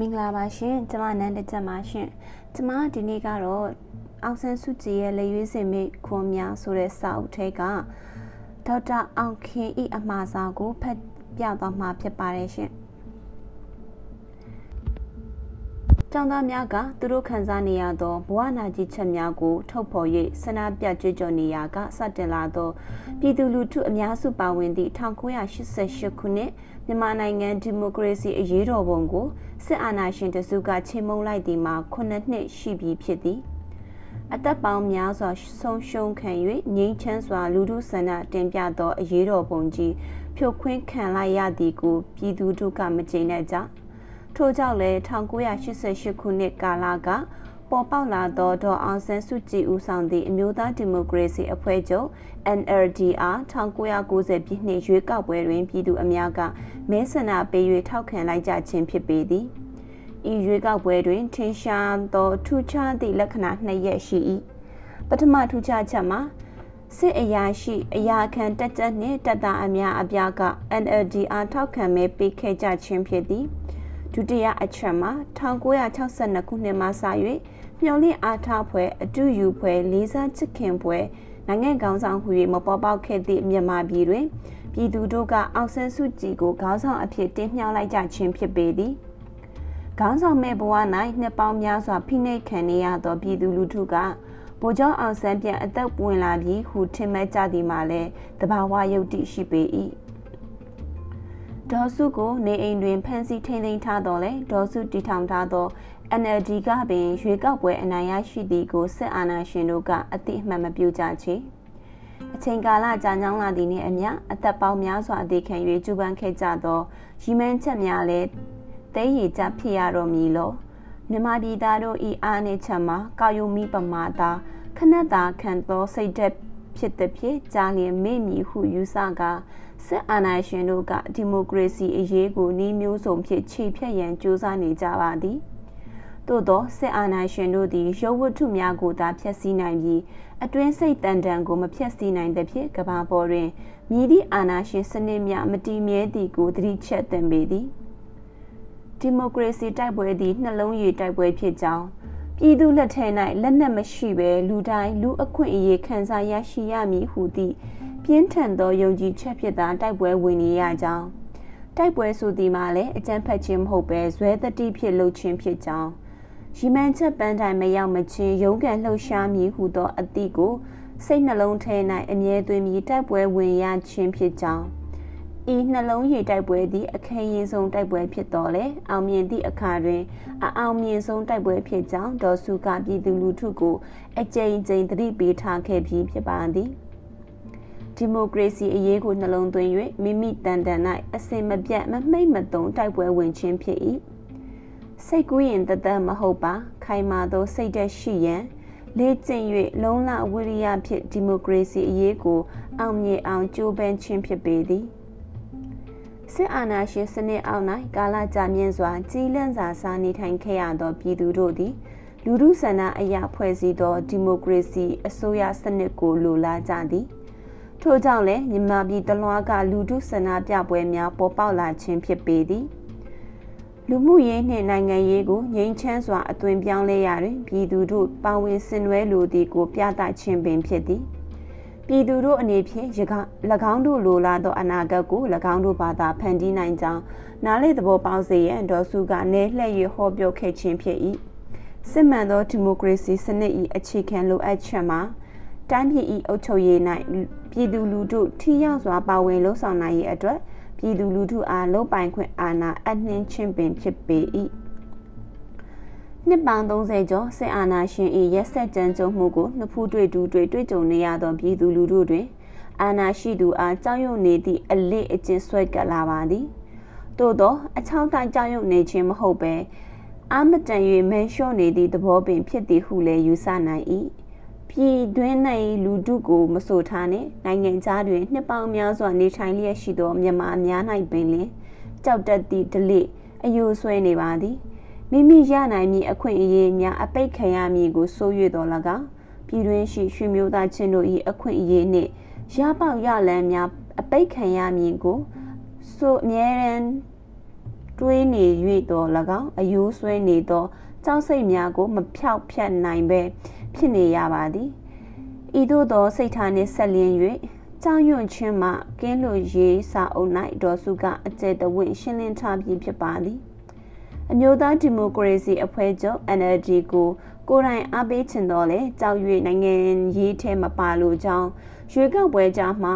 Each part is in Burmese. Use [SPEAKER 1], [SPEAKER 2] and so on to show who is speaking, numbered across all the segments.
[SPEAKER 1] မင်္ဂလာပါရှင်ကျမနန်းတကြပါရှင်ကျမဒီနေ့ကတော့အောင်ဆန်းစုကြည်ရဲ့လက်ရွေးစင်မိခွန်များဆိုတဲ့စာအုပ်ထဲကဒေါက်တာအောင်ခင်ဤအမှားစာကိုဖတ်ပြသွားမှာဖြစ်ပါတယ်ရှင် ကျောင်းသားများကသူတို့ခံစားနေရသောဘဝနာကြီးချက်များကို ထုတ်ဖော်၍ဆန္ဒပြကြွကြော်နေရာကစတင်လာသောပြည်သူလူထုအများစုပါဝင်သည့်1988ခုနှစ်မြန်မာနိုင်ငံဒီမိုကရေစီအရေးတော်ပုံကိုစစ်အာဏာရှင်တစုကချိန်မုံလိုက်သည်မှာ9နှစ်ရှိပြီဖြစ်သည်အသက်ပေါင်းများစွာဆုံးရှုံးခံ၍ငြိမ်းချမ်းစွာ လူထုဆန္ဒတင်ပြသောအရေးတော်ပုံကြီးဖြုတ်ခွင်းခံလိုက်ရသည်ကိုပြည်သူတို့ကမကျေနပ်ကြ ထို့ကြောင့်လည်း1988ခုနှစ်ကာလကပေါ်ပေါက်လာသောဒေါ်အောင်ဆန်းစုကြည်ဦးဆောင်သည့်အမျိုးသားဒီမိုကရေစီအဖွဲ့ချုပ် NLDR 1990ပြည့်နှစ်ရွေးကောက်ပွဲတွင်ပြည်သူအများကမဲဆန္ဒပေး၍ထောက်ခံလိုက်ကြခြင်းဖြစ်ပေသည်ဤရွေးကောက်ပွဲတွင်ထင်ရှားသောထူးခြားသည့်လက္ခဏာနှစ်ရပ်ရှိ၏ပထမထူးခြားချက်မှာစစ်အရာရှိအရာခံတက်ကြနှင့်တက်တာအများအပြားက NLDR ထောက်ခံမဲပေးခဲ့ကြခြင်းဖြစ်သည် ဒုတိယအချက်မှာ1962ခုနှစ်မှစ၍မျော်လင့်အားထားဖွယ်အတူယူဖွယ်လေးစားချစ်ခင်ဖွယ်နိုင်ငံကောင်းဆောင်ဟူ၍မပေါ်ပေါက်ခဲ့သည့်မြန်မာပြည်တွင်ပြည်သူတို့ကအောင်ဆန်းစုကြည်ကိုခေါင်းဆောင်အဖြစ်တင်မြှောက်လိုက်ကြခြင်းဖြစ်ပေသည်ခေါင်းဆောင်မဲ့ဘဝ၌နှစ်ပေါင်းများစွာဖိနှိပ်ခံနေရသောပြည်သူလူထုကဗိုလ်ချုပ်အောင်ဆန်းပြန်အသက်ဝင်လာပြီးဟူထင်မဲ့ကြသည်မှာလည်းတဘာဝယုတ်တိရှိပေ၏ ဒေါ်စုကိုနေအိမ်တွင်ဖမ်းဆီးထိန်းသိမ်းထားတော်လဲဒေါ်စုတီထောင်ထားသော NLD ကပင်ရွေးကောက်ပွဲအနိုင်ရရှိသည်ကိုစစ်အာဏာရှင်တို့ကအတိအမှန်မပြုကြချေအချိန်ကာလကြာညောင်းလာသည်နှင့်အမျှအသက်ပေါင်းများစွာအသေးခံ၍ကျူပန်းခဲ့ကြသောရီမန်းချက်များလည်းသိရကြဖြစ်ရတော်မူလောမြမပြည်သားတို့ဤအားနှင့်ချက်မှာကောက်ယုံမိပမာသာခဏတာခံသောစိတ်သက်ဖြစ်သည်ဖြင့်ကြားလျင်မေ့မည်ဟုယူဆကာ စစ်အာဏာရှင်တို့ကဒီမိုကရေစီအရေးကိုနှီးမျိုးစုံဖြင့်ခြေဖြတ်ရန်ကြိုးစားနေကြပါသည်သို့သောစစ်အာဏာရှင်တို့သည်ရုပ်ဝတ္ထုများကိုသာဖျက်ဆီးနိုင်ပြီးအတွင်းစိတ်တန်တန်ကိုမဖျက်ဆီးနိုင်သဖြင့်ကဘာပေါ်တွင်မြည်သည့်အာဏာရှင်စနစ်များမတည်မြဲသည်ကိုသတိချက်သင်ပေသည်ဒီမိုကရေစီတိုက်ပွဲသည်နှလုံးရည်တိုက်ပွဲဖြစ်ကြောင်းပြည်သူလက်ထဲ၌လက်နက်မရှိဘဲလူတိုင်းလူအခွင့်အရေးခံစားရရှိရမည်ဟုသည့် ပြင်းထန်သောယုံကြည်ချက်ဖြစ်သာတိုက်ပွဲဝင်နေရကြောင်းတိုက်ပွဲဆိုသည်မှာလည်းအကြမ်းဖက်ခြင်းမဟုတ်ပဲဇွဲတတိဖြစ်လှုပ်ခြင်းဖြစ်ကြောင်းရီမန်ချက်ပန်းတိုင်မရောက်မချင်းရုံးကန်လှုပ်ရှားမည်ဟုသောအသည့်ကိုစိတ်နှလုံးထဲ၌အမြဲသွင်းပြီးတိုက်ပွဲဝင်ရခြင်းဖြစ်ကြောင်းဤနှလုံးရည်တိုက်ပွဲသည်အခင်းရင်ဆုံးတိုက်ပွဲဖြစ်တော်လေအောင်မြင်သည့်အခါတွင်အအောင်မြင်ဆုံးတိုက်ပွဲဖြစ်ကြောင်းဒေါ်စုကပြည်သူလူထုကိုအကြိမ်ကြိမ်သတိပေးထားခဲ့ပြီးဖြစ်ပါသည် ဒီမိုကရေစီအရေးကိုနှလုံးသွင်း၍မိမိတန်တန်၌အစင်မပြတ်မမိတ်မသုံးတိုက်ပွဲဝင်ခြင်းဖြစ်၏စိတ်ကူးရင်တသက်မဟုတ်ပါခိုင်မာသောစိတ်သက်ရှိရန်လေ့ကျင့်၍လုံလဝိရိယဖြင့်ဒီမိုကရေစီအရေးကိုအောင်မြင်အောင်ကြိုးပမ်းခြင်းဖြစ်ပေသည်စစ်အာဏာရှင်စနစ်အောက်၌ကာလကြာမြင့်စွာကြီးလန့်စွာစားနေထိုင်ခဲ့ရသောပြည်သူတို့သည်လူထုဆန္ဒအရာဖွဲ့စည်းသောဒီမိုကရေစီအစိုးရစနစ်ကိုလိုလားကြသည် ထို့ကြောင့်လည်းမြန်မာပြည်တလွှားကလူထုဆန္ဒပြပွဲများပေါ်ပေါက်လာခြင်းဖြစ်ပေသည်လူမှုရေးနှင့်နိုင်ငံရေးကိုငြိမ်းချမ်းစွာအသွင်ပြောင်းလဲရတွင်ပြည်သူတို့ပါဝင်ဆင်နွှဲလိုသည်ကိုပြသခြင်းပင်ဖြစ်သည်ပြည်သူတို့အနေဖြင့်၎င်းတို့လိုလားသောအနာဂတ်ကို၎င်းတို့ဘာသာဖန်တီးနိုင်ကြောင်းနားလေသဘောပေါက်စေရန်ဒေါ်စုကနေလှည့်ရဟောပြောခဲ့ခြင်းဖြစ်၏စစ်မှန်သောဒီမိုကရေစီစနစ်၏အခြေခံလိုအပ်ချက်မှာတိုင်းပြည်၏အုပ်ချုပ်ရေး၌ ပြည်သူလူထုထိရောက်စွာပါဝင်လှုပ်ဆောင်နိုင်ရေးအတွက်ပြည်သူလူထုအားလုံပိုင်ခွင့်အာဏာအနှင်းချင်းပင်ဖြစ်ပေ၏နှစ်ပေါင်း30ကျော်စစ်အာဏာရှင်၏ရက်ဆက်ကြမ်းကြုတ်မှုကိုနှစ်ဖူးတွေ့တူတွေ့တွေ့ကြုံနေရသောပြည်သူလူထုတွင်အာဏာရှိသူအားကြောက်ရွံ့နေသည့်အလေးအကျဉ်ဆွဲကပ်လာပါသည်သို့သောအချောင်းတိုင်းကြောက်ရွံ့နေခြင်းမဟုတ်ပဲအာမတန်၍မဲလျှော့နေသည့်သဘောပင်ဖြစ်သည်ဟုလည်းယူဆနိုင်၏ ပြည်တွင်း၌လူထုကိုမဆိုထားနှင့်နိုင်ငံသားတွင်နှစ်ပေါင်းများစွာနေထိုင်လျက်ရှိသောမြန်မာအများ၌ပင်လင်ကြောက်တတ်သည့်ဒလိအယိုဆွဲနေပါသည်မိမိရနိုင်မည့်အခွင့်အရေးများအပိတ်ခံရမည်ကိုစိုးရွေတော်၎င်းပြည်တွင်းရှိရွှေမျိုးသားချင်းတို့၏အခွင့်အရေးနှင့်ရပေါက်ရလန်းများအပိတ်ခံရမည်ကိုဆိုအမြဲတမ်းတွေးနေ၍တော်၎င်းအယိုးဆွဲနေသောကြောက်စိတ်များကိုမဖြောက်ဖြတ်နိုင်ပဲ ဖြစ်နေရပါသည်ဤသို့သောစိတ်ထားနှင့်ဆက်လျင်း၍ကြောင်ရွံ့ခြင်းမှကင်းလို့ရေးစာအုပ်၌ဒေါ်စုကအကျယ်တဝင့်ရှင်းလင်းထားပြီးဖြစ်ပါသည်အမျိုးသားဒီမိုကရေစီအဖွဲ့ချုပ် NLD ကိုကိုယ်တိုင်အားပေးချင်တော့လေကြောက်၍နိုင်ငံရေးထဲမပါလို့ကြောင်းရွေးကောက်ပွဲကြားမှာ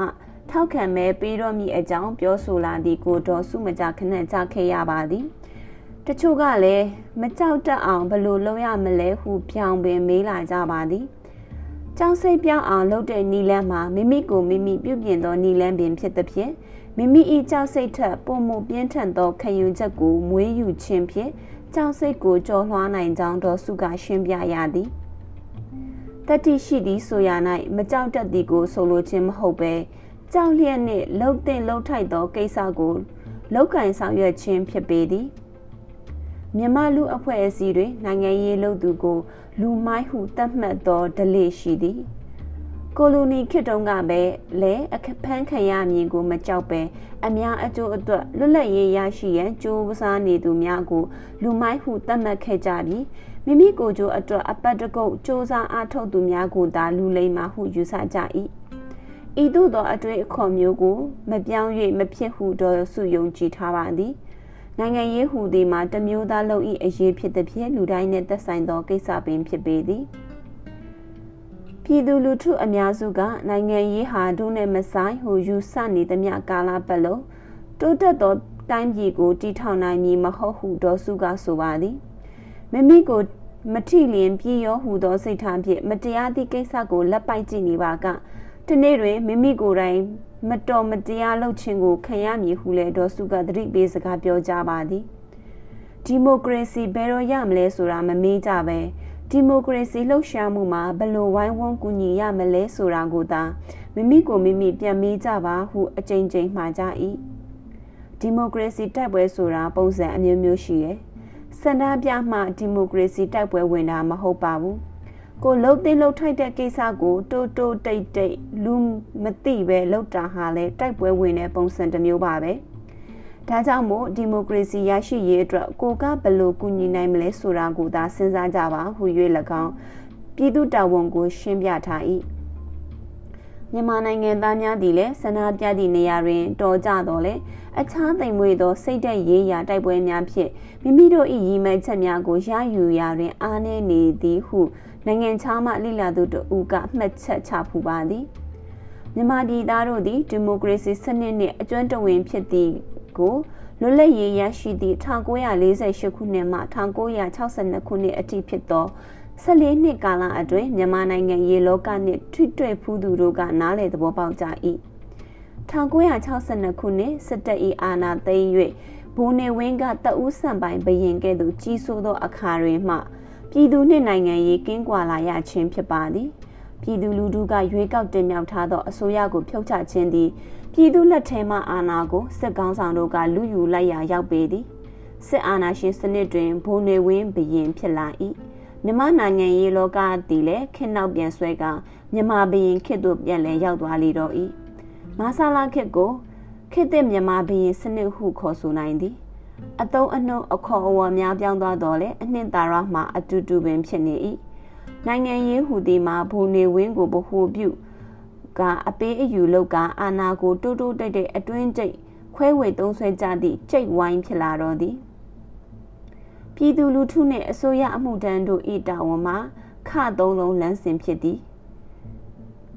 [SPEAKER 1] ထောက်ခံမဲပေးတော့မိအကြောင်းပြောဆိုလာသည့်ကိုဒေါ်စုမကြခဏကြခဲ့ရပါသည် တချို့ကလည်းမကြောက်တတ်အောင်ဘယ်လိုလုပ်ရမလဲဟုပြောင်းပင်မေးလာကြပါသည်ကြောင်စိတ်ပြောင်းအောင်လုပ်တဲ့နီလန်းမှာမိမိကိုမိမိပြုပြင်သောနီလန်းပင်ဖြစ်သဖြင့်မိမိ၏ကြောက်စိတ်ထက်ပုံမှုပြင်းထန်သောခံယူချက်ကိုမွေးယူခြင်းဖြင့်ကြောက်စိတ်ကိုကြော်လွှားနိုင်ကြောင်းဒေါ်စုကရှင်းပြရသည်တတိရှိသည်ဆိုရ၌မကြောက်တတ်သည်ကိုဆိုလိုခြင်းမဟုတ်ပဲကြောက်လျက်နှင့်လှုပ်တဲ့လှုပ်ထိုက်သောကိစ္စကိုလောက်ကင်ဆောင်ရွက်ခြင်းဖြစ်ပေသည် မြမလူအဖွဲ့အစည်းတွေနိုင်ငံရေးလုပ်သူကို လူမိုက်ဟုသတ်မှတ်သောဒလိရှိသည်ကိုလိုနီခေတ်တုန်းကပဲလဲအခဖမ်းခံရမည်ကိုမကြောက်ပဲအများအကျိုးအတွက်လွတ်လပ်ရေးရရှိရန်ကြိုးစားနေသူများကို လူမိုက်ဟုသတ်မှတ်ခဲ့ကြပြီးမိမိကိုယ်ကျိုးအတွက်အပတ်တကုတ်စ조사အားထုတ်သူများကိုသာလူလိမ္မာဟုယူဆကြ၏ဤသို့သောအတွေ့အခေါ်မျိုးကို မပြောင်း၍မဖြစ်ဟုတော်စုယုံကြည်ထားပါသည် နိုင်ငံရေးဟူသည်မှာတမျိုးသားလုံး၏အရေးဖြစ်သည်ဖြင့်လူတိုင်းနှင့်သက်ဆိုင်သောကိစ္စပင်ဖြစ်ပေသည်ပြည်သူလူထုအများစုကနိုင်ငံရေးဟာဒုနဲ့မဆိုင်ဟူယူဆနေသမျှကာလပတ်လုံးတိုးတက်သောတိုင်းပြည်ကိုတည်ထောင်နိုင်မည်မဟုတ်ဟုဒေါ်စုကဆိုပါသည်မိမိကိုမထီလျင်ပြည်ရောဟူသောစိတ်ထားဖြင့်မတရားသည့်ကိစ္စကိုလက်ပိုက်ကြည့်နေပါကဒီနေ့တွင်မိမိကိုယ်တိုင် မတော်မတရားလုပ်ခြင်းကိုခံရမည်ဟုလည်းဒေါ်စုကသတိပေးစကားပြောကြပါသည်ဒီမိုကရေစီဘယ်တော့ရမလဲဆိုတာမမေးကြပဲဒီမိုကရေစီလှုပ်ရှားမှုမှာဘယ်လိုဝိုင်းဝန်းကူညီရမလဲဆိုတာကိုသာမိမိကိုမိမိပြန်မေးကြပါဟုအကြိမ်ကြိမ်မှာကြ၏ဒီမိုကရေစီတိုက်ပွဲဆိုတာပုံစံအမျိုးမျိုးရှိတယ်စန္ဒပြမှဒီမိုကရေစီတိုက်ပွဲဝင်တာမဟုတ်ပါဘူး ကိုလှုပ်သိလှုပ်ထိုက်တဲ့ကိစ္စကိုတိုးတိုးတိတ်တိတ်လူမသိပဲလှုပ်တာဟာလဲတိုက်ပွဲဝင်တဲ့ပုံစံတစ်မျိုးပါပဲဒါကြောင့်မို့ဒီမိုကရေစီရရှိရေးအတွက်ကိုကဘယ်လိုကူညီနိုင်မလဲဆိုတာကိုသာစဉ်းစားကြပါဟူ၍၎င်းပြည်သူတာဝန်ကိုရှင်းပြထား၏မြန်မာနိုင်ငံသားများသည်လည်းဆန္ဒပြသည့်နေရာတွင်တော်ကြတော်လဲအခြားသိမ်မွေသောစိတ်သက်ရေးရာတိုက်ပွဲများဖြင့်မိမိတို့၏ရည်မှန်းချက်များကိုရယူရာတွင်အားနည်းနေသည်ဟု နိုင်ငံခြားမှလိလာသူတို့ကမှတ်ချက်ချဖူပါသည်မြန်မာပြည်သားတို့သည်ဒီမိုကရေစီစနစ်နှင့်အကျွမ်းတဝင်ဖြစ်သည့်ကိုလွတ်လပ်ရေးရရှိသည့်1948ခုနှစ်မှ1962ခုနှစ်အထိဖြစ်သော14နှစ်ကာလအတွင်းမြန်မာနိုင်ငံရေလောကနှင့်ထွေတွေ့ဖူးသူတို့ကနားလည်သဘောပေါက်ကြ၏1962ခုနှစ်စစ်တပ်၏အာဏာသိမ်း၍ဘိုးနေဝင်းကတအူးဆန်ပိုင်ဘရင်ကဲ့သို့ကြီးစိုးသောအခါတွင်မှ ပြည်သူနှင့်နိုင်ငံရေးကင်းကွာလာရခြင်းဖြစ်ပါသည်ပြည်သူလူထုကရွေးကောက်တင်မြှောက်ထားသောအစိုးရကိုဖြုတ်ချခြင်းသည်ပြည်သူလက်ထဲမှအာဏာကိုစစ်ကောင်းဆောင်တို့ကလူယူလိုက်ရာရောက်ပေသည်စစ်အာဏာရှင်စနစ်တွင်ဘုံနေဝင်းဘရင်ဖြစ်လာ၏မြမနိုင်ငံရေးလောကသည်လည်းခင်းနောက်ပြန်ဆွဲကမြမဘရင်ခေတ်သို့ပြန်လည်ရောက်သွားလေတော့၏မာဆာလာခေတ်ကိုခေတ်သစ်မြမဘရင်စနစ်ဟုခေါ်ဆိုနိုင်သည် အတုံးအနှုံအခေါ်အဝေါ်များပြောင်းသွားတော့လေအနှစ်သာရမှအတူတူပင်ဖြစ်နေ၏နိုင်ငံရေးဟူသည်မှာဘူနေဝင်းကိုဗဟုပြုကအပေးအယူလောက်ကအာနာကိုတိုးတိုးတိတ်တိတ်အတွင်းကျိတ်ခွဲဝေသုံးဆွဲကြသည့်ကျိတ်ဝိုင်းဖြစ်လာတော့သည်ပြည်သူလူထုနှင့်အစိုးရအမှုတန်းတို့ဤတာဝန်မှာခသုံးလုံးလမ်းစဉ်ဖြစ်သည်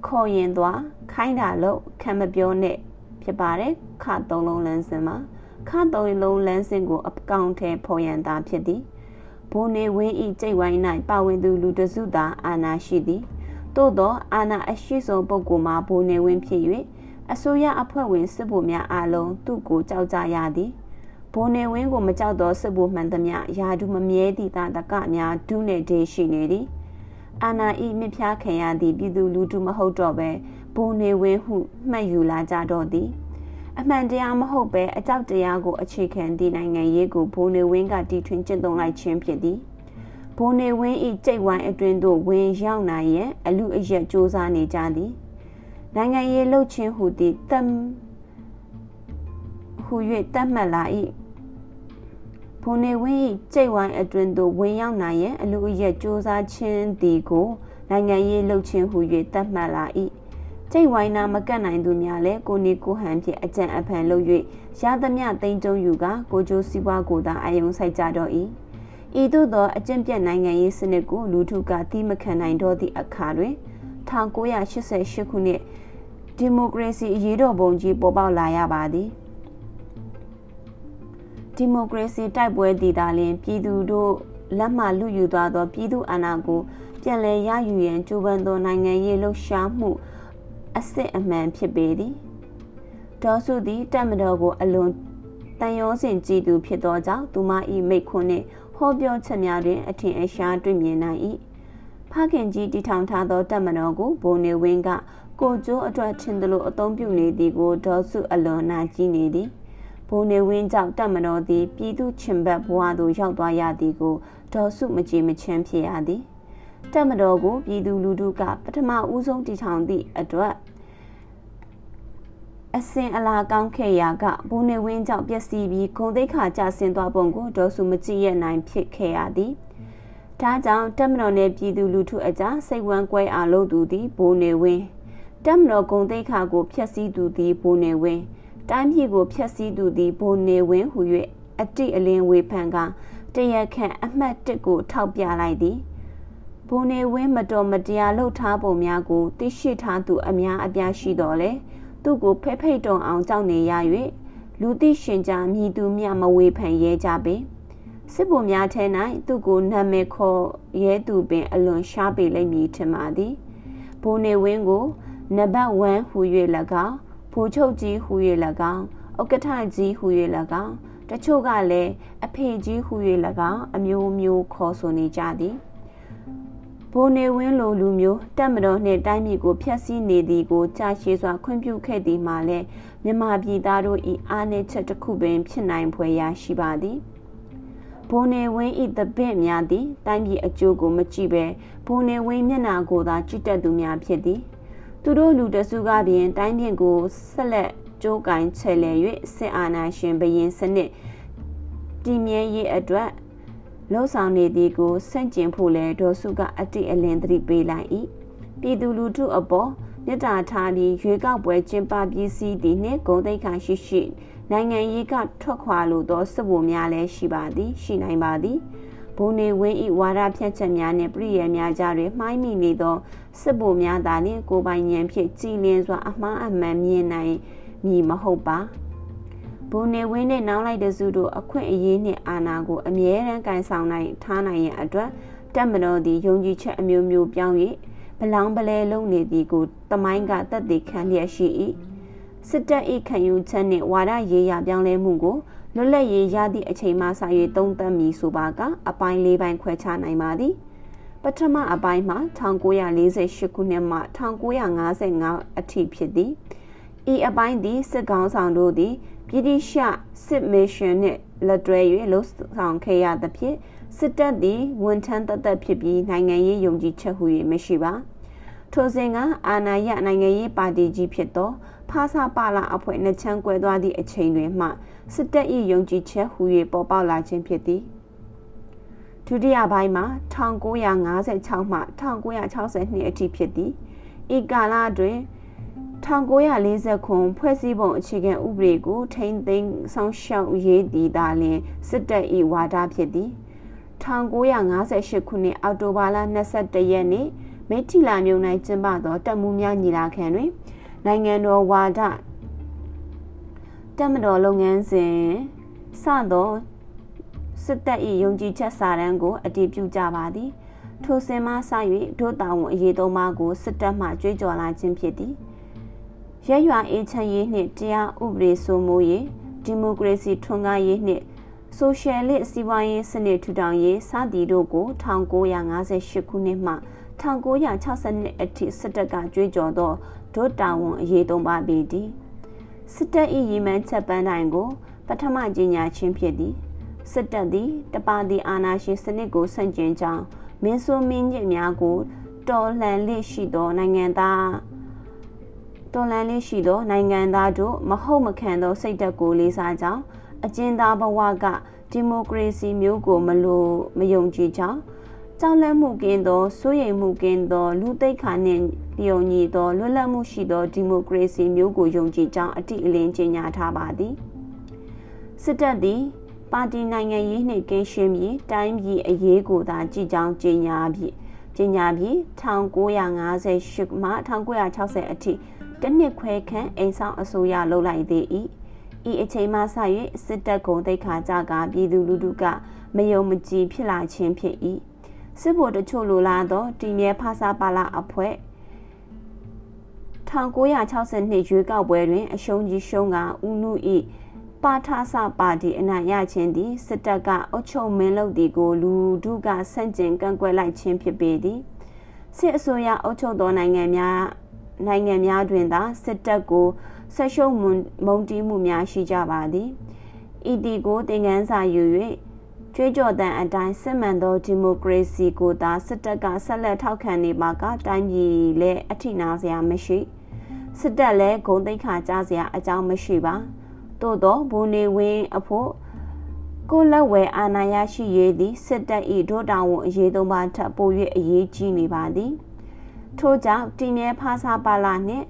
[SPEAKER 1] ခေါ်ရင်သွားခိုင်းတာလို့ခံမပြောနဲ့ဖြစ်ပါတယ်ခသုံးလုံးလမ်းစဉ်မှာ ခသုံးလုံးလမ်းစဉ်ကိုအကောင်ထဲဖော်ရန်သာဖြစ်သည်ဘိုးနေဝင်းဤကျိတ်ဝိုင်း၌ပါဝင်သူလူတစုသာအာဏာရှိသည်သို့သောအာဏာအရှိဆုံးပုဂ္ဂိုလ်မှာဘိုးနေဝင်းဖြစ်၍အစိုးရအဖွဲ့ဝင်စစ်ဗိုလ်များအားလုံးသူ့ကိုကြောက်ကြရသည်ဘိုးနေဝင်းကိုမကြောက်သောစစ်ဗိုလ်မှန်သမျှယာဒူမမြဲသည့်တာတကများဒုနေဒေရှိနေသည်အာနာဤမြဖျားခံရသည့်ပြည်သူလူထုမဟုတ်တော့ပဲဘိုးနေဝင်းဟုမှတ်ယူလာကြတော့သည် အမှန်တရားမဟုတ်ပဲအကြောက်တရားကိုအခြေခံသည့်နိုင်ငံရေးကိုဘိုးနေဝင်းကတီထွင်ကျင့်သုံးလိုက်ခြင်းဖြစ်သည်ဘိုးနေဝင်းဤကြိတ်ဝိုင်းအတွင်သို့ဝင်ရောက်နိုင်ရန်အလူအရက်စ조사နေကြသည်နိုင်ငံရေးလှုပ်ခြင်းဟူသည့်တမ်ဟူ၍တတ်မှတ်လာ၏ ဘုံနေဝင်း၏ကြိတ်ဝိုင်းအတွင်သို့ဝင်ရောက်နိုင်ရန်အလူအရက်စ조사ခြင်းသည်ကိုနိုင်ငံရေးလှုပ်ခြင်းဟု၍သတ်မှတ်လာ၏ ကျိတ်ဝိုင်းနာမကတ်နိုင်သူများလည်းကိုနေကိုဟန်ဖြင့်အကြံအဖန်လုပ်၍ရသမျှသိမ်းကျုံယူကကိုကျိုးစည်းဝါးကိုသာအယုံဆိုင်ကြတော့၏ဤသို့သောအကျင့်ပြတ်နိုင်ငံရေးစနစ်ကိုလူထုကတိမခံနိုင်တော့သည့်အခါတွင်1988ခုနှစ်ဒီမိုကရေစီအရေးတော်ပုံကြီးပေါ်ပေါက်လာရပါသည်ဒီမိုကရေစီတိုက်ပွဲတည်တာလင်ပြည်သူတို့လက်မှလူယူသွားသောပြည်သူအာဏာကိုပြန်လည်ရယူရန်ကြိုးပမ်းသောနိုင်ငံရေးလှုပ်ရှားမှု အစစ်အမှန်ဖြစ်ပေသည်ဒေါ်စုသည်တက်မတော်ကိုအလွန်တန်ရောစင်ကြည်သူဖြစ်သောကြောင့်သူမ၏မိတ်ခွန်းနှင့်ဟောပြောချက်များတွင်အထင်အရှားတွေ့မြင်နိုင်၏ဖခင်ကြီးတည်ထောင်ထားသောတက်မတော်ကိုဘုံနေဝင်းကကိုကျိုးအတွက်ထင်သလိုအသုံးပြုနေသည်ကိုဒေါ်စုအလွန်နာကြည့်နေသည်ဘုံနေဝင်းကြောင့်တက်မတော်သည်ပြည်သူချင်ဘက်ဘဝသို့ရောက်သွားရသည်ကိုဒေါ်စုမကြည်မချမ်းဖြစ်ရသည် တက်မတော်ကိုပြည်သူလူထုကပထမဦးဆုံးတည်ထောင်သည့်အတွက်အစင်အလာကောင်းခဲ့ရာကဘုံနေဝင်းကြောင့်ပျက်စီးပြီးဂုံသိက္ခာကျဆင်းသွားပုံကိုဒေါ်စုမကြည့်ရနိုင်ဖြစ်ခဲ့ရသည်ဒါကြောင့်တက်မတော်နဲ့ပြည်သူလူထုအကြားစိတ်ဝမ်းကွဲအားလို့သူသည်ဘိုးနေဝင်းတက်မတော်ဂုံသိက္ခာကိုဖျက်ဆီးသူသည်ဘိုးနေဝင်းတိုင်းပြည်ကိုဖျက်ဆီးသူသည်ဘိုးနေဝင်းဟု၍အတိအလင်းဝေဖန်ကတရခန့်အမှတ်၁ကိုထောက်ပြလိုက်သည် ဘုံနေဝင်းမတော်မတရားလှုပ်ထားပုံများကိုသိရှိထားသူအများအပြားရှိတော်လဲသူ့ကိုဖဲ့ဖိတ်တုံအောင်ကြောက်နေရ၍လူသိရှင်ကြားမြည်သူမြမဝေဖန်ရဲကြပေစစ်ဗိုလ်များထဲ၌သူ့ကိုနာမည်ခေါ်ရဲသူပင်အလွန်ရှားပေလိမ့်မည်ထင်ပါသည်ဘုံနေဝင်းကိုနံပါတ်1ဟူ၍၎င်းဖိုးချုပ်ကြီးဟူ၍၎င်းဥက္ကဋ္ဌကြီးဟူ၍၎င်းတချို့ကလည်းအဖေကြီးဟူ၍၎င်းအမျိုးမျိုးခေါ်ဆိုနေကြသည် ဘိုးနေဝင်းလိုလူမျိုးတက်မတော်နှင့်တိုင်းပြည်ကိုဖျက်ဆီးနေသည်ကိုကြာရှည်စွာခွင့်ပြုခဲ့သည်မှာလည်းမြန်မာပြည်သားတို့၏အားနည်းချက်တစ်ခုပင်ဖြစ်နိုင်ဖွယ်ရာရှိပါသည်ဘိုးနေဝင်း၏တပည့်များသည်တိုင်းပြည်အကျိုးကိုမကြည့်ဘဲဘိုးနေဝင်းမျက်နာကိုသာကြည့်တတ်သူများဖြစ်သည် သူတို့လူတစုကပင်တိုင်းပြည်ကိုဆက်လက်ကြိုးကင်ချဲ့လဲ၍စစ်အာဏာရှင်ဘရင်စနစ်တည်မြဲရေးအတွက် လှုပ်ဆောင်နေသည်ကိုဆန့်ကျင်ဖို့လဲဒေါ်စုကအတိအလင်းသတိပေးလိုက်၏ပြည်သူလူထုအပေါ်မြတ်တာထားပြီးရွေးကောက်ပွဲကျင်းပပြီးစီးသည်နှင့်ဂုံတိတ်ခါရှိရှိနိုင်ငံရေးကထွက်ခွာလိုသောစစ်ဗိုလ်များလည်းရှိပါသည် ရှိနိုင်ပါသည်ဘုံနေဝင်းဤဝါဒဖြန့်ချက်များနှင့်ပြည်ရများကြတွင်မှိုင်းမိနေသောစစ်ဗိုလ်များသာလျှင်ကိုပိုင်ဉဏ်ဖြင့်ကြည်လင်းစွာအမှားအမှန်မြင်နိုင်မည်မဟုတ်ပါ ဘုံနေဝင်းနဲ့နောင်လိုက်တဲ့စုတို့အခွင့်အရေးနှင့်အာဏာကိုအမြဲတမ်းကန်ဆောင်နိုင်ထားနိုင်ရန်အတွက်တက်မတော်သည်ယုံကြည်ချက်အမျိုးမျိုးပြောင်း၍ဘလောင်ပလဲလုံးနေသည်ကိုတမိုင်းကတက်တည်ခံလျက်ရှိ၏စစ်တပ်၏ခံယူချက်နှင့်ဝါဒရေးရာပြောင်းလဲမှုကိုလွတ်လပ်ရေးရသည့်အချိန်မှစ၍သုံးသပ်မည်ဆိုပါကအပိုင်း၄ပိုင်းခွဲခြားနိုင်ပါသည်ပထမအပိုင်းမှာ1948ခုနှစ်မှ1955အထိဖြစ်သည်ဤအပိုင်းသည်စစ်ကောင်ဆောင်တို့သည် ပြည်တိရှစစ်မစ်ရှင်နှင့်လက်တွဲ၍လှုပ်ဆောင်ခဲ့ရသဖြင့်စစ်တပ်သည်ဝန်ထမ်းတသက်ဖြစ်ပြီးနိုင်ငံရေးယုံကြည်ချက်ဟူ၍မရှိပါထိုစဉ်ကအာဏာရနိုင်ငံရေးပါတီကြီးဖြစ်သောဖာစာပါလာအဖွဲ့နှစ်ချမ်းကွဲသွားသည့်အချိန်တွင်မှစစ်တပ်၏ယုံကြည်ချက်ဟူ၍ပေါ်ပေါက်လာခြင်းဖြစ်သည်ဒုတိယပိုင်းမှာ1956မှ1962အထိဖြစ်သည်ဤကာလတွင် 1940ခုဖွဲ့စည်းပုံအခြေခံဥပဒေကိုထိန်းသိမ်းဆောင်ရှောက်ရေးတည်တာလင်စစ်တပ်၏ဝါဒဖြစ်သည်1958ခုနှစ်အောက်တိုဘာလ22ရက်နေ့မိထီလာမြို့၌ကျင်းပသောတပ်မှုများညီလာခံတွင်နိုင်ငံတော်ဝါဒတပ်မတော်လုပ်ငန်းစဉ်စသောစစ်တပ်၏ယုံကြည်ချက်စာတမ်းကိုအတည်ပြုကြပါသည်ထိုစင်မှစ၍ဒုတာဝန်အရေးသုံးပါးကိုစစ်တပ်မှကြွေးကြော်လာခြင်းဖြစ်သည် ရဲရွာအေးချမ်းရေးနှင့်တရားဥပဒေစိုးမိုးရေးဒီမိုကရေစီထွန်းကားရေးနှင့်ဆိုရှယ်လစ်စီးပွားရေးစနစ်ထူထောင်ရေးစသည်တို့ကို1958ခုနှစ်မှ1962အထိစစ်တပ်ကကြွေးကြော်သောဒုတာဝန်အရေးသုံးပါပေသည်စစ်တပ်၏ရည်မှန်းချက်ပန်းတိုင်းကို ပထမကြီးညာခြင်းဖြစ်သည်စစ်တပ်သည်တပါတီအာဏာရှင်စနစ်ကိုဆန့်ကျင်ကြောင်းမင်းဆိုးမင်းညစ်များကို တော်လှန်လေးရှိသောနိုင်ငံသား တော်လှန်လေးရှိသောနိုင်ငံသားတို့မဟုတ်မခံသောစိတ်ဓာတ်ကိုလေးစားကြောင်းအကျဉ်းသားဘဝကဒဒီမိုကရေစီမျိုးကိုမလို့မယုံကြည်ကြောင်းကြောက်လန့်မှုကင်းသောစိုးရိမ်မှုကင်းသော လူသိက္ခာနှင့်လျော်ညီသောလွတ်လပ်မှုရှိသောဒီမိုကရေစီမျိုးကိုယုံကြည်ကြောင်းအတိအလင်းကြေညာထားပါသည်စစ်တပ်သည်ပါတီနိုင်ငံရေးနှင့်ကင်းရှင်းပြီးတိုင်းပြည်အရေးကိုသာကြည်ကြောင်းကြေညာပြီးကြေညာပြီး1958မှ1960အထိ တနှစ်ခွဲခန့်အိမ်ဆောင်အစိုးရလုပ်လိုက်သေး၏ဤအချိန်မှစ၍စစ်တပ်ကုံတိတ်ခါကြကပြည်သူလူထုကမယုံမကြည်ဖြစ်လာခြင်းဖြစ်၏စစ်ဗိုလ်တချို့လိုလားသောတီမြဲဖာစာပါလာအဖွဲ့1962ရွေးကောက်ပွဲတွင် အရှုံးကြီးရှုံးကဦးနု၏ပါထဆပါတီအနိုင်ရခြင်းသည်စစ်တပ်ကအုပ်ချုပ်မင်းလုပ်သည်ကို လူထုကဆန့်ကျင်ကန့်ကွက်လိုက်ခြင်းဖြစ်ပေသည်စစ်အစိုးရအုပ်ချုပ်သောနိုင်ငံများ နိုင်ငံများတွင်သာစစ်တပ်ကိုဆက်ရှုံးမုံတီးမှုများရှိကြပါသည်ဤတီကိုသင်ခန်းစာယူ၍ကြွေးကြော်တန်အတိုင်းစစ်မှန်သောဒီမိုကရေစီကိုသာစစ်တပ်ကဆက်လက်ထောက်ခံနေပါကတိုင်းပြည်လည်းအထိနာစရာမရှိစစ်တပ်လည်းဂုံတိတ်ခါကြစရာအကြောင်းမရှိပါသို့သောဘူနေဝင်းအဖို့ကိုလက်ဝဲအာဏာရရှိရေးသည်စစ်တပ်၏ဒုတာဝန်အရေးသုံးပါထပ်ပို၍အရေးကြီးနေပါသည် ထို့ကြောင့်တင်မြဲဖားစာပါလာနှင့်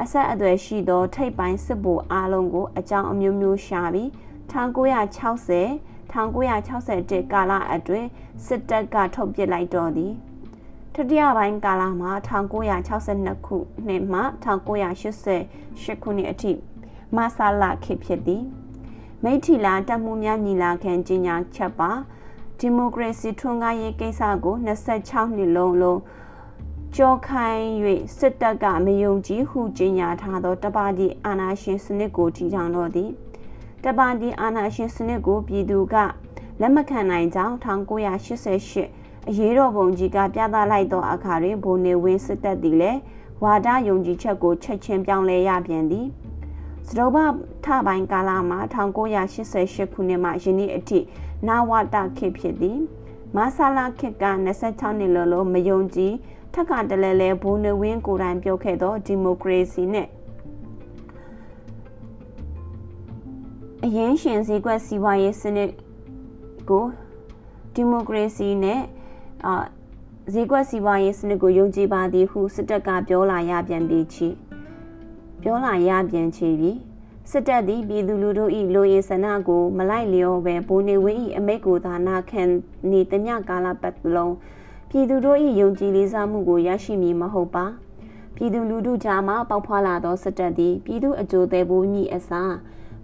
[SPEAKER 1] အဆက်အသွယ်ရှိသော ထိပ်ပိုင်းစစ်ဗိုလ်အားလုံးကို အကြောင်းအမျိုးမျိုးရှာပြီး1960 1961ကာလအတွင်းစစ်တပ်ကထုတ်ပစ်လိုက်တော်သည်တတိယပိုင်းကာလမှာ1962ခုနှစ်မှ1988ခုနှစ်အထိမဆာလာခေဖြစ်သည်မိထီလာတမှုများညီလာခံကြီးညာချက်ပါဒီမိုကရေစီထွန်းကားရေးကိစ္စကို26နှစ်လုံးလုံး ကြောခိုင်း၍စစ်တပ်ကမယုံကြည်ဟုကြေညာထားသောတပါတီအာဏာရှင်စနစ်ကိုထီထောင်တော်သည်တပါတီအာဏာရှင်စနစ်ကိုပြည်သူကလက်မခံနိုင်ကြောင်း1988အရေးတော်ပုံကြီးကပြသလိုက်သောအခါတွင်ဘုံနေဝင်းစစ်တပ်သည်လည်းဝါဒယုံကြည်ချက်ကိုချက်ချင်းပြောင်းလဲရပြန်သည်စတုဘထပိုင်းကာလမှာ1988ခုနှစ်မှယနေ့အထိနာဝတခေတ်ဖြစ်သည်မဆလာခေတ်က26နှစ်လုံးလုံးမယုံကြည် ထက်ကတလဲလဲဘိုးနဝင်းကိုယ်တိုင်ပြောခဲ့သောဒီမိုကရေစီနဲ့အရင်ရှင်စည်းကွက်စီးပွားရေးစနစ်ကိုဒီမိုကရေစီနဲ့အာဈေးကွက်စီးပွားရေးစနစ်ကိုယုံကြည်ပါသည်ဟုစစ်တပ်ကပြောလာရပြန်ပြီးချီပြောလာရပြန်ချီပြီးစစ်တပ်သည်ပြည်သူလူထု၏လူရင်းဆန္ဒကိုမလိုက်လျောပဲဘိုးနေဝင်း၏အမိတ်ကိုသာနာခံနေတမျှကာလပတ်လုံး ပြည်သူတို့၏ယုံကြည်လေးစားမှုကိုရရှိမည်မဟုတ်ပါပြည်သူလူထုကြားမှပေါက်ဖွာလာသောစစ်တပ်သည်ပြည်သူအကျိုးသေးဘူးညီအစား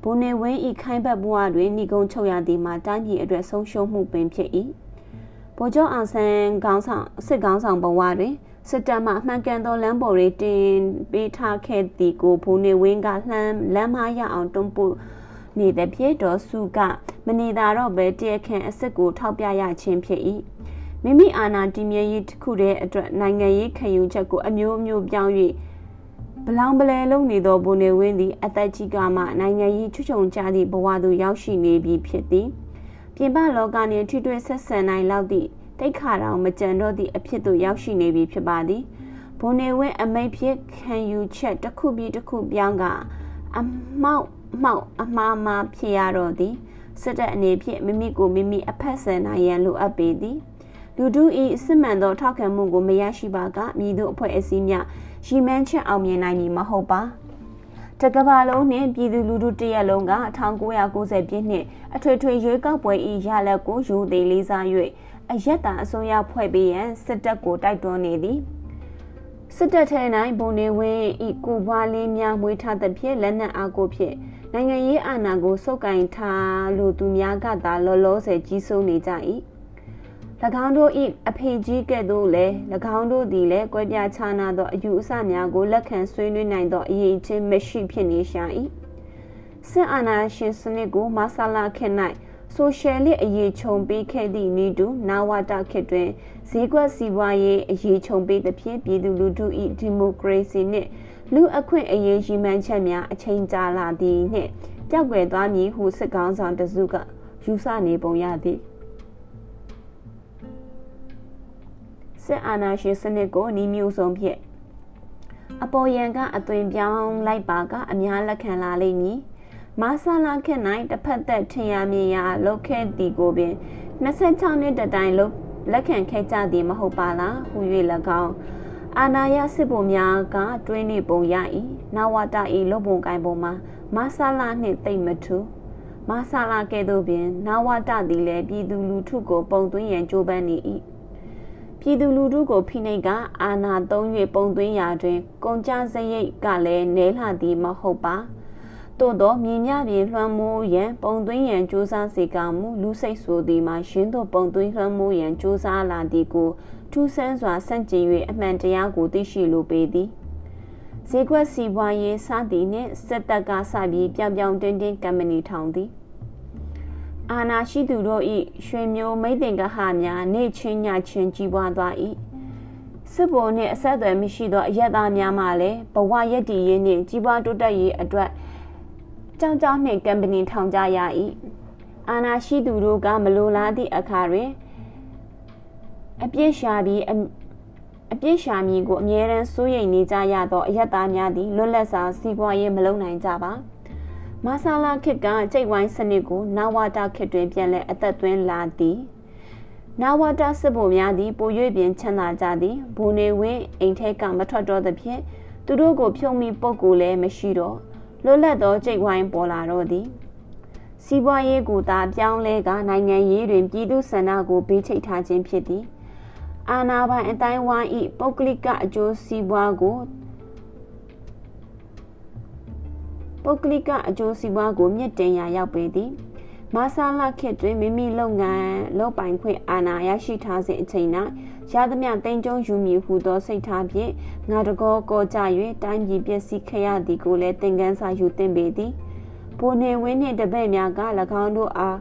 [SPEAKER 1] ဘုံနေဝင်းဤခိုင်းဘက်ဘွားတွင်ဏီကုံချုပ်ရသည်မှာတိုင်းပြည်အတွက်ဆုံးရှုံးမှုပင်ဖြစ်၏ဗိုလ်ချုပ်အောင်ဆန်းခေါင်းဆောင်စစ်ခေါင်းဆောင်ဘဝတွင်စစ်တပ်မှအမှန်ကန်သောလမ်းပေါ်တွေတင်ပေးထားခဲ့သည်ကိုဘုံနေဝင်းကလှမ်းလမ်းမရအောင်တွန်းပို့နေတဲ့ပြေတော်စုကမနေသာတော့ပဲတရခန့်အစ်စ်ကိုထောက်ပြရခြင်းဖြစ်၏ မိမိအာဏာတည်မြဲရေးတစ်ခုတည်းအတွက်နိုင်ငံရေးခံယူချက်ကိုအမျိုးမျိုးပြောင်း၍ဘလောင်ပလဲလုံးနေသောဘုံနေဝင်းသည်အသက်ကြီးကမှနိုင်ငံရေးချွချုံကြသည့်ဘဝသို့ရောက်ရှိနေပြီဖြစ်သည်ပြင်ပလောကနှင့်ထိတွေ့ဆက်ဆံနိုင်လောက်သည့်တိတ်ခါတောင်မကြံတော့သည့်အဖြစ်သို့ရောက်ရှိနေပြီဖြစ်ပါသည်ဘုံနေဝင်းအမိတ်ဖြစ်ခံယူချက်တစ်ခုပြီးတစ်ခုပြောင်းကအမောက်မောက်အမှားမှားဖြစ်ရတော့သည်စစ်တပ်အနေဖြင့်မိမိကိုမိမိအဖက်ဆန်နိုင်ရန်လိုအပ်ပေသည် လူထု၏စစ်မှန်သောထောက်ခံမှုကိုမရရှိပါကမည်သို့အဖွဲ့အစည်းများရီမန်းချက်အောင်မြင်နိုင်မည်မဟုတ်ပါတကဘာလုံးနှင့်ပြည်သူလူထုတရက်လုံးက1990ပြည့်နှစ်အထွေထွေရွေးကောက်ပွဲ၏ရလဒ်ကိုယူသေးလေးစား၍အယက်တာအစိုးရဖွဲ့ပေးရန်စစ်တပ်ကိုတိုက်တွန်းနေသည်စစ်တပ်ထဲ၌ဘုံနေဝင်းဤကိုဘွားလေးများမွေးထားသဖြင့်လက်နက်အားကိုဖြင့်နိုင်ငံရေးအာဏာကိုစုပ်ကိုင်ထားလို့သူများကသာလောလောဆယ်ကြီးစိုးနေကြ၏၎ င်းတို့၏အဖေကြီးကဲ့သို့လည်း၎င်းတို့သည်လည်းကွဲပြားခြားနာသောအယူအဆများကိုလက်ခံဆွေးနွေးနိုင်သောအရေးချင်းမရှိဖြစ်နေရှာ၏စစ်အာဏာရှင်စနစ်ကိုမဆလာခေ၌ဆိုရှယ်လစ်အရေးခြုံပေးခဲ့သည့်ဤတူနာဝတာခေတ်တွင်ဈေးကွက်စီးပွားရေးအရေးခြုံပေးသဖြင့်ပြည်သူလူထု၏ဒီမိုကရေစီနှင့်လူအခွင့်အရေးရည်မှန်းချက်များအချိန်ကြာလာသည်နှင့်ကြောက်ွယ်သွားမည်ဟုစစ်ကောင်းဆောင်တစုကယူဆနေပုံရသည် စစ်အာဏာရှင်စနစ်ကိုနှီးမျိုးဆုံးဖြင့်အပေါ်ယံကအသွင်ပြောင်းလိုက်ပါကအများလက်ခံလာလိမ့်မည်မာဆာလာခေတ်၌တစ်ဖက်သက်ထင်ရမြင်ရလောက်ခဲ့သည်ကိုပင်26နှစ်တတိုင်လောက်လက်ခံခဲ့ကြသည်မဟုတ်ပါလားဟူ၍၎င်းအာနာယစစ်ဗိုလ်များကတွင်းနေပုံရ၏နဝတာ၏လုံပုံကိုင်ပုံမှာမာဆာလာနှင့်တိတ်မထူမာဆာလာကဲ့သို့ပင်နဝတာသည်လည်းပြည်သူလူထုကိုပုံသွင်းရန်ကြိုးပမ်းနေ၏ ပြည်သူလူထုကိုဖိနှိပ်ကအာဏာသုံး၍ပုံသွင်းရာတွင် ကုန်ကြစရိတ်ကလည်းနဲလှသည်မဟုတ်ပါသို့သောမြင်မြပြင်လွှမ်းမိုးရန်ပုံသွင်းရန်ကြိုးစားစေကမူလူစိတ်ဆိုသည်မှာရှင်းသောပုံသွင်းလွှမ်းမိုးရန်ကြိုးစားလာသည်ကိုထူးဆန်းစွာစန့်ကျင်၍အမှန်တရားကိုသိရှိလိုပေသည်ဈေးကွက်စီးပွားရေးစသည်နှင့်စက်တက်ကစပြီးပြောင်ပြောင်တင်းတင်းကမ္ပဏီထောင်သည် အာနာရှိသူတို့၏ရွှေမျိုးမိတ်တင်ကဟများနေချင်းညချင်းကြီးပွားသွား၏စစ်ဘုံနှင့်အဆက်အသွယ်မရှိသောအရက်သားများမှလည်းဘဝရက်တည်ရေးနှင့်ကြီးပွားတိုးတက်ရေးအတွက်ကြောင်ကြောင်နှင့်ကမ်ပဏီထောင်ကြရ၏အာနာရှိသူတို့ကမလိုလားသည့်အခါတွင်အပြစ်ရှာပြီးအပြစ်ရှာမည်ကိုအမြဲတမ်းစိုးရိမ်နေကြရသောအရက်သားများသည်လွတ်လပ်စွာစီးပွားရေးမလုပ်နိုင်ကြပါ မာဆာလာခစ်ကကြိတ်ဝိုင်းစနစ်ကိုနာဝတာခစ်တွင်ပြန်လည်အသက်သွင်းလာသည်နာဝတာစစ်ဗိုလ်များသည်ပို၍ပြင်ချမ်းသာကြသည်ဘူနေဝင်းအိမ်ထဲကမထွက်တော့သဖြင့်သူတို့ကိုဖြုံမိပုတ်ကိုလည်းမရှိတော့လွတ်လပ်သောကြိတ်ဝိုင်းပေါ်လာတော့သည်စီးပွားရေးကိုသာပြောင်းလဲကနိုင်ငံရေးတွင်ပြည်သူဆန္ဒကိုဘေးချိတ်ထားခြင်းဖြစ်သည်အာဏာပိုင်အတိုင်းဝိုင်း၏ပုဂ္ဂလိကအကျိုးစီးပွားကို ပုဂ္ဂလိကအကျိုးစီးပွားကိုမြင့်တင်ရာရောက်ပေသည်မာဆာလာခေတ်တွင်မိမိလုပ်ငန်းလုပ်ပိုင်ခွင့်အာဏာရရှိထားစဉ်အချိန်၌ရသမျှတင်ကြုံယူမည်ဟုသောစိတ်ထားဖြင့်ငါတကောကောကြ၍တိုင်းပြည်ပျက်စီးခရသည်ကိုလည်းသင်ခန်းစာယူသင်ပေသည်ဘိုနေဝင်းနှင့်တပည့်များက၎င်းတို့အား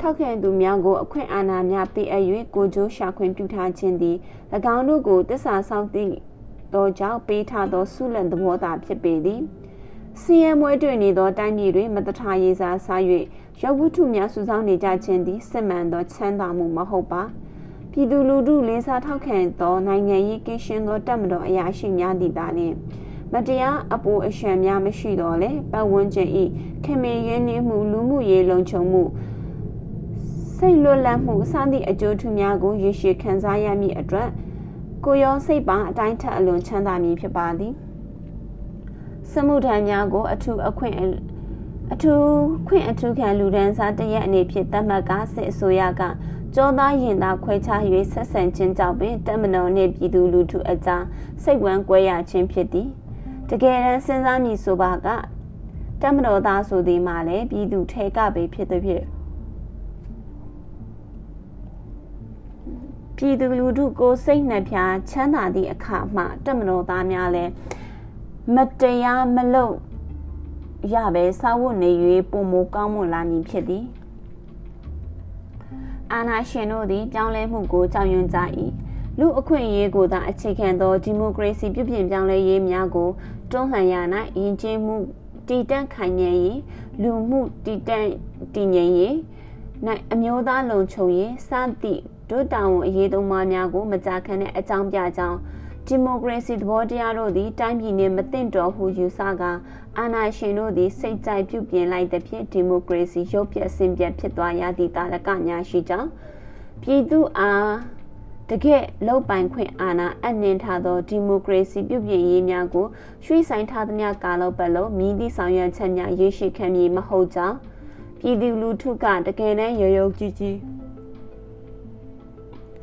[SPEAKER 1] ထောက်ခံသူများကိုအခွင့်အာဏာများပေးအပ်၍ကိုကျိုးရှာခွင့်ပြုထားခြင်းသည်၎င်းတို့ကိုတစ္ဆာဆောင်သည့်သောကြောင့်ပေးထားသောဆုလန်သဘောသာဖြစ်ပေသည် စီယံမွဲတွေ့နေသောတိုင်းပြည်တွင်မတထရေးစားစား၍ရုပ်ဝတ္ထုများစုဆောင်းနေကြခြင်းသည်စစ်မှန်သောချမ်းသာမှုမဟုတ်ပါပြည်သူလူထုလေးစားထောက်ခံသောနိုင်ငံရေးကင်းရှင်းသောတပ်မတော်အရာရှိများသည့်သာလျှင်မတရားအပိုအရှံများမရှိတော့လေပတ်ဝန်းကျင်ဤခင်မင်းရင်းနှီးမှုလူမှုရေးလုံခြုံမှုစိတ်လွတ်လပ်မှုစသည့်အကျိုးထူးများကိုရရှိခံစားရမည့်အတွက်ကိုရောစိတ်ပါအတိုင်းထက်အလွန်ချမ်းသာမည်ဖြစ်ပါသည် စမှုထမ်းများကို အထူးအခွင့်အထူးခွင့်အထူးခံလူဒန်းစားတရက်အနေဖြင့်သတ်မှတ်ကစစ်အစိုးရကကြောသားရင်သားခွဲခြား၍ဆက်ဆံခြင်းကြောင့်ပင်တမနော်နှင့်ပြည်သူလူထုအကြားစိတ်ဝမ်းကွဲရခြင်းဖြစ်သည်တကယ်တမ်းစဉ်းစားမိဆိုပါကတမတော်သားဆိုသည်မှာလည်းပြည်သူထဲကပဲဖြစ်သည်ဖြစ်ပြည်သူလူထုကိုစိတ်နှပြချမ်းသာသည့်အခါမှတမတော်သားများလည်း မတရားမလုပ်ရပဲစာဝတ်နေ၍ပုံမကောင်းမွန်လာမည်ဖြစ်သည်အာနာရှင်တို့သည်ပြောင်းလဲမှုကိုကြောက်ရွံ့ကြ၏လူအခွင့်အရေးကိုသာအခြေခံသောဒီမိုကရေစီပြုပြင်ပြောင်းလဲရေးများကိုတွန်းလှန်ရ၌ယဉ်ကျေးမှုတည်တံ့ခိုင်မြဲရေးလူမှုတည်တံ့တည်ငြိမ်ရေး၌အမျိုးသားလုံခြုံရေးစသည့်ဒုတောင်အရေးသုံးပါးများကိုမကြာခဏနဲ့အကြောင်းပြကြောင်း ဒီမိုကရေစီသဘောတရားတို့သည်တိုင်းပြည်နှင့်မသင့်တော်ဟုယူဆကာအာဏာရှင်တို့သည်စိတ်ကြိုက်ပြုပြင်လိုက်သဖြင့်ဒီမိုကရေစီရုပ်ပြအစဉ်ပြတ်ဖြစ်သွားရသည့်တာလကညာရှိကြောင်းပြည်သူအားတကယ်လောက်ပိုင်ခွင့်အာဏာအနှင်ထားသောဒီမိုကရေစီပြုပြင်ရေးများကိုရွှေ့ဆိုင်ထားသမျှကာလပတ်လုံးမြည်သည့်ဆောင်ရွက်ချက်များရရှိခံမည်မဟုတ်ကြောင်းပြည်သူလူထုကတကယ်တမ်းရရုပ်ကြည်ကြည်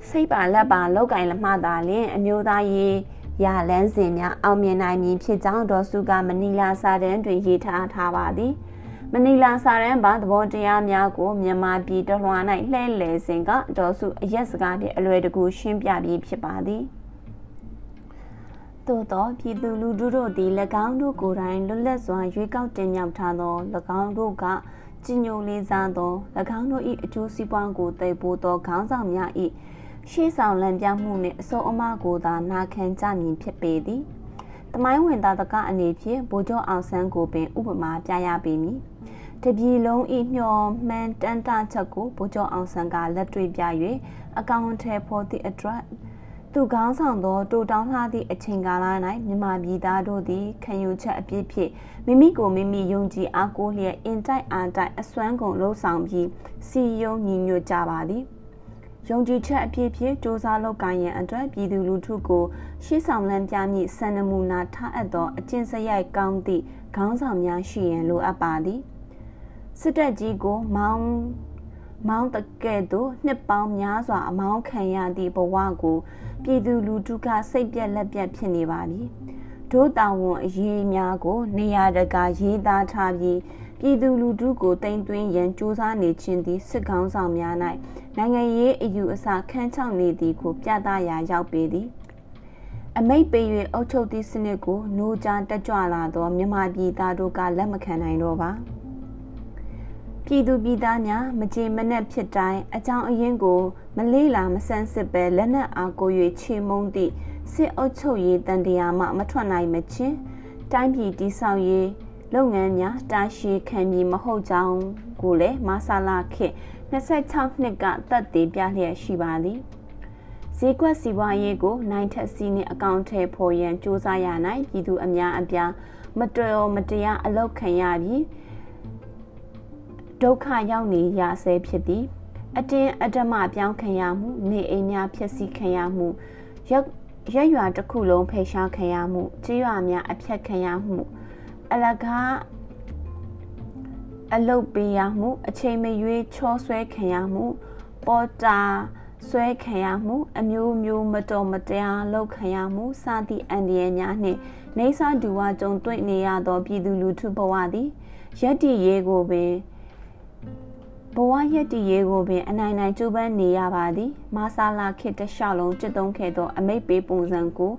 [SPEAKER 1] စိတ်ပါလက်ပါလောက်ကင်လမှသာလျင်အမျိုးသားရေးရလန်းစဉ်များအောင်မြင်နိုင်မည်ဖြစ်ကြောင်းဒေါ်စုကမနီလာစာတမ်းတွင်ရေးထားထားပါသည်မနီလာစာတမ်းပါသဘောတရားများကိုမြန်မာပြည်တလွှာ၌လှည့်လည်စဉ်ကဒေါ်စုအရက်စကားဖြင့်အလွယ်တကူရှင်းပြပြီးဖြစ်ပါသည်သို့သောပြည်သူလူထုတို့သည်၎င်းတို့ကိုယ်တိုင်လွတ်လပ်စွာရွေးကောက်တင်မြှောက်ထားသော၎င်းတို့ကကြီးညိုလေးစားသော၎င်းတို့၏အကျိုးစီးပွားကိုသိပို့သောခေါင်းဆောင်များ၏ ရှေ့ဆောင်လံပြမှုနှင့်အစိုးအမကိုသာနာခံကြမည်ဖြစ်ပေသည်။တမိုင်းဝင်သားတကအနေဖြင့်ဗိုလ်ချုပ်အောင်ဆန်းကိုပင်ဥပမာပြရပေမည်။တပြည်လုံးဤမျှော်မှန်းတန်တာချက်ကိုဗိုလ်ချုပ်အောင်ဆန်းကလက်တွေ့ပြ၍အကောင့်ထဲပေါ်သည့်အတွက်သူကောင်းဆောင်သောတိုတောင်းလှသည့်အချိန်ကာလ၌မြန်မာပြည်သားတို့သည်ခံယူချက်အပြည့်ဖြင့်မိမိကိုမိမိယုံကြည်အားကိုးလျက်အင်တိုက်အားတိုက်အစွမ်းကုန်လှုပ်ဆောင်ပြီးစီယုံညီညွတ်ကြပါသည် ယုံကြည်ချက်အပြည့်ဖြင့်စ조사လုပ်ကိုင်ရန်အတွက်ပြည်သူလူထုကိုရှေ့ဆောင်လမ်းပြမည့်စံနမူနာထားအပ်သောအကျင့်စရိုက်ကောင်းသည့်ခေါင်းဆောင်များရှိရန်လိုအပ်ပါသည်စစ်တပ်ကြီးကိုမောင်းမောင်းတကဲ့သို့နှစ်ပေါင်းများစွာအမောင်းခံရသည့်ဘဝကိုပြည်သူလူထုကစိတ်ပြက်လက်ပြက်ဖြစ်နေပါပြီ။ဒို့တာဝန်အရေးများကို နေရာတကာရေးသားထားပြီး ပြည်သူလူထုကိုတိမ်သွင်းရန်ကြိုးစားနေခြင်းသည်စစ်ခေါင်းဆောင်များ၌နိုင်ငံရေးအယူအဆခန့်ချောက်နေသည်ကိုပြသရာရောက်ပေသည်အမိတ်ပေ၍အုပ်ချုပ်သည့်စနစ်ကို노ကြတက်ကြွလာသောမြန်မာပြည်သားတို့ကလက်မခံနိုင်တော့ပါပြည်သူပြည်သားများမကြေမနက်ဖြစ်တိုင်းအကြောင်းအရင်းကို မလေးလာမဆန်းစစ်ပဲလက်နက်အားကို၍ချေမုန်းသည့်စစ်အုပ်ချုပ်ရေးတန်တရာမှမထွက်နိုင်မချင်းတိုင်းပြည်တည်ဆောက်ရေး လုပ်ငန်းများတာရှည်ခံမည်မဟုတ်ကြောင်းကိုလည်းမဆာလာခေ26နှစ်ကသက်တည်ပြလျက်ရှိပါသည်ဈေးကွက်စီးပွားရေးကိုနိုင်ထက်စီနှင့်အကောင့်ထဲပေါ်ရန်စ조사ရနိုင်ပြည်သူအများအပြားမတော်မတရားအလောက်ခံရပြီးဒုက္ခရောက်နေရဆဲဖြစ်သည် အတင်းအဓမ္မပြောင်းခံရမှုနေအိမ်များဖျက်ဆီးခံရမှုရက်ရက်ရွာတစ်ခုလုံးဖိရှားခံရမှုကြေးရွာများအဖြတ်ခံရမှု အလကားအလုတ်ပေးရမှုအချိန်မရွေးချောဆွဲခံရမှု ပေါ်တာဆွဲခံရမှု အမျိုးမျိုးမတော်မတရားလုပ်ခံရမှုစသည့်အန္တရာယ်များနှင့်နေဆာဒူဝါကြုံတွေ့နေရသောပြည်သူလူထုဘဝသည်ရက်တီရေးကိုပင်ဘဝရက်တည်ရေးကိုပင်အနိုင်နိုင်ကြိုးပမ်းနေရပါသည်မာဆာလာခေတ္တလျှောက်လုံးจิตသုံးခဲ့သောအမိတ်ပေးပုံစံကို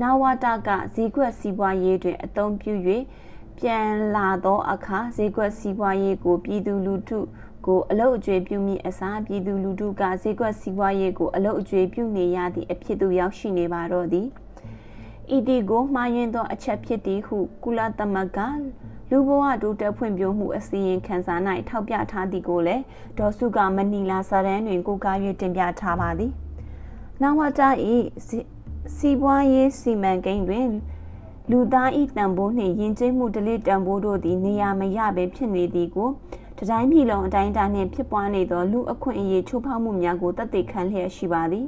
[SPEAKER 1] နာဝတာကဇီကွက်စီးပွားရေးတွင်အသုံးပြု၍ ပြန်လာသောအခါဇီကွက်စီးပွားရေးကိုပြည်သူလူထုကိုအလုတ်အကျွေးပြုမိအစားပြည်သူလူထုကဈေးကွက်စီးပွားရေးကိုအလုတ်အကျွေးပြုနေရသည့်အဖြစ်သို့ရောက်ရှိနေပါတော့သည်ဤဒီကိုမှားယွင်းသောအချက်ဖြစ်သည်ဟုကုလသမဂ္ဂလူဘဝတိုးတက်ဖွံ့ဖြိုးမှုအစီရင်ခံစာ၌ထောက်ပြထားသည်ကိုလည်းဒေါ်စုကမနီလာစာရန်တွင်ကိုကား၍တင်ပြထားပါသည်။နဝတာ၏စီးပွားရေးစီမံကိန်းတွင် လူသား၏တန်ဖိုးနှင့်ယဉ်ကျေးမှုဒလိတန်ဖိုးတို့သည်နေရာမရဘဲဖြစ်နေသည်ကိုတတိုင်းပြည်လုံးအတိုင်းအတာနှင့်ဖြစ်ပွားနေသောလူအခွင့်အရေးချိုးဖောက်မှုများကိုတသက်သေခံလျက်ရှိပါသည်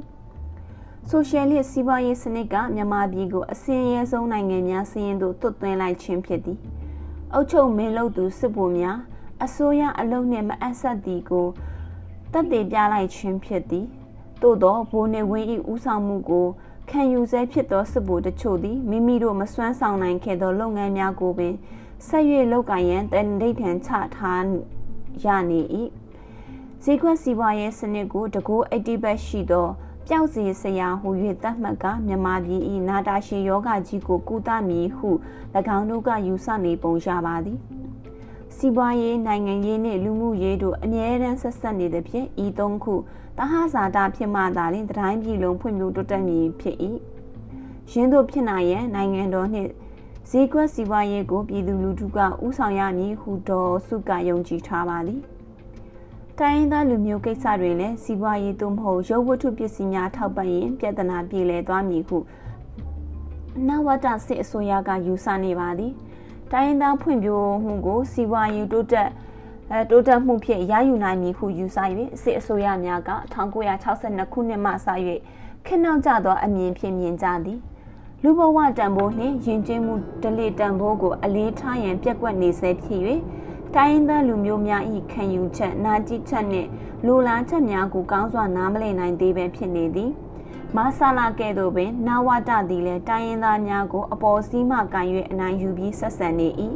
[SPEAKER 1] ။ဆိုရှယ်လစ်စီးပွားရေးစနစ်ကမြန်မာပြည်ကိုအစင်းရဲဆုံးနိုင်ငံများစီးရင်သို့တွတ်သွင်းလိုက်ခြင်းဖြစ်သည်။အုတ်ချုပ်မင်းလုပ်သူစစ်ဗိုလ်များအစိုးရအလုံးနှင့်မအပ်ဆက်သည်ကိုတက်တည်ပြလိုက်ခြင်းဖြစ်သည်သို့သောဘိုးနှင့်ဝင်း၏ဦးဆောင်မှုကို ခံယူဆဲဖြစ်သောစစ်ဗိုလ်တချို့သည်မိမိတို့မစွမ်းဆောင်နိုင်ခဲ့သောလုပ်ငန်းများကိုပင်ဆက်၍လုပ်ကိုင်ရန်တန်ဒိဋ္ဌံချထားရနေ၏ဈေးကွက်စီးပွားရေးစနစ်ကိုတကိုး80ဘက်ရှိသောပျောက်စီဆရာဟူ၍သတ်မှတ်ကမြန်မာပြည်၏နာတာရှည်ယောဂကြီးကိုကုသမည်ဟု၎င်းတို့ကယူဆနေပုံရပါသည်စီးပွားရေးနိုင်ငံရေးနှင့်လူမှုရေးတို့အမြဲတမ်းဆက်ဆက်နေသဖြင့်ဤသုံးခု တဟဇာတာဖြစ်မှသာလျှင်တိုင်းပြည်လုံးဖွံ့ဖြိုးတိုးတက်မည်ဖြစ်၏ရင်းတို့ဖြစ်နိုင်ရန်နိုင်ငံတော်နှင့်ဈေးကွက်စီးပွားရေးကိုပြည်သူလူထုကဥဆောင်ရမည်ဟုတော်စုကယုံကြည်ထားပါသည်တိုင်းရင်းသားလူမျိုးကိစ္စတွေလည်းစီးပွားရေးသို့မဟုတ်ရုပ်ဝတ္ထုပစ္စည်းများထောက်ပံ့ရင်ပြဿနာပြေလည်သွားမည်ဟုနဝတစစ်အစိုးရကယူဆနေပါသည်တိုင်းရင်းသားဖွံ့ဖြိုးမှုကိုစီးပွားရေးတိုးတက် အဲတိုးတက်မှုဖြင့်ရယူနိုင်မည်ဟုယူဆ၍စစ်အစိုးရများက1962ခုနှစ်မှစ၍ခင်းနောက်ကျသောအမြင်ဖြင့်မြင်ကြသည်လူဘဝတန်ဖိုးနှင့်ယဉ်ကျေးမှုဒလိတန်ဖိုးကိုအလေးထားရန်ပြက်ကွက်နေဆဲဖြစ်၍တိုင်းရင်းသားလူမျိုးများ၏ခံယူချက်နာကြည့်ချက်နှင့်လိုလားချက်များကိုကောင်းစွာနားမလည်နိုင်သေးပဲဖြစ်နေသည်မဆာလာကဲ့သို့ပင်နာဝတသည်လည်းတိုင်းရင်းသားများကိုအပေါ်စီးမှကန်၍အနိုင်ယူပြီးဆက်ဆံနေ၏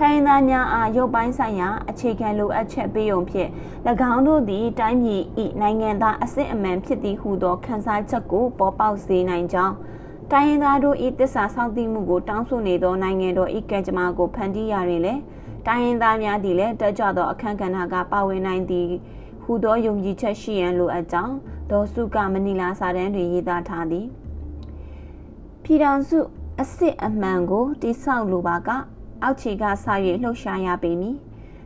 [SPEAKER 1] ထိုင်းသားများအားရုပ်ပိုင်းဆိုင်ရာအခြေခံလိုအပ်ချက်ပေးုံဖြင့်၎င်းတို့သည်တိုင်းပြည်၏နိုင်ငံသားအစစ်အမှန်ဖြစ်သည်ဟုသောခန်းစားချက်ကိုပေါ်ပေါက်စေနိုင်ကြောင်းတိုင်းရင်းသားတို့၏တစ္ဆာဆောက်တည်မှုကိုတောင်းဆိုနေသောနိုင်ငံတော်၏ကံကြမ္မာကိုဖန်တီးရတွင်လည်းတိုင်းရင်းသားများသည်လည်းတက်ကြွသောအခမ်းကဏ္ဍကပါဝင်နိုင်သည်ဟူသောယုံကြည်ချက်ရှိရန်လိုအပ်ကြောင်းဒေါ်စုကမနီလာစာတမ်းတွင်ရေးသားထားသည်ပြည်ထောင်စုအစ်စ်အမှန်ကိုတိဆောက်လိုပါက အောက်ခြေကစ၍လှုပ်ရှားရပေမည်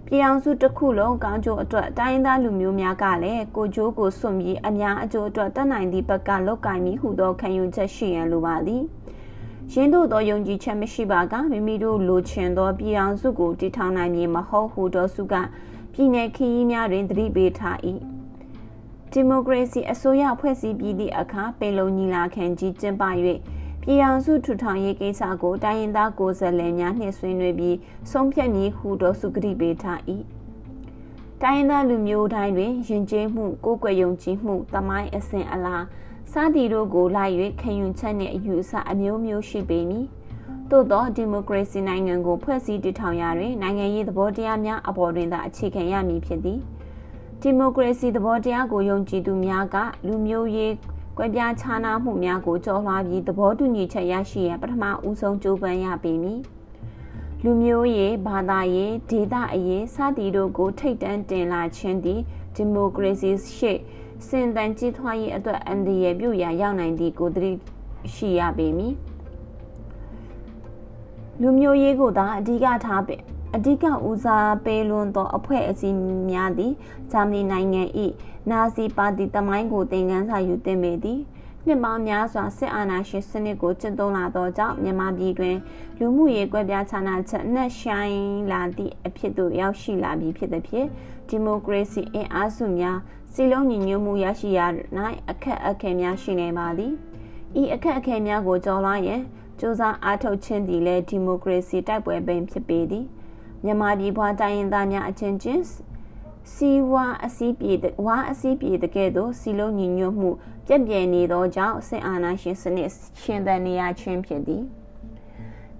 [SPEAKER 1] ပြည်အောင်စုတစ်ခုလုံးကောင်းကျိုးအတွက်တိုင်းသားလူမျိုးများကလည်းကိုကျိုးကိုစွန့်ပြီးအများအကျိုးအတွက်တတ်နိုင်သည့်ဘက်ကလောက်ကင်ပြီးဟူသောခံယူချက်ရှိရန်လိုပါသည်ရင်းတို့သောယုံကြည်ချက်မရှိပါကမိမိတို့လိုချင်သောပြည်အောင်စုကိုတည်ထောင်နိုင်မည်မဟုတ်ဟုသောစုကပြည်내ခီးများတွင်သတိပေးထား၏ဒီမိုကရေစီအစိုးရဖွဲ့စည်းပြီးသည့်အခါပင်လုံညီလာခံကြီးကျင်းပ၍ ပြည်အောင်စုထူထောင်ရေးကိစ္စကိုတိုင်းရင်းသားကိုယ်စားလှယ်များနှင့်ဆွေးနွေးပြီးဆုံးဖြတ်မည်ဟုသောစုကတိပေးထား၏တိုင်းရင်းသားလူမျိုးတိုင်းတွင်ယဉ်ကျေးမှုကိုယ်ကွယ်ယုံကြည်မှုတမိုင်းအစဉ်အလာစသည်တို့ကိုလိုက်၍ခံယူချက်နှင့်အယူအဆအမျိုးမျိုးရှိပေမည်သို့သောဒီမိုကရေစီနိုင်ငံကိုဖွဲ့စည်းတည်ထောင်ရာတွင်နိုင်ငံရေးသဘောတရားများအပေါ်တွင်သာအခြေခံရမည်ဖြစ်သည်ဒီမိုကရေစီသဘောတရားကိုယုံကြည်သူများကလူမျိုးရေး ကွဲပြားခြားနားမှုများကိုကြော်လွှားပြီးသဘောတူညီချက်ရရှိရန်ပထမဦးဆုံးကြိုးပမ်းရပေမည်လူမျိုးရေးဘာသာရေးဒေသအရေးစသည်တို့ကို ထိတ်တန့်တင်လာခြင်းသည်ဒီမိုကရေစီရှေ့စင်တန်ကြီးထွားရေးအတွက်အန်ဒီရဲ့ပြုရာရောက်နိုင်သည့်ကိုသတိရှိရပေမည်လူမျိုးရေးကိုသာအဓိကထားပင် အဓိကဦးစားပေးလွန်းသောအဖွဲ့အစည်းများသည်ဂျာမနီနိုင်ငံ၏နာဇီပါတီတမိုင်းကိုသင်ခန်းစာယူသင်ပေသည်နှစ်ပေါင်းများစွာစစ်အာဏာရှင်စနစ်ကိုကျင့်သုံးလာသောကြောင့်မြန်မာပြည်တွင်လူမှုရေးကွဲပြားခြားနာချက်နှက်ဆိုင်လာသည့်အဖြစ်သို့ရောက်ရှိလာပြီးဖြစ်သည်ဖြင့်ဒီမိုကရေစီအင်အားစုများစီလုံးညီညွတ်မှုရရှိရ၌အခက်အခဲများရှိနေပါသည်ဤအခက်အခဲများကိုကျော်လွှားရန်စ조사အားထုတ်ခြင်းသည်လည်းဒီမိုကရေစီတိုက်ပွဲပင်ဖြစ်ပေသည် မြန်မာပြည်ပွားတိုင်းရင်းသားများအချင်းချင်းစီဝါအစည်းပြေဝါအစည်းပြေတကဲ့သို့စီလုံးညီညွတ်မှုပြက်ပြယ်နေသောကြောင့်ဆင်အာဏာရှင်စနစ်ရှင်သန်နေရခြင်းဖြစ်သည်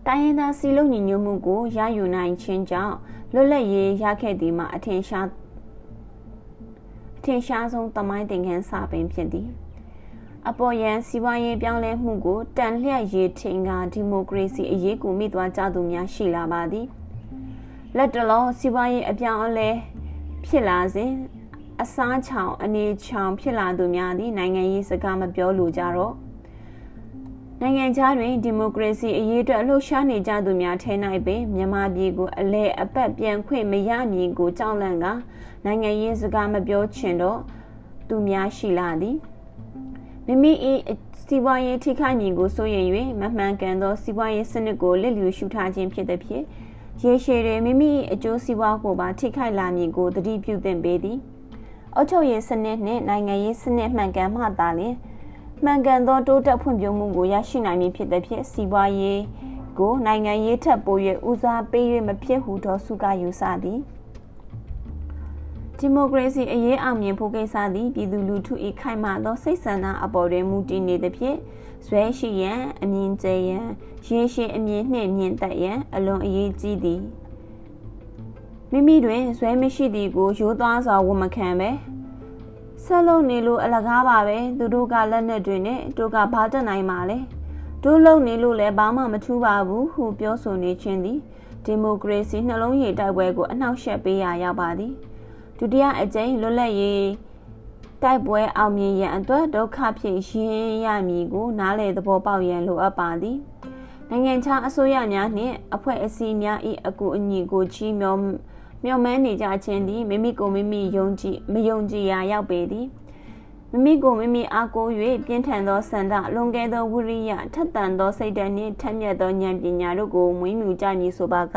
[SPEAKER 1] တိုင်းရင်းသားစီလုံးညီညွတ်မှုကိုရယူနိုင်ခြင်းကြောင့်လွတ်လပ်ရေးရခဲ့သည်မှာအထင်ရှားအထင်ရှားဆုံးသမိုင်းသင်ခန်းစာပင်ဖြစ်သည်အပေါ်ယံစီးပွားရေးပြောင်းလဲမှုကိုတန်လျက်ရေးထင်ကဒီမိုကရေစီအရေးကိုမိသွားကြသူများရှိလာပါသည် လက်တလောစီးပွားရေးအပြောင်းအလဲဖြစ်လာစဉ်အစားချောင်အနေချောင်ဖြစ်လာသူများသည်နိုင်ငံရေးစကားမပြောလိုကြတော့နိုင်ငံခြားတွင်ဒီမိုကရေစီအရေးအတွက်လှုပ်ရှားနေကြသူများထဲ၌ပင်မြန်မာပြည်ကိုအလဲအပတ်ပြန်ခွင့်မရမည်ကိုကြောက်လန့်ကနိုင်ငံရေးစကားမပြောချင်တော့သူများရှိလာသည်မိမိ၏စီးပွားရေးထိခိုက်မည်ကိုစိုးရိမ်၍မမှန်ကန်သောစီးပွားရေးစနစ်ကိုလစ်လျူရှုထားခြင်းဖြစ်သည်ဖြင့် ရေရှည်တွင်မိမိအကျိုးစီးပွားကိုပါထိခိုက်လာမည်ကိုသတိပြုသင့်ပေသည်အုပ်ချုပ်ရေးစနစ်နှင့်နိုင်ငံရေးစနစ်မှန်ကန်မှသာလျှင်မှန်ကန်သောတိုးတက်ဖွံ့ဖြိုးမှုကိုရရှိနိုင်မည်ဖြစ်သည်ဖြင့်စီးပွားရေးကိုနိုင်ငံရေးထက်ပို၍ဦးစားပေး၍မဖြစ်ဟုသောစုကယူဆသည်ဒီမိုကရေစီအရေးအောင်မြင်ဖို့ကိစ္စသည်ပြည်သူလူထု၏ခိုင်မာသောစိတ်ဆန္ဒအပေါ်တွင်မူတည်နေသဖြင့် ဇွဲရှိရန်အမြင်ကျရန်ရေရှည်အမြင်နှင့်မြင်တတ်ရန်အလွန်အရေးကြီးသည်မိမိတွင်ဇွဲမရှိသည်ကိုရိုးသားစွာဝန်မခံပဲဆက်လုံးနေလို့အလကားပါပဲသူတို့ကလက်နဲ့တွေနဲ့တို့ကဘာတက်နိုင်မှာလဲတို့လုံနေလို့လည်းဘာမှမထူးပါဘူးဟုပြောဆိုနေခြင်းသည်ဒီမိုကရေစီနှလုံးရည်တိုက်ပွဲကိုအနှောက်ယှက်ပေးရာရောက်ပါသည်ဒုတိယအကြိမ်လွတ်လပ်ရေး တိုက်ပွဲအောင်မြင်ရန်အတွက်ဒုက္ခဖြစ်ရင်းရမည်ကိုနားလေသဘောပေါက်ရန်လိုအပ်ပါသည်နိုင်ငံခြားအစိုးရများနှင့်အဖွဲ့အစည်းများ၏အကူအညီကိုချီးမြှောမျှော်မှန်းနေကြခြင်းသည်မိမိကိုမိမိယုံကြည်မယုံကြည်ရာရောက်ပေသည်မိမိကိုမိမိအားကိုး၍ပြင်းထန်သောစန္ဒလွန်ကဲသောဝိရိယထက်သန်သောစိတ်ဓာတ်နှင့်ထက်မြက်သောဉာဏ်ပညာတို့ကိုမွေးမြူကြမည်ဆိုပါက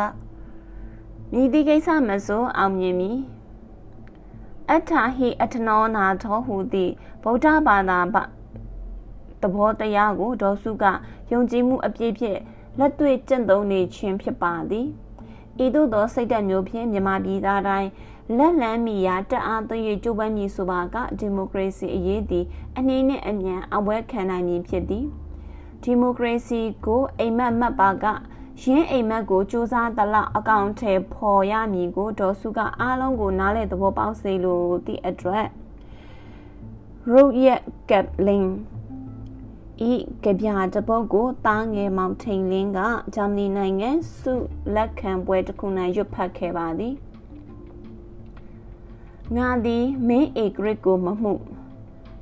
[SPEAKER 1] မိသည့်ကိစ္စမဆိုအောင်မြင်မည် အထာဟိအထနောနာသောဟူသည့်ဗုဒ္ဓဘာသာသဘောတရားကိုဒေါစုကယုံကြည်မှုအပြည့်ဖြင့်လက်တွေ့ကျင့်သုံးနေခြင်းဖြစ်ပါသည်ဤသို့သောစိတ်ဓာတ်မျိုးဖြင့်မြန်မာပြည်သားတိုင်းလက်လန်းမီရာတအားသွေးကြိုးပမ်းမည်ဆိုပါကဒီမိုကရေစီအရေးသည်အနည်းနှင့်အမြန်အဝဲခံနိုင်မည်ဖြစ်သည်ဒီမိုကရေစီကိုအိမ်မက်မှတ်ပါက ရင်းအိမ်မက်ကိုစူးစမ်းသလောက်အကောင့်ထဲပေါ်ရမည်ကိုဒေါ်စုကအားလုံးကိုနားလည်သဘောပေါက်စေလိုသည့်အတွက် road yet cap link ဤကြပြတပုတ်ကိုတားငယ်မောင်ထိန်လင်းကဂျာမနီနိုင်ငံစုလက်ခံပွဲတစ်ခု၌ရွတ်ဖတ်ခဲ့ပါသည်ငါသည်မင်းဧကရစ်ကိုမမှု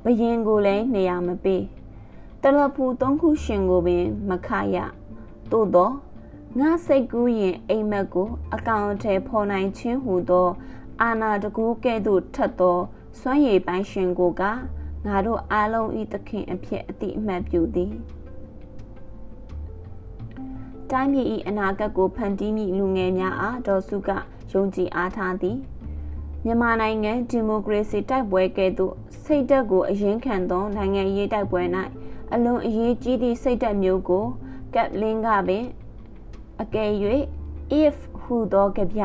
[SPEAKER 1] ဘယင်ကိုလည်းနေရာမပေးတလဖူသုံးခုရှင်ကိုပင် မခရသို့တော့ ငါစိတ်ကူးရင်အိမ်မက်ကို အကောင့်ထဲဖော်နိုင်ခြင်းဟူသော အာနာတကူကဲ့သို့ထက်သောစွမ်းရည်ပိုင်ရှင်ကိုကငါတို့အားလုံးဤသခင်အဖြစ်အတိအမှတ်ပြုသည်တိုင်းပြည်၏အနာဂတ်ကိုဖန်တီးမိလူငယ်များအားဒေါ်စုကယုံကြည်အားထားသည်မြန်မာနိုင်ငံဒီမိုကရေစီတိုက်ပွဲကဲ့သို့စိတ်သက်ကိုအရင်ခံသောနိုင်ငံရေးတိုက်ပွဲ၌အလွန်အရေးကြီးသည့်စိတ်သက်မျိုးကိုကပ်လင်းကပင် အကယ်၍ if ဟူသောကြပြ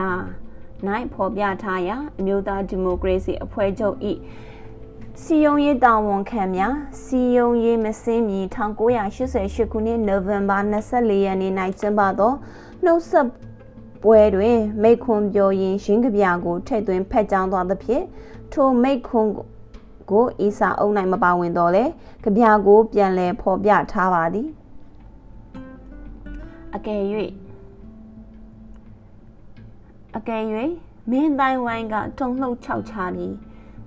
[SPEAKER 1] ၌ဖော်ပြထားရာအမျိုးသားဒီမိုကရေစီအဖွဲ့ချုပ်၏စီယုံရေးတာဝန်ခံများစီယုံရေးမစင်းမီ1988ခုနှစ်နိုဝင်ဘာ24ရက်နေ့၌ကျင်းပသောနှုတ်ဆက်ပွဲတွင်မိခွန်ပြောရင်ရင်းကပြကိုထည့်သွင်းဖက်ကြောင်းသွားသဖြင့်ထိုမိခွန်ကိုအီစာအုပ်၌မပါဝင်တော့လေကြပြကိုပြန်လည်ဖော်ပြထားပါသည်အကယ်၍ အကယ်၍မင်းတိုင်းဝိုင်းကတုံလှုပ်ခြောက်ချပြီး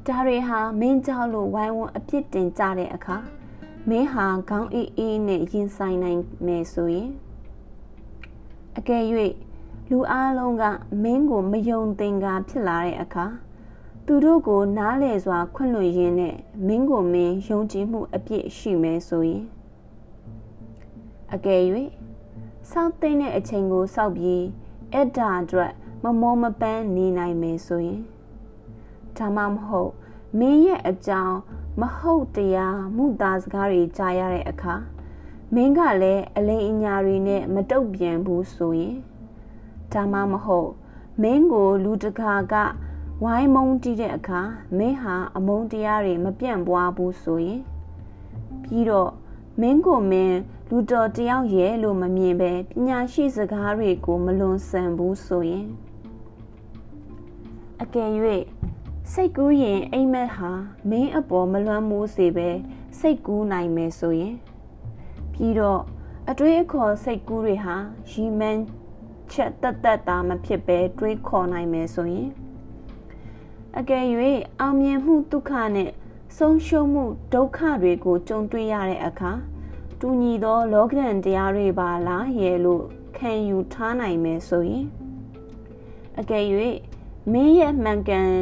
[SPEAKER 1] ဒါတွေဟာမင်းကြောက်လို့ဝိုင်းဝန်းအပြစ်တင်ကြတဲ့အခါမင်းဟာခေါင်းအေးအေးနဲ့ရင်ဆိုင်နိုင်မယ်ဆိုရင်အကယ်၍လူအလုံးကမင်းကိုမယုံသင်္ကာဖြစ်လာတဲ့အခါသူတို့ကိုနားလေစွာ ခွင့်လွှတ်ရင်းနဲ့မင်းကိုမင်းယုံကြည်မှုအပြည့်ရှိမယ်ဆိုရင်အကယ်၍စောင့်သိမ့်တဲ့အချိန်ကိုစောက်ပြီးအဲ့ဒါအတွက် မမောမပန်းနေနိုင်မယ်ဆိုရင်ဒါမှမဟုတ်မင်းရဲ့အကြောင်းမဟုတ်တရားမှုသားစကားတွေကြားရတဲ့အခါမင်းကလည်းအလိမ်အညာတွေနဲ့မတုတ်ပြန်ဘူးဆိုရင်ဒါမှမဟုတ်မင်းကို လူတကာကဝိုင်းမုန်းတီးတဲ့အခါမင်းဟာအမုန်းတရားတွေမပြန့်ပွားဘူးဆိုရင်ပြီးတော့မင်းကိုမင်းလူတော်တယောက်ရဲ့လို့မမြင်ပဲပညာရှိစကားတွေကိုမလွန်ဆန်ဘူးဆိုရင် အကယ်၍စိတ်ကူးရင်အိမ်မက်ဟာမင်းအပေါ်မလွမ်းမိုးစေပဲစိတ်ကူးနိုင်မယ်ဆိုရင်ပြီးတော့အတွေးအခေါ်စိတ်ကူးတွေဟာရီမန်းချက်တက်တက်တာမဖြစ်ပဲတွေးခေါ်နိုင်မယ်ဆိုရင်အကယ်၍အောင်မြင်မှုဒုက္ခနဲ့ဆုံးရှုံးမှုဒုက္ခတွေကိုကြုံတွေ့ရတဲ့အခါတူညီသောလောကဓာတ်တရားတွေပါလားရဲ့လို့ခံယူထားနိုင်မယ်ဆိုရင်အကယ်၍ မင်းရဲ့မှန်ကန်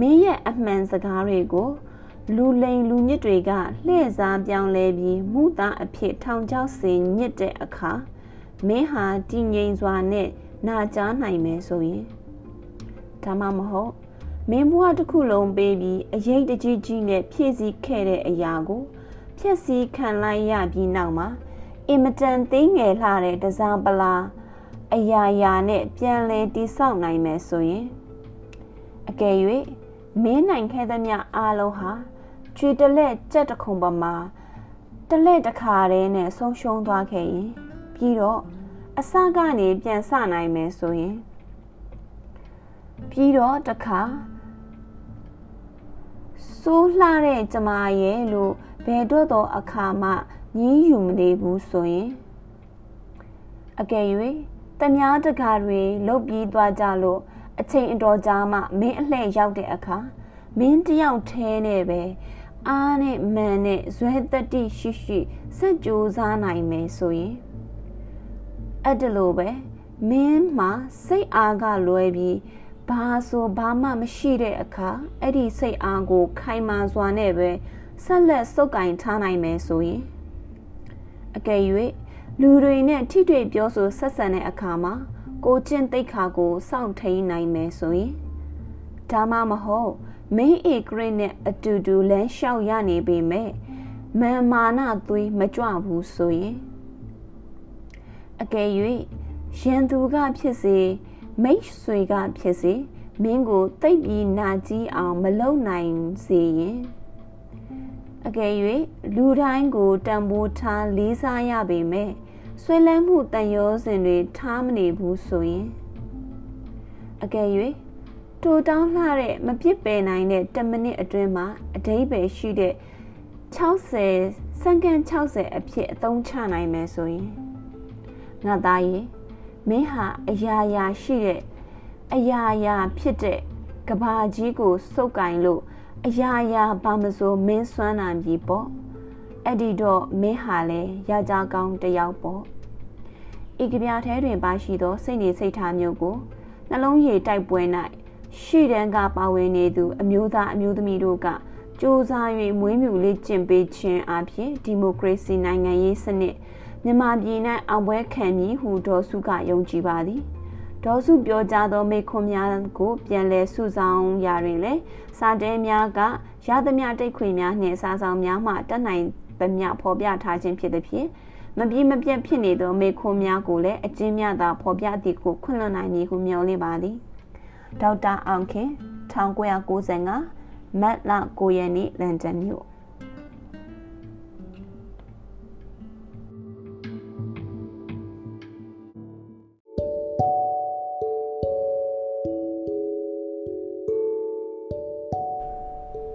[SPEAKER 1] မင်းရဲ့အမှန်စကားတွေကိုလူလိန်လူညစ်တွေကလှည့်စားပြောင်းလဲပြီးမူသားအဖြစ်ထောင်ချောက်စင်ညစ်တဲ့အခါမင်းဟာတည်ငြိမ်စွာနဲ့နာကြားနိုင်မယ်ဆိုရင်ဒါမှမဟုတ်မင်းဘဝတစ်ခုလုံးပေးပြီးအရေးတကြီးကြီးနဲ့ဖြည့်ဆည်းခဲ့တဲ့အရာကိုဖြည့်ဆည်းခံလိုက်ရပြီးနောက်မှာအင်မတန်သိငယ်လှတဲ့တစားပလာ အရာရာနဲ့ပြန်လဲတိဆောက်နိုင်မယ်ဆိုရင်အကယ်၍မင်းနိုင်ခဲ့သမျှအားလုံးဟာကျွေတလက်ကြက်တခုံပမာတလက်တခါတည်းနဲ့ဆုံးရှုံးသွားခဲ့ရင်ပြီးတော့အစကနေပြန်ဆနိုင်မယ်ဆိုရင်ပြီးတော့တခါစိုးလှတဲ့ကျမရဲ့လို့ဘယ်တော့တော့အခါမှညင်းယူမနေဘူးဆိုရင်အကယ်၍ တမားတကားတွေလုတ်ပြီးသွားကြလို့အချိန်အတော်ကြာမှမင်းအလှည့်ရောက်တဲ့အခါမင်းတယောက်ထဲနဲ့ပဲအားနဲ့မန်နဲ့ဇွဲတတိရှိရှိစက်ကြိုးစားနိုင်မယ်ဆိုရင်အဲ့ဒါလိုပဲမင်းမှာစိတ်အားကလွဲပြီးဘာဆိုဘာမှမရှိတဲ့အခါအဲ့ဒီစိတ်အားကို ခိုင်မာစွာနဲ့ပဲဆက်လက်စုပ်ကင်ထားနိုင်မယ်ဆိုရင်အကယ်၍ လူတွေနဲ့ထိတွေ့ပြောဆိုဆက်ဆံတဲ့အခါမှာကိုကျင့်သိက္ခာကိုစောင့်ထိန်နိုင်မယ်ဆိုရင်ဒါမှမဟုတ်မင်းဧကရစ်နဲ့အတူတူလမ်းလျှောက်ရနေပေမဲ့မာမာနသွေးမကြွဘူးဆိုရင်အကယ်၍ရန်သူကဖြစ်စေမိတ်ဆွေကဖြစ်စေမင်းကိုတိတ်ပြီးနာကြီးအောင်မလုံနိုင်စေရင်အကယ်၍လူတိုင်းကိုတံပိုးထားလေးစားရပေမဲ့ ဆွဲလန်းမှုတန်ရောစင်တွေထားမနေဘူးဆိုရင်အကယ်၍တိုတောင်းလှတဲ့မပြစ်ပယ်နိုင်တဲ့10မိနစ်အတွင်းမှာအတိတ်ပဲရှိတဲ့60စက္ကန့်60အဖြစ်အသုံးချနိုင်မယ်ဆိုရင်ငါသားရေမင်းဟာအရာရာရှိတဲ့အရာရာဖြစ်တဲ့ကဘာကြီးကိုစုပ်ကင်လို့အရာရာဘာမစိုးမင်းစွမ်းနိုင်ပြီပေါ့အဲ့ဒီတော့မင်းဟာလဲယောက်ျားကောင်းတယောက်ပေါ့ ဤကပြားထဲတွင်ပါရှိသောစိတ်နေစိတ်ထားမျိုးကိုနှလုံးရည်တိုက်ပွဲ၌ရှေ့တန်းကပါဝင်နေသူ အမျိုးသားအမျိုးသမီးတို့ကစ조사၍မွေးမြူလေ့ကျင့်ပေးခြင်းအပြင်ဒီမိုကရေစီနိုင်ငံရေးစနစ်မြန်မာပြည်၌အောင်ပွဲခံမည်ဟုဒေါ်စုကယုံကြည်ပါသည်ဒေါ်စုပြောကြားသောမိခွန်များကိုပြန်လည်စုဆောင်ရာတွင်လည်းစာတဲများကရသမျှတိတ်ခွေများနှင့်စာဆောင်များမှတက်နိုင်သမျှဖော်ပြထားခြင်းဖြစ်သည်ဖြင့် မပြေမပြတ်ဖြစ်နေသောမိခွန်များကိုလည်းအကျဉ်းများသာဖော်ပြသည်ကိုခွင့်လွှတ်နိုင်မည်ဟုမျှော်လင့်ပါသည်ဒေါက်တာအောင်ခင်1995မတ်လ9ရက်နေ့လန်ဒန်မြို့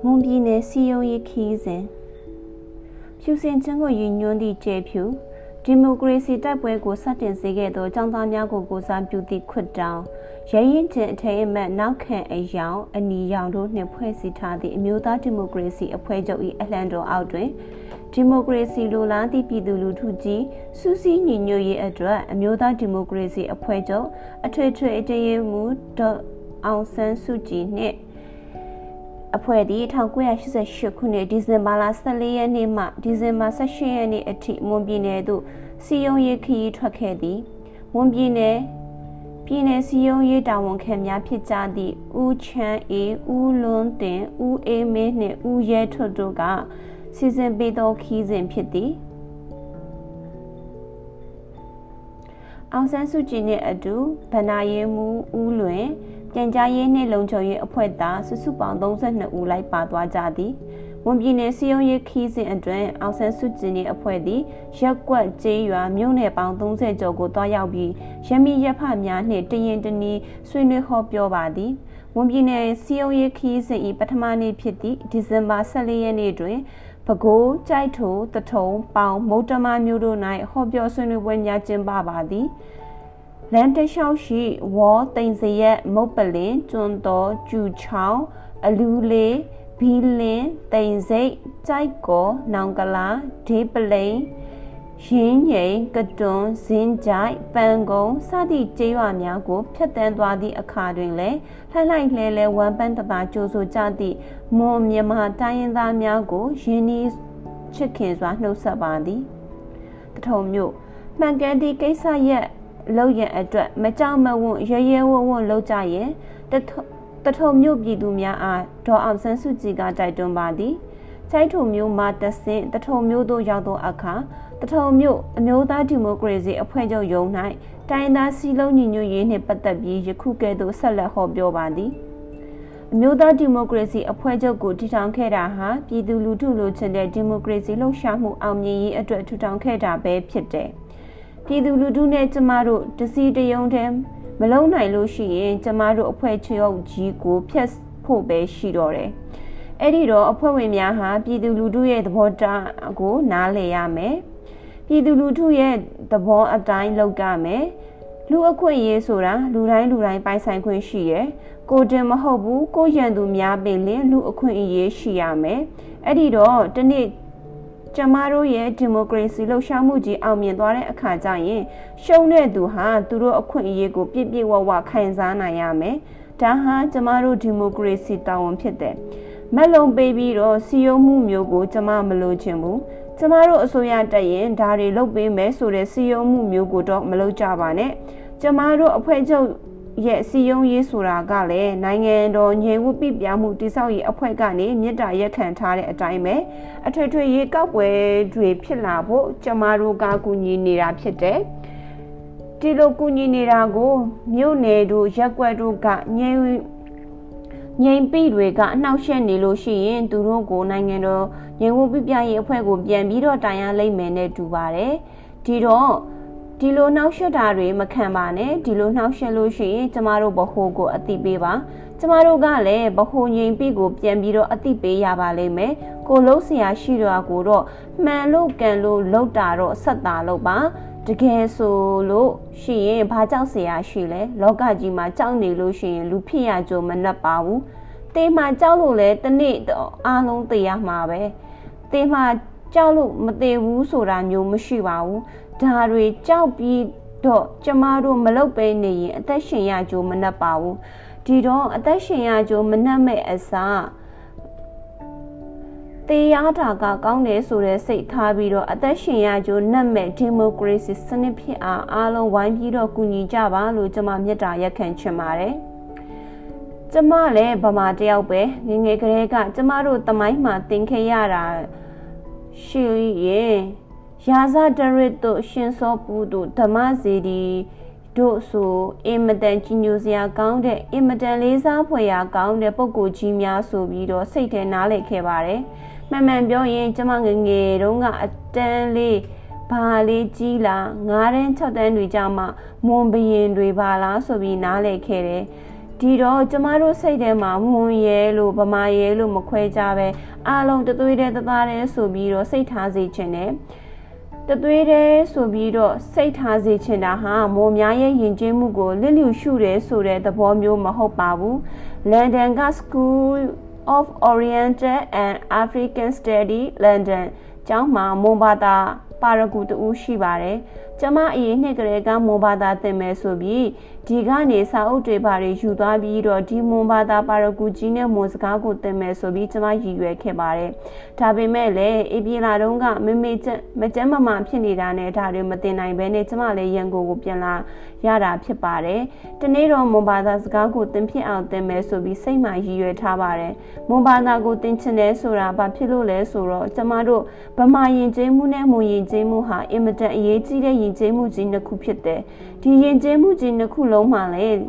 [SPEAKER 1] မွန်ပြည်နယ်စီယုံရေးခီးစဉ်ဖြူစင်ချင်းကိုယူညွန်းသည့်ကျေဖြူ ဒီမိုကရေစီတိုက်ပွဲကိုစတင်စေခဲ့သောចောင်းသားများကိုကိုစားပြုသည့်ခွတ်တောင်ရဲရင်ချင်းအထိမ်းအမှတ်နောက်ခံအယောင်အနီရောင်တို့နှင့်ဖွဲ့စည်းထားသည့်အမျိုးသားဒီမိုကရေစီအဖွဲ့ချုပ်၏အလှန်တော်အောက်တွင်ဒီမိုကရေစီလိုလားသည့်ပြည်သူလူထုကြီးစူးစီးညီညွတ်ရေးအတွက်အမျိုးသားဒီမိုကရေစီအဖွဲ့ချုပ်အထွေထွေအတည်ရမှုဒေါ်အောင်ဆန်းစုကြည်နှင့် အဖွဲ့သည်1988ခုနှစ်ဒီဇင်ဘာလ14ရက်နေ့မှဒီဇင်ဘာ18ရက်နေ့အထိမွန်ပြည်နယ်သို့စီယုံရေးခရီးထွက်ခဲ့သည်မွန်ပြည်နယ်ပြည်နယ်စီယုံရေးတာဝန်ခံများဖြစ်ကြသည့်ဦးချမ်းအေးဦးလွန်းတင်ဦးအေးမင်းနှင့်ဦးရဲထွတ်တို့ကစီစဉ်ပေးသောခီးစဉ်ဖြစ်သည်အောင်ဆန်းစုကြည်နှင့်အတူဗဏ္ဍာရေးမှူးဦးလွင် ပြန်ကြားရေးနှင့်လုံခြုံရေးအဖွဲ့သားစုစုပေါင်း32ဦးလိုက်ပါသွားကြသည်ဝန်ပြည်နယ်စီယုံရေးခီးစဉ်အတွင်းအောင်ဆန်းစုကြည်နှင့်အဖွဲ့သည်ရက်ကွက်ကျေးရွာမြို့နယ်ပေါင်း30ကျော်ကိုတွားရောက်ပြီးရမီရဖများနှင့်တရင်တနီဆွေးနွေးဟောပြောပါသည်ဝန်ပြည်နယ်စီယုံရေးခီးစဉ်၏ပထမနေ့ဖြစ်သည့်ဒီဇင်ဘာ14ရက်နေ့တွင်ပဲခူးကြိုက်ထိုတထုံပေါင်မုတ်တမမျိုးတို့၌ဟောပြောဆွေးနွေးပွဲများကျင်းပပါသည် လန်တလျှောက်ရှိဝေါ်တိန်စရက်မုတ်ပလင်ကျွန်းတော်ကျူချောင်းအလူလေးဘီလင်တိန်စိတ်ကြိုက်ကောနောင်ကလာဒေးပလိန်ရင်းငိန်ကတွန်ဇင်းကြိုက်ပန်ကုံစသည့်ကျေးရွာများကိုဖျက်တမ်းသွားသည့်အခါတွင်လည်းလှိုက်လှိုက်လဲလဲဝမ်ပန်းတသာကြိုးဆိုကြသည့်မွန်မြန်မာတိုင်းရင်းသားများကိုယင်းဤချစ်ခင်စွာနှုတ်ဆက်ပါသည်တထုံမြို့မှန်ကန်သည့်ကိစ္စရက် လောက်ရန်အတွက်မကြောက်မဝွန့်ရရဲဝဝွန့်လောက်ကြရင်တထုံမြို့ပြည်သူများအားဒေါ်အောင်ဆန်းစုကြည်ကတိုက်တွန်းပါသည်ချိုက်ထုံမြို့မှာတဆင့်တထုံမြို့သို့ရောက်သောအခါတထုံမြို့အမျိုးသားဒီမိုကရေစီအဖွဲ့ချုပ်ရုံး၌တိုင်းသားစီလုံးညီညွတ်ရေးနှင့်ပတ်သက်ပြီးယခုကဲ့သို့ဆက်လက်ဟောပြောပါသည်အမျိုးသားဒီမိုကရေစီအဖွဲ့ချုပ်ကိုတည်ထောင်ခဲ့တာဟာပြည်သူလူထုလိုချင်တဲ့ဒီမိုကရေစီလှုပ်ရှားမှုအောင်မြင်ရေးအတွက်ထူထောင်ခဲ့တာပဲဖြစ်တယ်။ ပြည်သူလူထုနဲ့ကျမတို့တစည်းတယုံတည်းမလုံနိုင်လို့ရှိရင်ကျမတို့အဖွဲ့ချုပ်ကြီးကိုဖျက်ဖို့ပဲရှိတော့တယ်။အဲ့ဒီတော့အဖွဲ့ဝင်များဟာပြည်သူလူထုရဲ့သဘောထားကို နားလည်ရမယ်။ပြည်သူလူထုရဲ့သဘောအတိုင်းလုပ်ကြမယ်။လူအခွင့်အရေးဆိုတာလူတိုင်းလူတိုင်းပိုင်ဆိုင်ခွင့်ရှိရယ်။ကိုတင်မဟုတ်ဘူးကိုရန်သူများပင်လင်လူအခွင့်အရေးရှိရမယ်။အဲ့ဒီတော့တနေ့ ကျမတို့ရဲ့ဒီမိုကရေစီလှုပ်ရှားမှုကြီးအောင်မြင်သွားတဲ့အခါကျရင်ရှုံးတဲ့သူဟာသူတို့အခွင့်အရေးကိုပြည့်ပြည့်ဝဝခံစားနိုင်ရမယ်။ဒါဟာကျမတို့ဒီမိုကရေစီတာဝန်ဖြစ်တယ်။မက်လုံးပေးပြီးတော့စီယုံမှုမျိုးကိုကျမမလိုချင်ဘူး။ကျမတို့အစိုးရတက်ရင်ဒါတွေလုပ်ပေးမယ်ဆိုတဲ့စီယုံမှုမျိုးကိုတော့မလုပ်ကြပါနဲ့။ကျမတို့အဖွဲ့ချုပ် ရဲ့စီယုံရေးဆိုတာကလည်းနိုင်ငံတော်ညီဝပြပြမှုတိဆောက်ရေးအဖွဲ့ကနေမြစ်တာရက်ခံထားတဲ့အတိုင်းပဲအထွေထွေရေးကောက်ပွဲတွေဖြစ်လာဖို့ကျမတို့ကကူညီနေတာဖြစ်တယ်ဒီလိုကူညီနေတာကိုမြို့နယ်တို့ရက်ကွက်တို့ကငြိမ်ငြိမ်ပိတွေကအနှောက်ယှက်နေလို့ရှိရင်သူတို့ကိုနိုင်ငံတော်ငြိမ်ဝပြပြရေးအဖွဲ့ကိုပြန်ပြီးတော့တိုင်ရလိမ့်မယ်နဲ့တူပါတယ်ဒီတော့ ဒီလိုနှောက်ယှက်တာတွေမခံပါနဲ့ဒီလိုနှောက်ယှက်လို့ရှိရင်ကျမတို့ဘ ਹੁ ကိုအတိပေးပါကျမတို့ကလည်းဘ ਹੁ ငိမ်ပြီကိုပြန်ပြီးတော့အတိပေးရပါလိမ့်မယ်ကိုလုံးဆရာရှိတော်ကိုတော့မှန်လို့ကန်လို့လောက်တာတော့ဆက်တာလို့ပါတကယ်ဆိုလို့ရှိရင်ဘာကြောက်เสียရှိလဲလောကကြီးမှာကြောက်နေလို့ရှိရင်လူဖြစ်ရကြုံမနှက်ပါဘူးတေးမှကြောက်လို့လဲတနေ့အားလုံးသိရမှာပဲတေးမှကြောက်လို့မသေးဘူးဆိုတာမျိုးမရှိပါဘူး ဒါတွေကြောက်ပြီးတော့ကျမတို့မလုတ်ပဲနေရင်အသက်ရှင်ရကြိုးမနှက်ပါဘူးဒီတော့အသက်ရှင်ရကြိုးမနှက်မဲ့အစားတေးရတာကကောင်းတယ်ဆိုတဲ့စိတ်ထားပြီးတော့အသက်ရှင်ရကြိုးနှက်မဲ့ဒီမိုကရေစီစနစ်ဖြစ်အားအားလုံးဝိုင်းပြီးတော့ကူညီကြပါလို့ကျွန်မမြတ်တာရက်ခံချင်ပါတယ်ကျမလည်းဗမာတယောက်ပဲငငယ်ကလေးကကျမတို့တမိုင်းမှာသင်ခဲ့ရတာရှိရဲ့ ရာဇဒရစ်တို့ရှင်စောပူတို့ဓမ္မစီဒီတို့ဆိုအင်မတန်ကြီးညိုစရာကောင်းတဲ့အင်မတန်လေးစားဖွယ်ရာကောင်းတဲ့ပုံကိုကြီးများဆိုပြီးတော့စိတ်ထဲနားလည်ခဲ့ပါတယ်။မှန်မှန်ပြောရင်ကျမငငယ်တုန်းကအတန်းလေးဘာလေးကြီးလားငါးတန်း၆တန်းတွေကြမှာမွန်ဘရင်တွေပါလားဆိုပြီးနားလည်ခဲ့တယ်။ဒီတော့ကျမတို့စိတ်ထဲမှာမွန်ရဲလို့ဗမာရဲလို့မခွဲကြပဲအားလုံးတသွေးတဲ့တသားတဲ့ဆိုပြီးတော့စိတ်ထားစေချင်တယ်။ တသွေးတဲ့ဆိုပြီးတော့စိတ်ထားစေချင်တာဟာမိုးများရဲ့ယဉ်ကျေးမှုကိုလစ်လျူရှုတယ်ဆိုတဲ့သဘောမျိုးမဟုတ်ပါဘူး။ London က School of Oriental and African Study London ကျောင်းမှာမွန်ဘာသာပါရဂူတူရှိပါတယ်။ကျမအရင်နှစ်ကလေးကမွန်ဘာသာသင်မယ်ဆိုပြီးဒီကနေစာအုပ်တွေပါတွေယူသွားပြီးတော့ဒီမွန်ဘာသာပါရဂူကြီးနဲ့မွန်စကားကိုသင်မယ်ဆိုပြီးကျမရည်ရွယ်ခဲ့ပါတယ်။ဒါပေမဲ့လည်းအေပြေလာတုန်းကမမေချက်မကျမ်းမမာဖြစ်နေတာနဲ့ဒါတွေမသင်နိုင်ဘဲနဲ့ကျမလည်းရန်ကုန်ကိုပြန်လာရတာဖြစ်ပါတယ်။တနေ့တော့မွန်ဘာသာစကားကိုသင်ဖြစ်အောင်သင်မယ်ဆိုပြီးစိတ်မှရည်ရွယ်ထားပါတယ်။မွန်ဘာသာကိုသင်ချင်တယ်ဆိုတာဘာဖြစ်လို့လဲဆိုတော့ကျမတို့ဗမာယဉ်ကျေးမှုနဲ့မွန်ယဉ်ကျေးမှုဟာအင်မတန်အရေးကြီးတဲ့ယဉ်ကျေးမှုကြီးနှစ်ခုဖြစ်တယ်။ဒီယဉ်ကျေးမှုကြီးနှစ်ခုလုံးမှာလည်း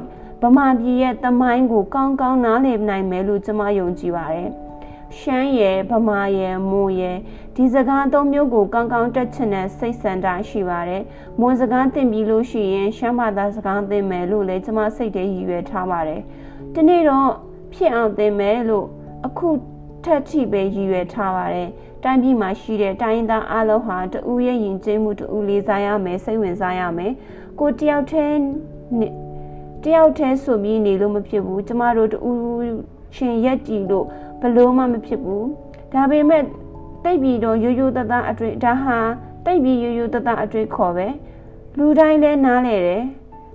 [SPEAKER 1] ဗမာပြည်ရဲ့တမိုင်းကိုကောင်းကောင်းနားလည်နိုင်မယ်လို့ကျမယုံကြည်ပါတယ်။ရှမ်းရယ်ဗမာရယ်မွန်ရယ်ဒီစကားသုံးမျိုးကိုကောင်းကောင်းတက်ချင်တဲ့စိတ်ဆန္ဒရှိပါတယ်။မွန်စကားသင်ပြီးလို့ရှိရင်ရှမ်းဘာသာစကားသင်မယ်လို့လည်းကျမစိတ်ထဲရည်ရွယ်ထားပါတယ်။ဒီနေ့တော့ဖြစ်အောင်သင်မယ်လို့အခုထက်ထိပဲရည်ရွယ်ထားပါတယ်။တိုင်းပြည်မှာရှိတဲ့တိုင်းသားအလုံးဟာတူရဲ့ယဉ်ကျေးမှုတူလေးစားရမယ်စိတ်ဝင်စားရမယ်။ ကိုတယောက်တည်းတယောက်တည်းဆိုပြီးနေလို့မဖြစ်ဘူးကျမတို့တူရှင်ရက်ကြည်လို့ဘလို့မှမဖြစ်ဘူးဒါပေမဲ့တိတ်ပြီးတော့ရိုးရိုးတသားအတွေ့ဒါဟာတိတ်ပြီးရိုးရိုးတသားအတွေ့ခေါ်ပဲလူတိုင်းလဲနားလဲတယ်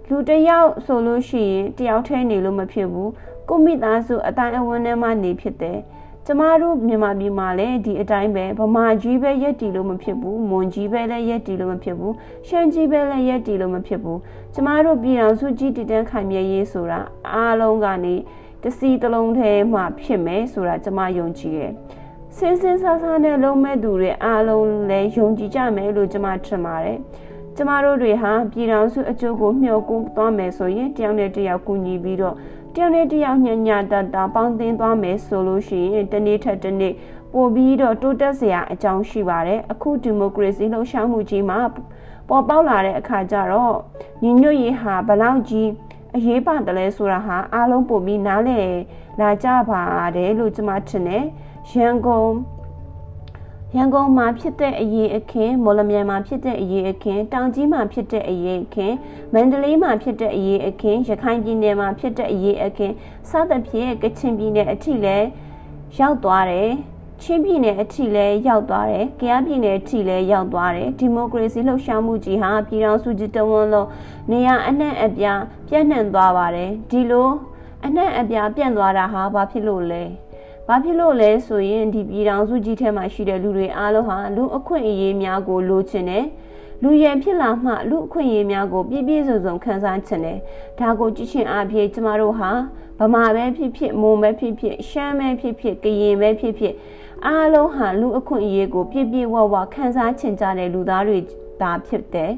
[SPEAKER 1] လူတယောက်ဆိုလို့ရှိရင်တယောက်တည်းနေလို့မဖြစ်ဘူးကိုမိသားစုအတိုင်းအဝန်းထဲမှာနေဖြစ်တယ် ကျမတို့မြန်မာပြည်မှာလည်းဒီအတိုင်းပဲဗမာကြီးပဲရက်တီလို့မဖြစ်ဘူးမွန်ကြီးပဲလည်းရက်တီလို့မဖြစ်ဘူးရှမ်းကြီးပဲလည်းရက်တီလို့မဖြစ်ဘူးကျမတို့ပြည်တော်စုကြီးတည်တံ့ခိုင်မြဲရေးဆိုတာအားလုံးကနေတစီတလုံးထဲမှာဖြစ်မယ်ဆိုတာကျမယုံကြည်တယ်စင်းစင်းဆာဆာနဲ့လုံးမဲ့သူတွေအားလုံးလည်းယုံကြည်ကြမယ်လို့ကျမထင်ပါတယ်ကျမတို့တွေဟာပြည်တော်စုအကျိုးကိုမျှော်ကိုးသွားမယ်ဆိုရင်တယောက်နဲ့တယောက်ကူညီပြီးတော့ တယောက်နဲ့တယောက်ညညာတတပေါင်းသင်းသွားမယ်ဆိုလို့ရှိရင်တနေ့ထက်တနေ့ပို့ပြီးတော့တိုးတက်စရာအကြောင်းရှိပါတယ်အခုဒီမိုကရေစီလှုပ်ရှားမှုကြီးမှာပေါ်ပေါက်လာတဲ့အခါကျတော့ညီညွတ်ရေးဟာဘလောက်ကြီးအရေးပါတယ်လဲဆိုတာဟာအားလုံးပို့ပြီးနားလည်လာကြပါတယ်လို့ကျွန်မထင်တယ်ရန်ကုန် ရန်ကုန်မှာဖြစ်တဲ့အရေးအခင်းမော်လမြိုင်မှာဖြစ်တဲ့အရေးအခင်းတောင်ကြီးမှာဖြစ်တဲ့အရေးအခင်းမန္တလေးမှာဖြစ်တဲ့အရေးအခင်းရခိုင်ပြည်နယ်မှာဖြစ်တဲ့အရေးအခင်းစသဖြင့်ကချင်ပြည်နယ်အထိလည်းရောက်သွားတယ်ချင်းပြည်နယ်အထိလည်းရောက်သွားတယ်။ကြားပြည်နယ်အထိလည်းရောက်သွားတယ်။ဒီမိုကရေစီလှုပ်ရှားမှုကြီးဟာပြည်ထောင်စုကြီးတဝန်းလုံးနေရာအနှံ့အပြားပြန့်နှံ့သွားပါတယ်။ဒီလိုအနှံ့အပြားပြန့်သွားတာဟာဘာဖြစ်လို့လဲ။ ဘာဖြစ်လို့လဲဆိုရင်ဒီပြည်ထောင်စုကြီးထဲမှာရှိတဲ့လူတွေအားလုံးဟာလူအခွင့်အရေးများကိုလိုချင်တယ်လူရန်ဖြစ်လာမှလူအခွင့်အရေးများကိုပြည့်ပြည့်စုံစုံခံစားချင်တယ်ဒါကိုကြည့်ချင်းအားဖြင့်ကျမတို့ဟာဗမာပဲဖြစ်ဖြစ်မွန်ပဲဖြစ်ဖြစ်ရှမ်းပဲဖြစ်ဖြစ်ကရင်ပဲဖြစ်ဖြစ်အားလုံးဟာလူအခွင့်အရေးကိုပြည့်ပြည့်ဝဝခံစားချင်ကြတဲ့လူသားတွေဒါဖြစ်တယ်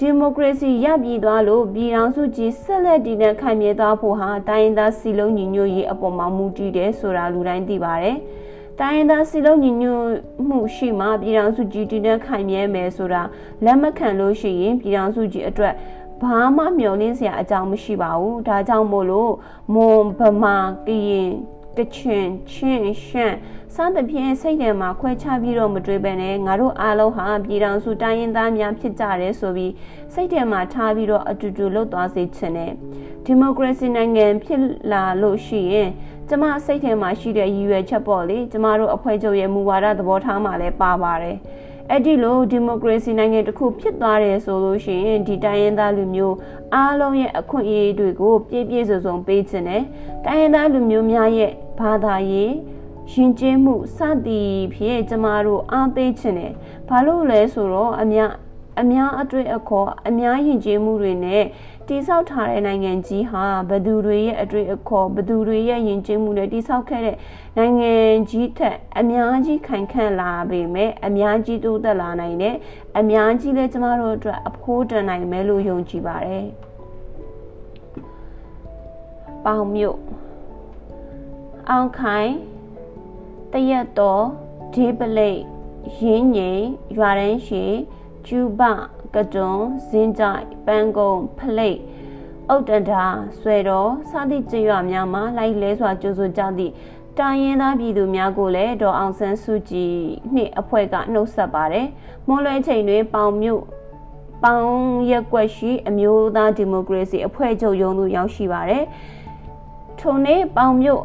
[SPEAKER 1] ဒီမိုကရေစီရပြည်သွားလို့ပြည်ထောင်စုကြီးဆက်လက်တည်တဲ့ခိုင်မြဲသွားဖို့ဟာတိုင်းသားစီလုံးညီညွတ်ရေးအပေါ်မှာမူတည်တယ်ဆိုတာလူတိုင်းသိပါတယ်။တိုင်းသားစီလုံးညီညွတ်မှုရှိမှပြည်ထောင်စုကြီးတည်တဲ့ခိုင်မြဲမယ်ဆိုတာလက်မခံလို့ရှိရင်ပြည်ထောင်စုကြီးအတွက်ဘာမှမျှော်လင့်စရာအကြောင်းမရှိပါဘူး။ဒါကြောင့်မို့လို့မွန်ဗမာကရင်ကချင်ချင်းရှမ်း စသဖြင့်စိတ်ထဲမှာခွဲခြားပြီးတော့မတွေးပဲနဲ့ငါတို့အားလုံးဟာပြည်တော်စုတိုင်းရင်းသားများဖြစ်ကြတယ်ဆိုပြီးစိတ်ထဲမှာထားပြီးတော့အတူတူလှုပ်သွားစေချင်တယ်ဒီမိုကရေစီနိုင်ငံဖြစ်လာလို့ရှိရင်ကျမစိတ်ထဲမှာရှိတဲ့ရည်ရွယ်ချက်ပေါ့လေကျမတို့အဖွဲ့ချုပ်ရဲ့မူဝါဒသဘောထားမှလည်းပါပါတယ်အဲ့ဒီလိုဒီမိုကရေစီနိုင်ငံတစ်ခုဖြစ်သွားတယ်ဆိုလို့ရှိရင်ဒီတိုင်းရင်းသားလူမျိုးအားလုံးရဲ့အခွင့်အရေးတွေကိုပြည့်ပြည့်စုံစုံပေးခြင်းနဲ့တိုင်းရင်းသားလူမျိုးများရဲ့ဘာသာရေး ရှင်ကျင်းမှုစသည်ဖြင့်ကျမတို့အားပေးခြင်းနဲ့ဘာလို့လဲဆိုတော့အများအများအတွေ့အခေါ်အများယဉ်ကျေးမှုတွေနဲ့တိဆောက်ထားတဲ့နိုင်ငံကြီးဟာဘသူတွေရဲ့အတွေ့အခေါ်ဘသူတွေရဲ့ယဉ်ကျေးမှုနဲ့တိဆောက်ခဲ့တဲ့နိုင်ငံကြီးထက်အများကြီးခိုင်ခန့်လာပေမဲ့အများကြီးတိုးတက်လာနိုင်တယ်အများကြီးလည်းကျမတို့အတွက်အဖိုးတန်နိုင်မယ်လို့ယုံကြည်ပါတယ်ပေါင်မြို့အောင်ခိုင် တရက်တော်ဒေးပလိတ်ရင်းငိန်ရွာရန်ရှိကျူပကတွန်ဇင်းကြိုက်ပန်းကုန်းဖလိတ်အုတ်တန်တာဆွဲတော်စသည့်ကြေးရွာများမှာလိုက်လဲစွာကြိုးဆိုကြသည့်တိုင်းရင်းသားပြည်သူများကိုလည်းဒေါ်အောင်ဆန်းစုကြည်နှင့်အဖွဲ့ကနှုတ်ဆက်ပါတယ်။မွန်လွဲချိန်တွင်ပေါင်မြို့ပေါင်ရက်ွက်ရှိအမျိုးသားဒီမိုကရေစီအဖွဲ့ချုပ်ရုံးသို့ရောက်ရှိပါတယ်။ထိုနေ့ပေါင်မြို့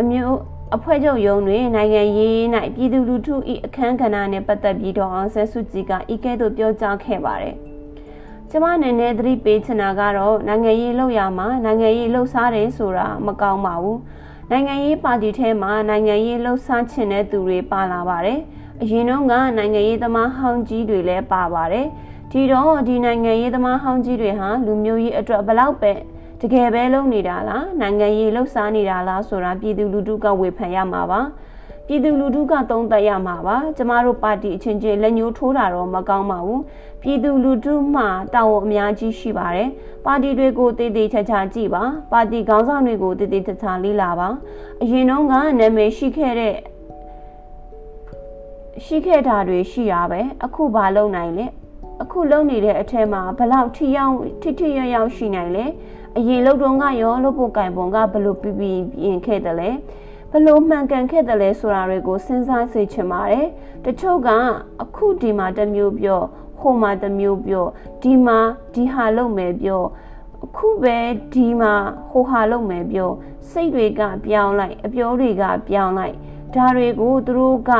[SPEAKER 1] အမျိုး အဖွဲ့ချုပ်ရုံးတွင်နိုင်ငံရေး၌ပြည်သူလူထု၏အခမ်းကဏ္ဍနှင့်ပတ်သက်ပြီးတော့အောင်ဆန်းစုကြည်ကဤကဲ့သို့ပြောကြားခဲ့ပါတယ်။ကျမအနေနဲ့သတိပေးချင်တာကတော့နိုင်ငံရေးလှုပ်ရမှာနိုင်ငံရေးလှုပ်ရှားတယ်ဆိုတာမကောင်းပါဘူး။နိုင်ငံရေးပါတီထဲမှာနိုင်ငံရေးလှုပ်ရှားချင်တဲ့သူတွေပါလာပါတယ်။အရင်တော့ကနိုင်ငံရေးသမားဟောင်းကြီးတွေလည်းပါပါတယ်။ဒီတော့ဒီနိုင်ငံရေးသမားဟောင်းကြီးတွေဟာလူမျိုးရေးအတွက်ဘလောက်ပဲ တကယ်ပဲလုပ်နေတာလားနိုင်ငံရေးလှုပ်ရှားနေတာလားဆိုတာပြည်သူလူထုကဝေဖန်ရမှာပါပြည်သူလူထုကသုံးသပ်ရမှာပါကျမတို့ပါတီအချင်းချင်းလက်ညှိုးထိုးတာတော့မကောင်းပါဘူးပြည်သူလူထုမှတာဝန်အများကြီးရှိပါတယ်ပါတီတွေကိုတည်တည်ချာချာကြည့်ပါပါတီခေါင်းဆောင်တွေကိုတည်တည်ချာချာလေ့လာပါအရင်တုန်းကနာမည်ရှိခဲ့တဲ့ရှိခဲ့တာတွေရှိရပဲအခုဘာလုပ်နိုင်လဲအခုလုပ်နေတဲ့အထက်မှာဘလောက်ထိရောက်ထိထိရရောက်ရှိနိုင်လဲ အရင်လုံတုံးကရောလုပ်ဖို့ကင်ပုံကဘလို့ပြပြပြင်ခဲ့တယ်လဲဘလို့မှန်ကန်ခဲ့တယ်လဲဆိုတာတွေကိုစဉ်းစားစေချင်ပါတယ်တချို့ကအခုဒီမှာတစ်မျိုးပြောဟိုမှာတစ်မျိုးပြောဒီမှာဒီဟာလုပ်မယ်ပြောအခုပဲဒီမှာဟိုဟာလုပ်မယ်ပြောစိတ်တွေကပြောင်းလိုက် အပြောတွေကပြောင်းလိုက်ဒါတွေကိုသူတို့က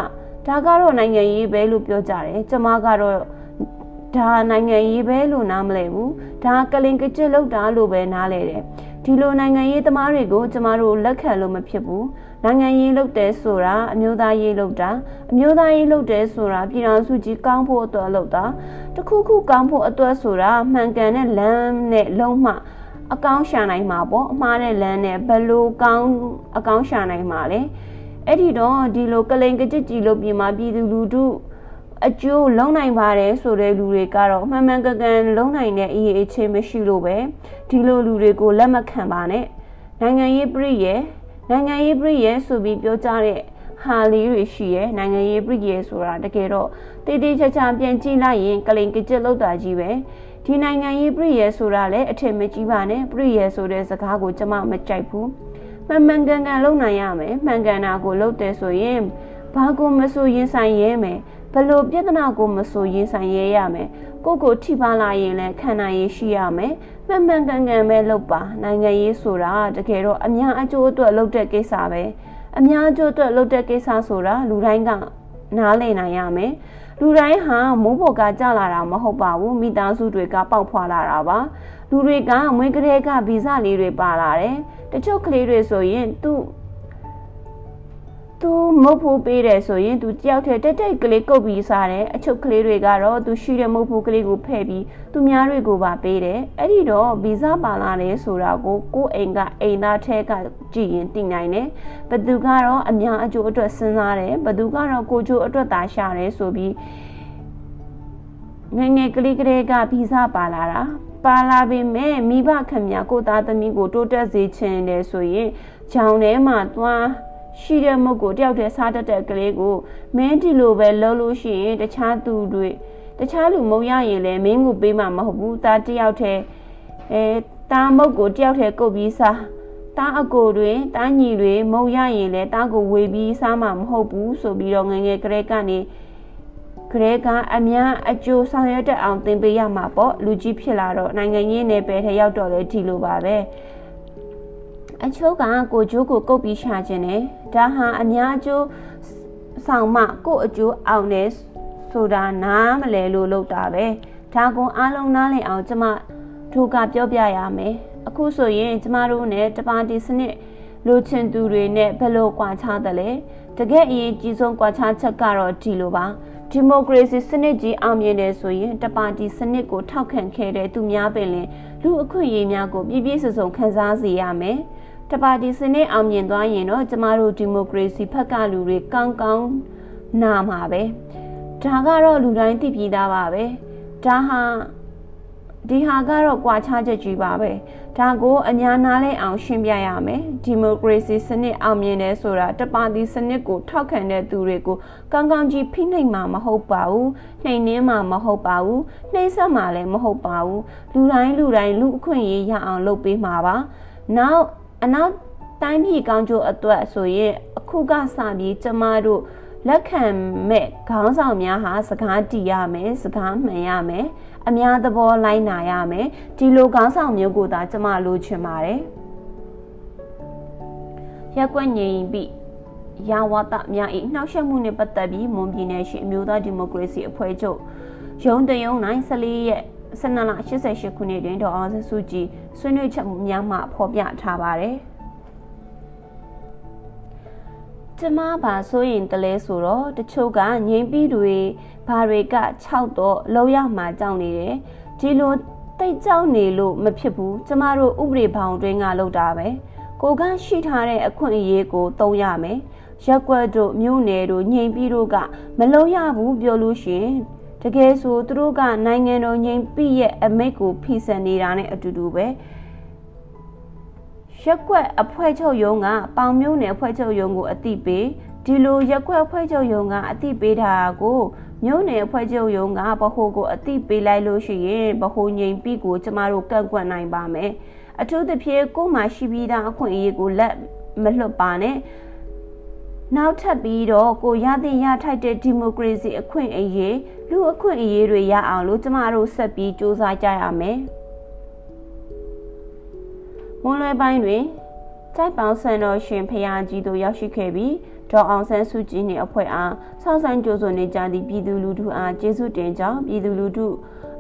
[SPEAKER 1] ဒါကတော့နိုင်ငံရေးပဲလို့ပြောကြတယ်ကျမကတော့ ဒါနိုင်ငံရေးပဲလို့နားမလဲဘူးဒါကလင်ကကြစ်လောက်တာလို့ပဲနားလဲတယ်ဒီလိုနိုင်ငံရေးသမားတွေကိုကျမတို့လက်ခံလို့မဖြစ်ဘူးနိုင်ငံရေးလုပ်တယ်ဆိုတာအမျိုးသားရေးလုပ်တာအမျိုးသားရေးလုပ်တယ်ဆိုတာပြည်တော်စုကြီးကောင်းဖို့အတွက်လုပ်တာတခုခုကောင်းဖို့အတွက်ဆိုတာမှန်ကန်တဲ့လမ်းနဲ့လုံးမှအကောင်းရှာနိုင်မှာပေါ့အမှားတဲ့လမ်းနဲ့ဘယ်လိုကောင်းအကောင်းရှာနိုင်မှာလဲအဲ့ဒီတော့ဒီလိုကလိန်ကကြစ်ကြီးလို့ပြင်မှာပြည်သူလူထု အကျိုးလုံးနိုင်ပါတယ်ဆိုတဲ့လူတွေကတော့မှန်မှန်ကန်ကန်လုံးနိုင်တဲ့အရေးအခြေမရှိလို့ပဲဒီလိုလူတွေကိုလက်မခံပါနဲ့နိုင်ငံရေးပြည်ရဲ့နိုင်ငံရေးပြည်ရဲ့ဆိုပြီးပြောကြတဲ့ဟာလေးတွေရှိရဲ့နိုင်ငံရေးပြည်ရဲ့ဆိုတာတကယ်တော့တေးသေးချာချာပြန်ကြည့်လိုက်ရင်ကလိန်ကကြက်လောက်တာကြီးပဲဒီနိုင်ငံရေးပြည်ရဲ့ဆိုတာလည်းအထင်မကြီးပါနဲ့ပြည်ရဲ့ဆိုတဲ့စကားကိုကျမမကြိုက်ဘူးမှန်မှန်ကန်ကန်လုံနိုင်ရမယ်မှန်ကန်တာကိုလုပ်တယ်ဆိုရင်ဘာကိုမဆိုရင်ဆိုင်ရဲမယ် ဘလို့ပြဿနာကိုမဆိုရင်ဆိုင်ရဲရမယ်ကိုကိုထိပါလာရင်လည်းခံနိုင်ရရှိရမယ်မှန်မှန်ကန်ကန်ပဲလုပ်ပါနိုင်ငံရေးဆိုတာတကယ်တော့အများအကျိုးအတွက်လုပ်တဲ့ကိစ္စပဲအများအကျိုးအတွက်လုပ်တဲ့ကိစ္စဆိုတာလူတိုင်းကနားလည်နိုင်ရမယ်လူတိုင်းဟာမိုးပေါ်ကကြလာတာမဟုတ်ပါဘူးမိသားစုတွေကပေါက်ဖွာလာတာပါလူတွေကမွေးကလေးကဗီဇလေးတွေပါလာတယ်တချို့ကလေးတွေဆိုရင်သူ့ သူမုတ်ဖိုးပေးတယ်ဆိုရင်သူတယောက်တည်းတက်တက်ကလေးကုတ်ပြီးစားတယ်အချုပ်ကလေးတွေကတော့သူရှိတဲ့မုတ်ဖိုးကလေးကိုဖဲ့ပြီးသူများတွေကိုပါပေးတယ်အဲ့ဒီတော့ဗီဇပါလာတယ်ဆိုတာကိုကိုယ်အိမ်ကအိမ်သားထဲကကြည့်ရင်သိနိုင်တယ်ဘသူကတော့အများအကျိုးအတွက်စဉ်းစားတယ်ဘသူကတော့ကိုကျိုးအတွက်သာရှာတယ်ဆိုပြီးငငယ်ကလေးကလေးကဗီဇပါလာတာပါလာပေမဲ့မိဘခင်များကိုသားသမီးကိုတိုးတက်စေချင်တယ်ဆိုရင်ဂျောင်ထဲမှာသွား ရှိတဲ့မုတ်ကိုတယောက်တည်းစားတတ်တဲ့ကလေးကိုမင်းဒီလိုပဲလှုပ်လို့ရှိရင်တခြားသူတွေတခြားလူမုံရရင်လည်းမင်းကိုပေးမှာမဟုတ်ဘူးတားတယောက်တည်းအဲတားမုတ်ကိုတယောက်တည်းကုတ်ပြီးစားတားအကိုတွေတားညီတွေမုံရရင်လည်းတားကိုဝေပြီးစားမှာမဟုတ်ဘူးဆိုပြီးတော့ငငယ်ကလေးကနေကလေးကအများအကျိုးဆောင်ရွက်တဲ့အောင်သင်ပေးရမှာပေါ့လူကြီးဖြစ်လာတော့နိုင်ငံရေးနယ်ပယ်ထဲရောက်တော့လေဒီလိုပါပဲ အချို့ကကိုကျိုးကိုကုတ်ပြီးရှာခြင်းနဲ့ဒါဟာအများအကျိုးဆောင်မှကို့အကျိုးအောင်နေဆိုတာနားမလဲလို့လုပ်တာပဲဒါကွန်အားလုံးနားလည်အောင်ကျမတို့ကပြောပြရမယ်အခုဆိုရင်ကျမတို့နဲ့တပါတီစနစ်လိုချင်သူတွေနဲ့ဘယ်လိုကွာခြားတယ်လဲတကယ်အရေးကြီးဆုံးကွာခြားချက်ကတော့ဒီလိုပါဒီမိုကရေစီစနစ်ကြီးအောင်မြင်တယ်ဆိုရင်တပါတီစနစ်ကိုထောက်ခံခဲ့တဲ့သူများပင်လင်လူအခွင့်အရေးများကိုပြည့်ပြည့်စုံစုံခံစားစေရမယ် တပါတီစနစ်အောင်မြင်သွားရင်တော့ကျမတို့ဒီမိုကရေစီဖက်ကလူတွေကောင်းကောင်းနာမှာပဲဒါကတော့လူတိုင်းသိပြီးသားပါပဲဒါဟာဒီဟာကတော့ကွာခြားချက်ကြီးပါပဲဒါကိုအများနာလဲအောင်ရှင်းပြရမယ်ဒီမိုကရေစီစနစ်အောင်မြင်တယ်ဆိုတာတပါတီစနစ်ကိုထောက်ခံတဲ့သူတွေကိုကောင်းကောင်းကြီးဖိနှိပ်မှာမဟုတ်ပါဘူးနှိမ်နှင်းမှာမဟုတ်ပါဘူးနှိမ့်ဆက်မှာလည်းမဟုတ်ပါဘူးလူတိုင်းလူတိုင်းလူအခွင့်အရေးရအောင်လုပ်ပေးမှာပါနောက် အနောက်တိုင်းပြည်ကောင်းကျိုးအတွက်ဆိုရင်အခုကစပြီးကျမတို့လက်ခံမဲ့ခေါင်းဆောင်များဟာစကားတီးရမယ်စကားမှန်ရမယ်အများသဘောလိုက်နာရမယ်ဒီလိုခေါင်းဆောင်မျိုးကိုသာကျမလိုချင်ပါတယ်ရက်ွက်ငြိမ်ပြီးရဝတများ၏နှောက်ယှက်မှုနှင့်ပတ်သက်ပြီးမွန်ပြည်နယ်ရှိအမျိုးသားဒီမိုကရေစီအဖွဲ့ချုပ်ရုံးတရုံနိုင်14ရက် 12လ88ခုနှစ်တွင်ဒေါ်အောင်ဆန်းစုကြည်ဆွေးနွေးချက်များမှဖော်ပြထားပါတယ်။ကျမဘာဆိုရင်တလဲဆိုတော့တချို့ကငိမ့်ပြီးတွေဘာတွေက6တော့လောက်ရမှာကြောက်နေတယ်ဒီလိုတိတ်ကြောက်နေလို့မဖြစ်ဘူးကျမတို့ဥပဒေဘောင်တွင်းကလောက်တာပဲကိုကရှိထားတဲ့အခွင့်အရေးကိုသုံးရမယ်ရက်ွက်တို့မြို့နယ်တို့ငိမ့်ပြီးတို့ကမလုံရဘူးပြောလို့ရှင် တကယ်ဆိုသူတို့ကနိုင်ငံတော်ငိမ့်ပြီးရဲ့အမိတ်ကိုဖိစံနေတာနဲ့အတူတူပဲရက်ကွက်အဖွဲ့ချုပ်ရုံးကပေါင်မျိုးနယ်အဖွဲ့ချုပ်ရုံးကိုအတိပေးဒီလိုရက်ကွက်အဖွဲ့ချုပ်ရုံးကအတိပေးတာကိုမြို့နယ်အဖွဲ့ချုပ်ရုံးကဗဟိုကိုအတိပေးလိုက်လို့ရှိရင်ဗဟိုငိမ်ပြီးကိုကျမတို့ကန့်ကွက်နိုင်ပါမယ်အထူးသဖြင့်ကိုမှရှိပြီးသားအခွင့်အရေးကိုလက်မလွတ်ပါနဲ့ နောက်ထပ်ပြီးတော့ကိုရသင့်ရထိုက်တဲ့ဒီမိုကရေစီအခွင့်အရေးလူအခွင့်အရေးတွေရအောင်လို့ကျမတို့ဆက်ပြီးစူးစမ်းကြရမယ်။မွန်လွယ်ပိုင်းတွင်ကြိုက်ပေါင်းဆန်တော်ရှင်ဖရာကြီးတို့ရောက်ရှိခဲ့ပြီးဒေါ်အောင်ဆန်းစုကြည်နှင့်အဖွဲ့အားဆောင်းဆိုင်ကြိုးစွန်နေကြသည့်ပြည်သူလူထုအားကျေးဇူးတင်ကြောင်းပြည်သူလူထု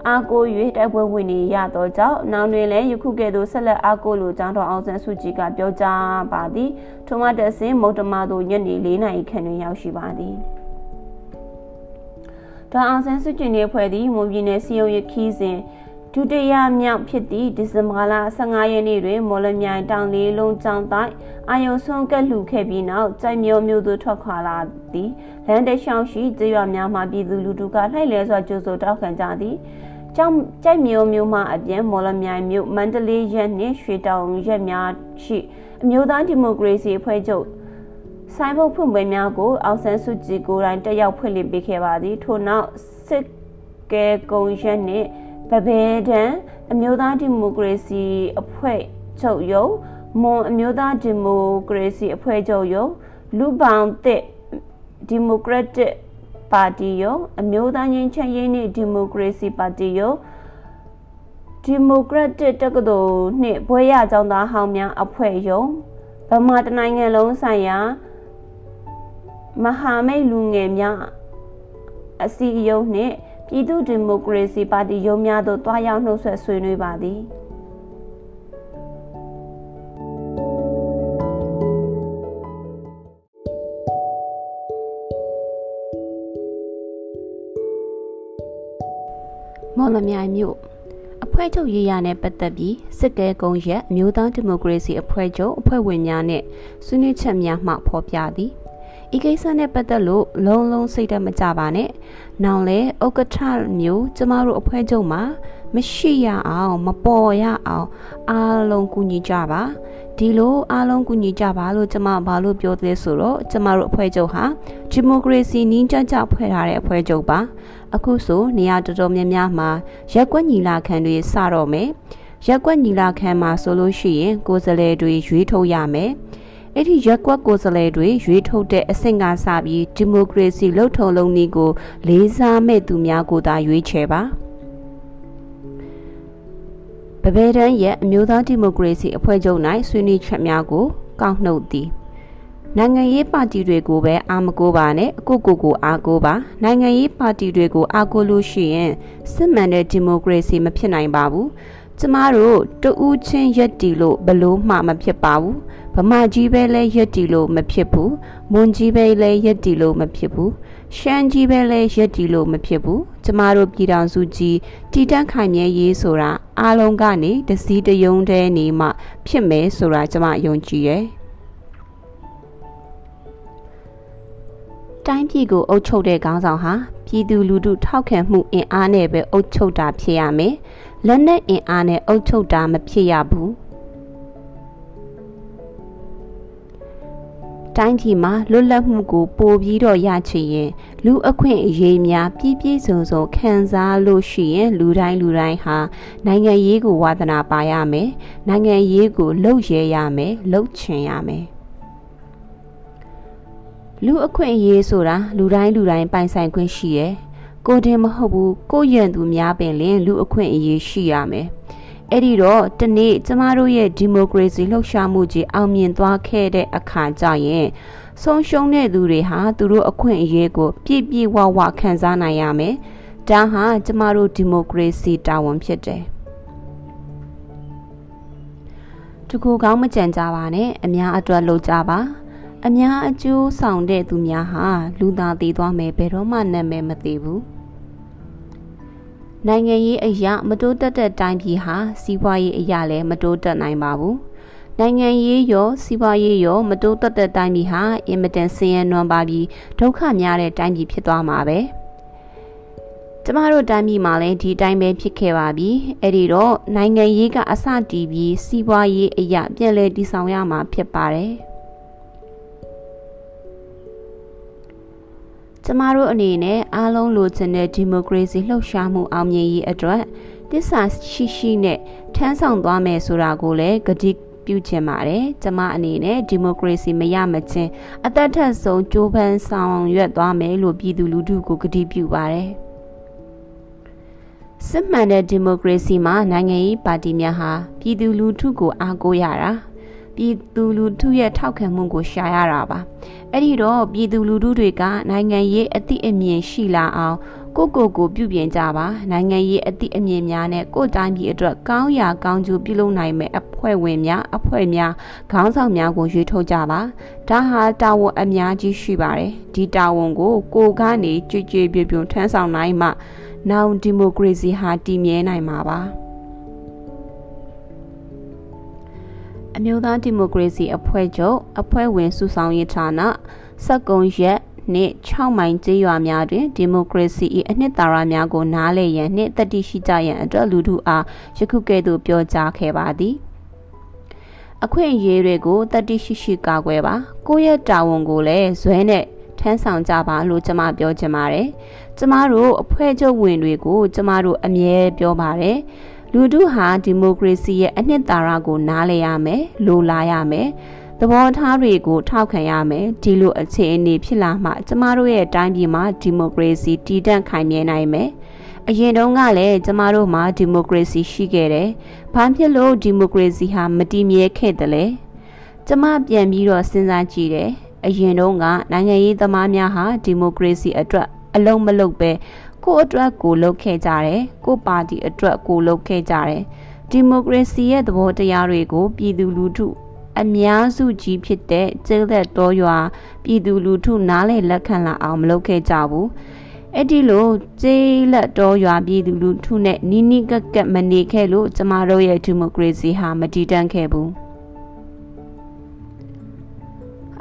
[SPEAKER 1] အားကို၍တိုက်ပွဲဝင်နေရသောကြောင့်နောင်တွင်လည်းယခုကဲ့သို့ဆက်လက်အားကိုလိုကြောင်းတော်အောင်ဆန်းစုကြည်ကပြောကြားပါသည်ထိုမှတဆင်မုတ်တမတို့ညနေ၄နာရီခန့်တွင်ရောက်ရှိပါသည်ဒေါ်အောင်ဆန်းစုကြည်နှင့်ဖွဲ့သည့်မွန်ပြည်နယ်စီယုံရခီးစဉ်ဒုတိယမြောက်ဖြစ်သည့်ဒီဇင်ဘာလ15ရက်နေ့တွင်မော်လမြိုင်တောင်လေးလုံးကျောင်းတိုင်းအာယုံဆုံးကက်လှူခဲ့ပြီးနောက်ကြိုက်မျိုးမျိုးသို့ထွက်ခွာလာသည်လမ်းတရှောင်းရှိကျေးရွာများမှပြည်သူလူထုကလှိုက်လဲစွာကြိုးဆိုတောက်ခံကြသည် ကျောင်းကြိုက်မျိုးမျိုးမှအပြင်မော်လမြိုင်မြို့မန္တလေးရက်နှင့်ရွှေတောင်ရက်များရှိအမျိုးသားဒီမိုကရေစီအဖွဲ့ချုပ်ဆိုင်ဘုတ်ဖွင့်ပွဲများကိုအောင်ဆန်းစုကြည်ကိုယ်တိုင်တက်ရောက်ဖွင့်လှစ်ပေးခဲ့ပါသည်ထို့နောက်စစ်ကဲကုံရက်နှင့်ဗဘဲတန်အမျိုးသားဒီမိုကရေစီအဖွဲ့ချုပ်ရုံးမွန်အမျိုးသားဒီမိုကရေစီအဖွဲ့ချုပ်ရုံးလူပောင်တဲ့ဒီမိုကရက်တစ် ပါတီရုံးအမျိုးသားရင်းချမ်းရေးနှင့်ဒီမိုကရေစီပါတီရုံးဒီမိုကရက်တစ်တက္ကသိုလ်နှင့်ဘွဲရကျောင်းသားဟောင်းများအဖွဲ့ရုံးဗမာတနိုင်ငံလုံးဆိုင်ရာမဟာမိတ်လူငယ်များအစည်းအရုံးနှင့်ပြည်သူ့ဒီမိုကရေစီပါတီရုံးများသို့တွားရောက်နှုတ်ဆက်ဆွေးနွေးပါသည် မော်လမြိုင်မြို့အဖွဲ့ချုပ်ရေးရနဲ့ပတ်သက်ပြီးစစ်ကဲကုံရက်အမျိုးသားဒီမိုကရေစီအဖွဲ့ချုပ်အဖွဲ့ဝင်များနဲ့ဆွေးနွေးချက်များမှဖော်ပြသည်ဤကိစ္စနဲ့ပတ်သက်လို့လုံးလုံးစိတ်တမကြပါနဲ့။နောင်လဲဥက္ကဋ္ဌမျိုးကျမတို့အဖွဲ့ချုပ်မှာမရှိရအောင်မပေါ်ရအောင်အားလုံးကူညီကြပါ။ဒီလိုအားလုံးကူညီကြပါလို့ကျမဘာလို့ပြောသလဲဆိုတော့ကျမတို့အဖွဲ့ချုပ်ဟာဒီမိုကရေစီနင်းကြကြဖွဲ့ထားတဲ့အဖွဲ့ချုပ်ပါ။ အခုဆိုနေရာတော်တော်များများမှာရက်ကွက်ညီလာခံတွေစတော့မယ်။ရက်ကွက်ညီလာခံမှာဆိုလို့ရှိရင်ကိုယ်စားလှယ်တွေရွေးထုတ်ရမယ်။အဲ့ဒီရက်ကွက်ကိုယ်စားလှယ်တွေရွေးထုတ်တဲ့အဆင့်ကစပြီးဒီမိုကရေစီလှုပ်ထုံလုံးနည်းကို လေးစားမဲ့သူများကိုသာရွေးချယ်ပါပပယ်တန်းရဲ့အမျိုးသားဒီမိုကရေစီအဖွဲ့ချုပ်၌ဆွေးနွေးချက်များကိုကောက်နှုတ်သည် နိုင်ငံရေးပါတီတွေကိုပဲအာမကိုပါနဲ့အကိုကိုကိုအားကိုပါနိုင်ငံရေးပါတီတွေကိုအားကိုလို့ရှိရင်စစ်မှန်တဲ့ဒီမိုကရေစီမဖြစ်နိုင်ပါဘူးကျမတို့တူးချင်းရက်တီလို့ဘလို့မှမဖြစ်ပါဘူးဗမာကြီးပဲလဲရက်တီလို့မဖြစ်ဘူးမွန်ကြီးပဲလဲရက်တီလို့မဖြစ်ဘူးရှမ်းကြီးပဲလဲရက်တီလို့မဖြစ်ဘူးကျမတို့ပြည်တော်စုကြီးတည်တံ့ခိုင်မြဲရေးဆိုတာအားလုံးကနေတစည်းတယုံတဲ့နေမှ ဖြစ်မယ်ဆိုတာကျမယုံကြည်ရဲ့ တိုင်းပြည်ကိုအုပ်ချုပ်တဲ့ခေါင်းဆောင်ဟာပြည်သူလူထုထောက်ခံမှုအင်အားနဲ့ပဲအုပ်ချုပ်တာဖြစ်ရမယ်။လက်နက်အင်အားနဲ့အုပ်ချုပ်တာမဖြစ်ရဘူး။တိုင်းပြည်မှာလွတ်လပ်မှုကိုပိုပြီးတော့ရချင်ရင်လူအခွင့်အရေးများပြည့်ပြည့်စုံစုံခံစားလို့ရှိရင်လူတိုင်းလူတိုင်းဟာနိုင်ငံရေးကိုဝါသနာပါရမယ်။နိုင်ငံရေးကိုလှုပ်ရဲရမယ်။လှုပ်ချင်ရမယ်။ လူအခွင့်အရေးဆိုတာလူတိုင်းလူတိုင်းပိုင်ဆိုင်ခွင့်ရှိရယ်ကိုတင်မဟုတ်ဘူးကိုရန်သူများပင်လင်လူအခွင့်အရေးရှိရမယ်အဲ့ဒီတော့တနေ့ကျမတို့ရဲ့ဒီမိုကရေစီလှုပ်ရှားမှုကြီးအောင်မြင်သွားခဲ့တဲ့အခါကျရင်ဆုံးရှုံးတဲ့သူတွေဟာသူတို့အခွင့်အရေးကိုပြည့်ပြည့်ဝဝခံစားနိုင်ရမယ်ဒါဟာကျမတို့ဒီမိုကရေစီတာဝန်ဖြစ်တယ်တကူကောင်းမကြံကြပါနဲ့အများအတွက်လုပ်ကြပါ အများအကျိုးဆောင်တဲ့သူများဟာလူသားတည်သွားမယ်ဘယ်တော့မှနာမည်မသိဘူးနိုင်ငံရေးအရာမတိုးတက်တဲ့တိုင်းပြည်ဟာစီးပွားရေးအရာလည်းမတိုးတက်နိုင်ပါဘူးနိုင်ငံရေးရောစီးပွားရေးရောမတိုးတက်တဲ့တိုင်းပြည်ဟာအင်မတန်ဆင်းရဲနွမ်းပါပြီးဒုက္ခများတဲ့တိုင်းပြည်ဖြစ်သွားမှာပဲကျမတို့တိုင်းပြည်မှာလည်းဒီတိုင်းပဲဖြစ်ခဲ့ပါပြီအဲ့ဒီတော့နိုင်ငံရေးကအစတည်ပြီးစီးပွားရေးအရာပြန်လည်တည်ဆောင်ရမှာဖြစ်ပါတယ် ကျမတို့အနေနဲ့အားလုံးလိုချင်တဲ့ဒီမိုကရေစီလှုပ်ရှားမှုအောင်မြင်ရေးအတွက်တစ္ဆာရှိရှိနဲ့ထမ်းဆောင်သွားမယ်ဆိုတာကိုလည်းကတိပြုချင်ပါတယ်။ကျမအနေနဲ့ဒီမိုကရေစီမရမချင်းအသက်ထက်ဆုံးကြိုးပမ်းဆောင်ရွက်သွားမယ်လို့ပြည်သူလူထုကိုကတိပြုပါတယ်။စစ်မှန်တဲ့ဒီမိုကရေစီမှာနိုင်ငံရေးပါတီများဟာပြည်သူလူထုကိုအားကိုးရတာ ပြည်သူလူထုရဲ့ထောက်ခံမှုကိုရှာရတာပါအဲ့ဒီတော့ပြည်သူလူထုတွေကနိုင်ငံရေးအသည့်အမြင်ရှိလာအောင်ကိုကိုကိုပြုပြင်ကြပါနိုင်ငံရေးအသည့်အမြင်များနဲ့ကိုတိုင်းပြည်အတွက်ကောင်းရာကောင်းကျိုးပြုလုပ်နိုင်မဲ့အဖွဲ့ဝင်များအဖွဲ့များခေါင်းဆောင်များကိုရွေးထုတ်ကြပါဒါဟာတာဝန်အများကြီးရှိပါတယ်ဒီတာဝန်ကိုကိုကနေကြွကြွပြပြထမ်းဆောင်နိုင်မှနောင်ဒီမိုကရေစီဟာတည်မြဲနိုင်မှာပါ အမျိုးသားဒီမိုကရေစီအဖွဲ့ချုပ်အဖွဲ့ဝင်စုဆောင်ရေးဌာနစက်ကုံရက်နှင့်6မိုင်ကျေးရွာများတွင်ဒီမိုကရေစီ၏အနှစ်သာရများကိုနားလည်ရန်နှင့်တတိရှိကြရန်အတွက်လူထုအားယခုကဲ့သို့ပြောကြားခဲ့ပါသည်အခွင့်အရေးတွေကိုတတိရှိရှိကာကွယ်ပါကိုယ့်ရဲ့တာဝန်ကိုလည်းဇွဲနဲ့ထမ်းဆောင်ကြပါလို့ကျမပြောချင်ပါတယ်ကျမတို့အဖွဲ့ချုပ်ဝင်တွေကို ကျမတို့အမြဲပြောပါတယ် လူထုဟာဒီမိုကရေစီရဲ့အနှစ်သာရကို နားလည်ရမယ်လိုလားရမယ်သဘောထားတွေကိုထောက်ခံရမယ်ဒီလိုအခြေအနေဖြစ်လာမှကျမတို့ရဲ့တိုင်းပြည်မှာဒီမိုကရေစီတည်တံ့ခိုင်မြဲနိုင်မယ်အရင်တုန်းကလည်းကျမတို့မှာဒီမိုကရေစီရှိခဲ့တယ်။ဘာဖြစ်လို့ဒီမိုကရေစီဟာမတည်မြဲခဲ့တယ်လဲ။ကျမပြန်ပြီးတော့စဉ်းစားကြည့်တယ်။အရင်တုန်းကနိုင်ငံရေးသမားများဟာဒီမိုကရေစီအတွက်အလုံးမလုံးပဲ ကိုအတွက်ကိုလုပ်ခဲ့ကြတယ်ကိုပါတီအတွက်ကိုလုပ်ခဲ့ကြတယ်ဒီမိုကရေစီရဲ့သဘောတရားတွေကို ပြည်သူလူထုအများစုကြီးဖြစ်တဲ့ကျဲလက်တော်ရွာပြည်သူလူထုနားလည်လက်ခံလာအောင်မလုပ်ခဲ့ကြဘူးအဲ့ဒီလိုကျေးလက်တော်ရွာပြည်သူလူထုနဲ့နီးနီးကပ်ကပ်မနေခဲ့လို့ကျမတို့ရဲ့ဒီမိုကရေစီဟာမတည်တံ့ခဲ့ဘူး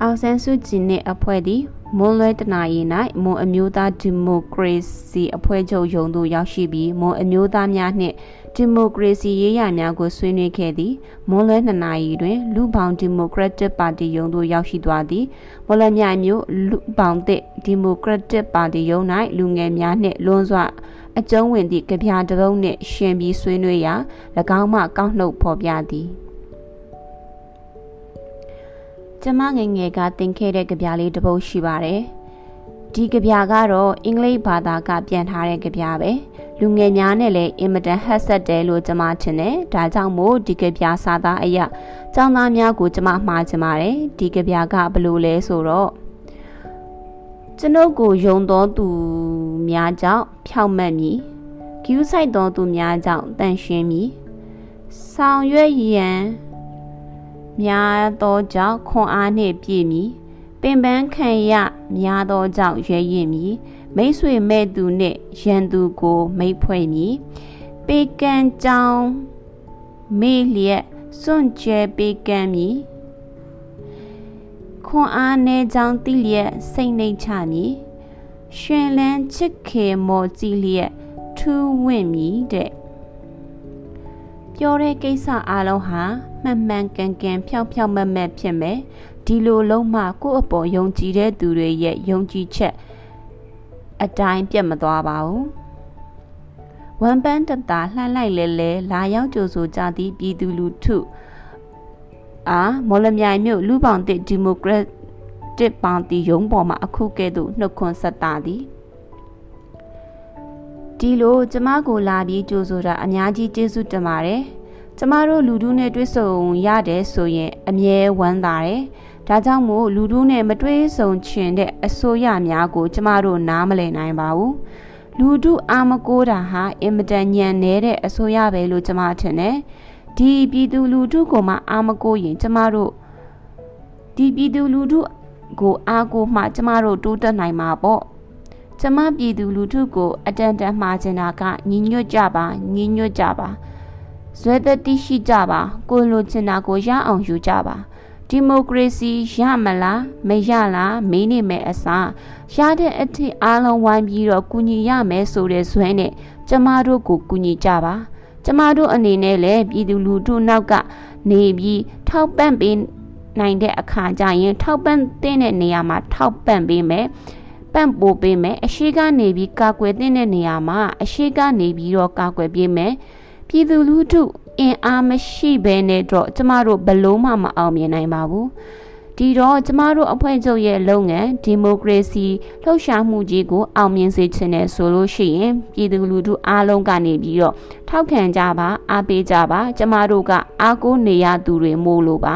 [SPEAKER 1] အောင်ဆန်းစုကြည်နဲ့အဖွဲ့သည် မွန်လွဲတနာရီ၌မွန်အမျိုးသားဒီမိုကရေစီအဖွဲ့ချုပ်ယုံသို့ရောက်ရှိပြီးမွန်အမျိုးသားများနှင့်ဒီမိုကရေစီရေးရာများကိုဆွေးနွေးခဲ့သည်မွန်လွဲ2နာရီတွင် လူပေါင်းဒီမိုကရက်တစ်ပါတီယုံသို့ရောက်ရှိသွားသည်မော်လမြိုင်မြို့လူပေါင်းသည့်ဒီမိုကရက်တစ်ပါတီယုံ၌လူငယ်များနှင့်လွန်စွာအကျုံးဝင်သည့်ကြပြတလုံးနှင့်ရှင်ပြီးဆွေးနွေးရာ၎င်းမှကောက်နှုတ်ဖော်ပြသည် ကျမငငယ်ကတင်ခဲ့တဲ့ကြပြလေးတစ်ပုဒ်ရှိပါတယ်ဒီကြပြကတော့အင်္ဂလိပ်ဘာသာကပြန်ထားတဲ့ကြပြပဲလူငယ်များနဲ့လည်းအင်မတန်ဟက်ဆက်တယ်လို့ကျွန်မထင်တယ်ဒါကြောင့်မို့ဒီကြပြစာသားအရာចောင်းသားများကိုကျွန်မမှားချင်ပါတယ်ဒီကြပြကဘလို့လဲဆိုတော့ကျွန်ုပ်ကိုယုံတော်သူများကြောင့်ဖြောက်မှတ်မည်ဂယူးဆိုင်တော်သူများကြောင့်တန်ရှင်းမည်ဆောင်ရွက်ရန် များသောကြောင့်ခွန်အားနှင့်ပြည့်မည်ပင်ပန်းခံရများသောကြောင့်ရဲရင်မည်မိတ်ဆွေမဲ့သူနှင့်ရန်သူကို မိတ်ဖွဲ့မည်ပေကံကြောင်းမေ့လျက်စွန့်ကြဲပေကံမည်ခွန်အားနေကြောင်းသိလျက်စိတ်နှိမ်ချမည်ရှင်လန်းချစ်ခေမော်ကြည့်လျက်ထူးဝင့်မည်တဲ့ ပြောတဲ့ကိစ္စအလုံးဟာမှန်မှန်ကန်ကန်ဖြောက်ဖြောက်မတ်မတ်ဖြစ်မယ်ဒီလိုလုံးမှကိုယ့်အပေါ်ယုံကြည်တဲ့သူတွေရဲ့ယုံကြည်ချက်အတိုင်းပြတ်မသွားပါဘူးဝမ်ပန်းတတာလှမ်းလိုက်လဲလဲလာရောက်ကြိုဆိုကြသည့်ပြည်သူလူထုအာမော်လမြိုင်မြို့လူပောင်တစ်ဒီမိုကရက်တစ်ပါတီရုံးပေါ်မှာအခုကဲ့သို့နှုတ်ခွန်းဆက်တာသည် ဒီလိုကျမကိုလာပြီးကြိုဆိုတာအများကြီးကျေးဇူးတင်ပါတယ်ကျမတို့လူထုနဲ့တွေ့ဆုံရတယ်ဆိုရင်အမြဲဝမ်းသာတယ်ဒါကြောင့်မို့လူထုနဲ့မတွေ့ဆုံချင်တဲ့အစိုးရများကို ကျမတို့နားမလည်နိုင်ပါဘူးလူထုအာမကိုးတာဟာအင်မတန်ညံနေတဲ့အစိုးရပဲလို့ကျမထင်တယ်ဒီပြည်သူလူထုကိုမှအာမကိုးရင် ကျမတို့ဒီပြည်သူလူထုကိုအားကိုမှ ကျမတို့တိုးတက်နိုင်မှာပေါ့ ကျမပြည်သူလူထုကို အတန်တန်မှားချင်တာကညီညွတ်ကြပါညီညွတ်ကြပါဇွဲသက်တိရှိကြပါကိုလိုချင်တာကိုရအောင်ယူကြပါဒီမိုကရေစီရမလားမရလားမေးနေမယ်အစားရတဲ့အထက်အားလုံးဝိုင်းပြီးတော့ကူညီရမယ်ဆိုတဲ့ဇွဲနဲ့ကျမတို့ကိုကူညီကြပါကျမတို့အနေနဲ့လည်းပြည်သူလူထုနောက်ကနေပြီးထောက်ပံ့ပေးနိုင်တဲ့အခါကျရင်ထောက်ပံ့တဲ့နေရာမှာထောက်ပံ့ပေးမယ် ပံ့ပိုးပေးမယ်အရှိကနေပြီးကာကွယ်တဲ့နေရာမှာအရှိကနေပြီးတော့ကာကွယ်ပေးမယ်ပြည်သူလူထုအင်အားမရှိဘဲနဲ့တော့ကျမတို့ဘလို့မှမအောင်မြင်နိုင်ပါဘူးဒီတော့ကျမတို့အဖွဲ့ချုပ်ရဲ့လုပ်ငန်းဒီမိုကရေစီလှုပ်ရှားမှုကြီးကိုအောင်မြင်စေချင်တယ်ဆိုလို့ရှိရင်ပြည်သူလူထုအားလုံးကနေပြီးတော့ထောက်ခံကြပါအားပေးကြပါ ကျမတို့ကအားကိုးနေရသူတွေမို့လို့ပါ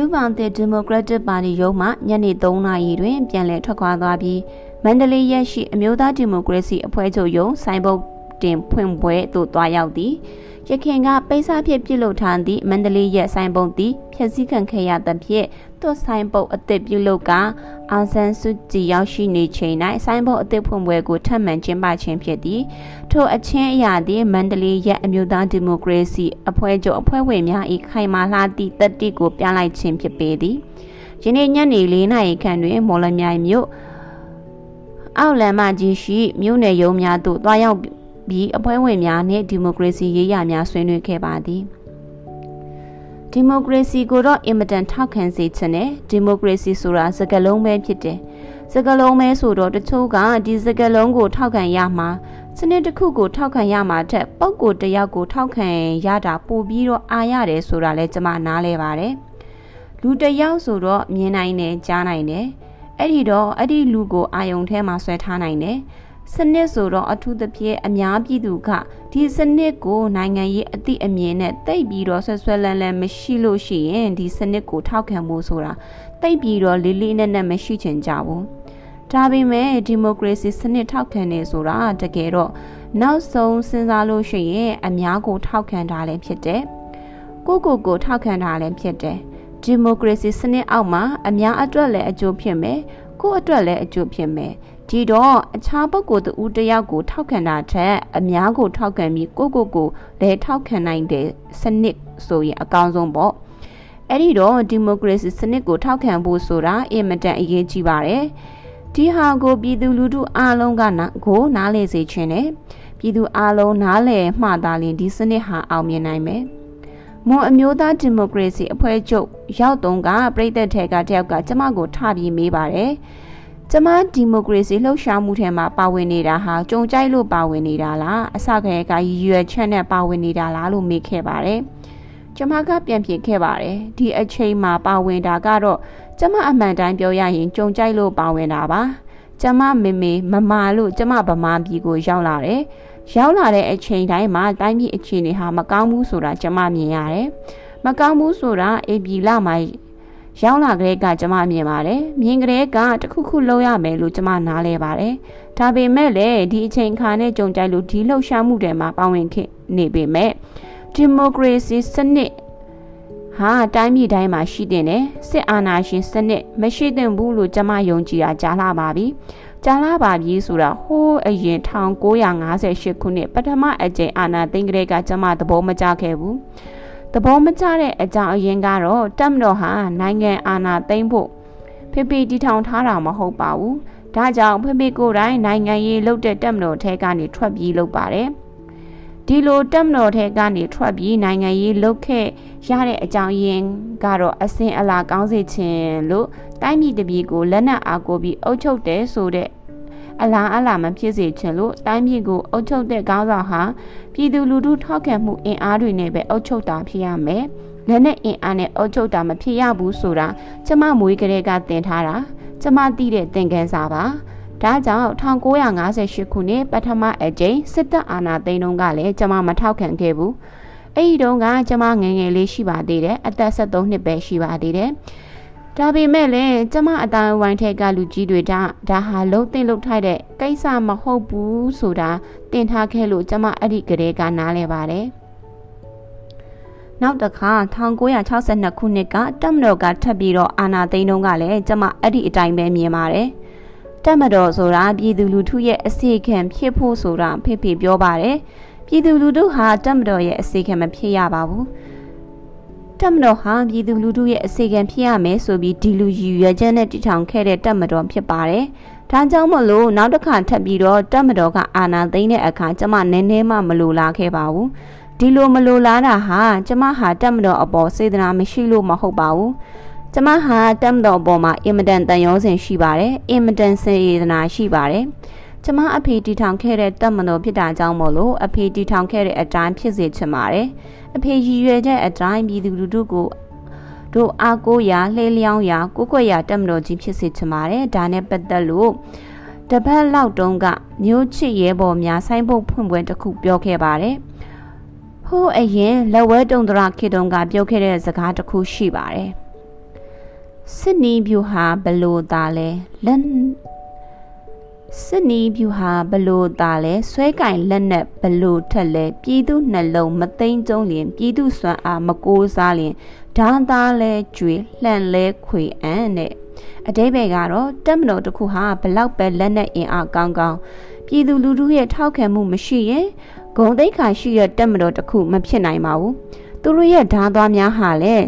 [SPEAKER 1] လူပောင်တဲ့ဒီမိုကရက်တစ်ပါတီရုံးမှညနေ3နာရီတွင် ပြန်လည်ထွက်ခွာသွားပြီးမန္တလေးရရှိအမျိုးသားဒီမိုကရေစီအဖွဲ့ချုပ်ရုံးဆိုင်ဘုတ်တင်ဖွင့်ပွဲသို့တွားရောက်သည် ရခင်ကပိစာဖြစ်ပြုလုပ်ထားသည့်မန္တလေးရဲ့ဆိုင်ပုံသည်ဖြည့်စည်းခံခဲ့ရသဖြင့်သူ့ဆိုင်ပုတ်အသစ်ပြုလုပ်ကအောင်ဆန်းစုကြည်ရောက်ရှိနေချိန်၌ဆိုင်ပုတ်အသစ်ဖွင့်ပွဲကိုထပ်မံကျင်းပခြင်းဖြစ်သည်ထို့အချင်းအရာသည်မန္တလေးရဲ့အမျိုးသားဒီမိုကရေစီအဖွဲ့ချုပ်အဖွဲ့ဝင်များ၏ခိုင်မာလှသည့်တက်တိကိုပြလိုက်ခြင်းဖြစ်ပေသည်ယနေ့ညနေ၄နာရီခန့်တွင်မော်လမြိုင်မြို့အောက်လမ်းမကြီးရှိမြို့နယ်ရုံးများသို့တွားရောက် ပြီးအဖွဲ့ဝင်များနှင့်ဒီမိုကရေစီရေးရာများဆွေးနွေးခဲ့ပါသည်ဒီမိုကရေစီကိုတော့အင်မတန်ထောက်ခံစေချင်တယ်ဒီမိုကရေစီဆိုတာစကားလုံးပဲဖြစ်တယ်စကားလုံးပဲဆိုတော့တချို့ကဒီစကားလုံးကိုထောက်ခံရမှာစနစ်တစ်ခုကိုထောက်ခံရမှာထက်ပုံကိုတယောက်ကိုထောက်ခံရတာပိုပြီးတော့အားရတယ်ဆိုတာလဲကျွန်မနားလဲပါတယ်လူတယောက်ဆိုတော့မြင်နိုင်တယ်ကြားနိုင်တယ်အဲ့ဒီတော့အဲ့ဒီလူကိုအာယုံထဲမှာဆွဲထားနိုင်တယ် စနစ်ဆိုတော့အထူးသဖြင့်အများပြည်သူကဒီစနစ်ကိုနိုင်ငံရေးအသည့်အမြင်နဲ့တိတ်ပြီးတော့ဆွဆွဲလန်းလန်းမရှိလို့ရှိရင်ဒီစနစ်ကိုထောက်ခံဖို့ဆိုတာတိတ်ပြီးတော့လေးလေးနက်နက်မရှိချင်ကြဘူးဒါပေမဲ့ဒီမိုကရေစီစနစ်ထောက်ခံနေဆိုတာတကယ်တော့နောက်ဆုံးစဉ်းစားလို့ရှိရင်အများကိုထောက်ခံတာလည်းဖြစ်တယ်ကိုကိုကိုထောက်ခံတာလည်းဖြစ်တယ်ဒီမိုကရေစီစနစ်အောက်မှာအများအတွက်လည်းအကျိုးဖြစ်မယ်ကိုယ့်အတွက်လည်းအကျိုးဖြစ်မယ် ဒီတော့အခြားပုဂ္ဂိုလ်တူတယောက်ကိုထောက်ခံတာထက်အများကိုထောက်ခံပြီးကိုကိုကိုလည်းထောက်ခံနိုင်တဲ့စနစ်ဆိုရင်အကောင်းဆုံးပေါ့အဲ့ဒီတော့ဒီမိုကရေစီစနစ်ကိုထောက်ခံဖို့ဆိုတာအင်မတန်အရေးကြီးပါတယ်ဒီဟာကိုပြည်သူလူထုအားလုံးကနာကိုနားလေစေချင်တယ်ပြည်သူအားလုံးနားလည်မှသာလျှင်ဒီစနစ်ဟာအောင်မြင်နိုင်မယ်မွန်အမျိုးသားဒီမိုကရေစီအဖွဲ့ချုပ်ရောက်တုန်းကပြည်သက်ထဲကတယောက်ကကျမကိုထပြီးမေးပါတယ် ကျမဒီမိုကရေစီလှုပ်ရှားမှုထဲမှာပါဝင်နေတာဟာကြုံကြိုက်လို့ပါဝင်နေတာလားအစကတည်းကရည်ရွယ်ချက်နဲ့ပါဝင်နေတာလားလို့မေးခဲ့ပါတယ်ကျမကပြန်ပြေခဲ့ပါတယ်ဒီအချိန်မှာပါဝင်တာကတော့ကျမအမှန်တိုင်းပြောရရင်ကြုံကြိုက်လို့ပါဝင်တာပါကျမမေမေမမာလို့ကျမဗမာပြည်ကိုရောက်လာတယ်ရောက်လာတဲ့အချိန်တိုင်းမှာတိုင်းပြည်အခြေအနေဟာမကောင်းဘူးဆိုတာကျမမြင်ရတယ်မကောင်းဘူးဆိုတာအေဘီလာမှာ ရောက်လာကြတဲ့ကကျမမြင်ပါတယ်မြင်ကြတဲ့ကတခုခုလုပ်ရမယ်လို့ကျမနားလဲပါတယ်ဒါပေမဲ့လည်းဒီအချိန်ခါနဲ့ကြုံကြိုက်လို့ဒီလှုပ်ရှားမှုတွေမှာပါဝင်ခဲ့နေပေမဲ့ဒီမိုကရေစီစနစ်ဟာတိုင်းပြည်တိုင်းမှာရှိတဲ့နဲ့စစ်အာဏာရှင်စနစ်မရှိသင့်ဘူးလို့ကျမယုံကြည်တာကြားလာပါပြီကြားလာပါပြီဆိုတာဟိုးအရင်1958ခုနှစ်ပထမအကြိမ်အာဏာသိမ်းကလေးကကျမသဘောမကျခဲ့ဘူး သဘောမကျတဲ့အကြောင်းအရင်းကတော့တက်မတော်ဟာနိုင်ငံအာဏာသိမ်းဖို့ဖေဖေတီထောင်ထားတာမဟုတ်ပါဘူးဒါကြောင့်ဖေဖေကိုယ်တိုင်နိုင်ငံရေးလှုပ်တဲ့တက်မတော်ထဲကနေထွက်ပြေးလုပ်ပါတယ်ဒီလိုတက်မတော်ထဲကနေထွက်ပြီးနိုင်ငံရေးလှုပ်ခဲ့ရတဲ့အကြောင်းရင်းကတော့အစင်အလာကောင်းစေခြင်းလို့တိုင်းပြည်တပြည်ကိုလက်နက်အားကိုပြီးအုပ်ချုပ်တယ်ဆိုတဲ့ အလားအလာမဖြစ်စေချင်လို့တိုင်းပြည်ကိုအုပ်ချုပ်တဲ့ခေါင်းဆောင်ဟာပြည်သူလူထုထောက်ခံမှုအင်အားတွေနဲ့ပဲအုပ်ချုပ်တာဖြစ်ရမယ်။လက်နဲ့အင်အားနဲ့အုပ်ချုပ်တာမဖြစ်ရဘူးဆိုတာကျမမွေးကလေးကသင်ထားတာကျမသိတဲ့သင်ခန်းစာပါ။ဒါကြောင့်1958ခုနှစ်ပထမအကြိမ်စစ်တပ်အာဏာသိမ်းတုန်းကလည်းကျမမထောက်ခံခဲ့ဘူး။အဲ့ဒီတုန်းကကျမငငယ်လေးရှိပါသေးတယ်။အသက်73နှစ်ပဲရှိပါသေးတယ်။ ဒါပေမဲ့လည်းကျမအတိုင်းဝိုင်းထက်ကလူကြီးတွေဒါဒါဟာလုံးသိမ့်လုံးထိုက်တဲ့ကိစ္စမဟုတ်ဘူးဆိုတာတင်ထားခဲ့လို့ကျမအဲ့ဒီကလေးကနားလဲပါတယ်နောက်တစ်ခါ1962ခုနှစ်ကတက်မတော်ကထပ်ပြီးတော့အာနာသိန်းတုံးကလည်းကျမအဲ့ဒီအတိုင်းပဲမြင်ပါတယ်တက်မတော်ဆိုတာပြည်သူလူထုရဲ့အစီခံဖြစ်ဖို့ဆိုတာဖေဖေပြောပါတယ်ပြည်သူလူထုဟာတက်မတော်ရဲ့အစီခံမဖြစ်ရပါဘူး တက်မတော်ဟာပြည်သူလူထုရဲ့အစီအကံဖြစ်ရမယ်ဆိုပြီးဒီလူရည်ရွယ်ချက်နဲ့တည်ထောင်ခဲ့တဲ့တက်မတော်ဖြစ်ပါတယ်။ဒါကြောင့်မလို့နောက်တစ်ခါထပ်ပြီးတော့တက်မတော်ကအာဏာသိမ်းတဲ့အခါကျမနည်းနည်းမှမလိုလားခဲ့ပါဘူး။ဒီလိုမလိုလားတာဟာကျမဟာတက်မတော်အပေါ်စေတနာမရှိလို့မဟုတ်ပါဘူး။ကျမဟာတက်မတော်အပေါ်မှာအင်မတန်တန်ရောစင်ရှိပါတယ်။အင်မတန်စေတနာရှိပါတယ်။ ကျမအဖေတီထောင်ခဲ့တဲ့တက်မတော်ဖြစ်တာကြောင့်မို့လို့အဖေတီထောင်ခဲ့တဲ့အတိုင်းဖြစ်စေချင်ပါတယ်။အဖေရည်ရွယ်တဲ့အတိုင်းပြည်သူလူထုကိုတို့အားကိုးရာလှဲလျောင်းရာကိုကိုွက်ရာတက်မတော်ကြီးဖြစ်စေချင်ပါတယ်ဒါနဲ့ပတ်သက်လို့တပတ်လောက်တုန်းကမျိုးချစ်ရဲဘော်များဆိုင်းပုတ်ဖွင့်ပွဲတစ်ခုပြောခဲ့ပါတယ်ဟိုးအရင်လက်ဝဲတုံတရခေတုံးကပြောခဲ့တဲ့စကားတစ်ခုရှိပါတယ်စစ်နီးဖြူဟာဘလို့သားလဲလက် စစ်နီးဖြူဟာဘလို့သားလဲဆွဲကင်လက်နဲ့ဘလို့ထက်လဲပြည်သူနှလုံးမသိမ့်ကျုံလင်ပြည်သူစွမ်းအားမကိုးစားလင်ဓာသားလဲကြွေလှန့်လဲခွေအံ့တဲ့အတိဘယ်ကတော့တက်မတော်တစ်ခုဟာဘလောက်ပဲလက်နဲ့အင်အားကောင်းကောင်းပြည်သူလူထုရဲ့ထောက်ခံမှုမရှိရင်ဂုံတိတ်ခါရှိတဲ့တက်မတော်တစ်ခုမဖြစ်နိုင်ပါဘူးသူတို့ရဲ့ဓာသွားများဟာလည်း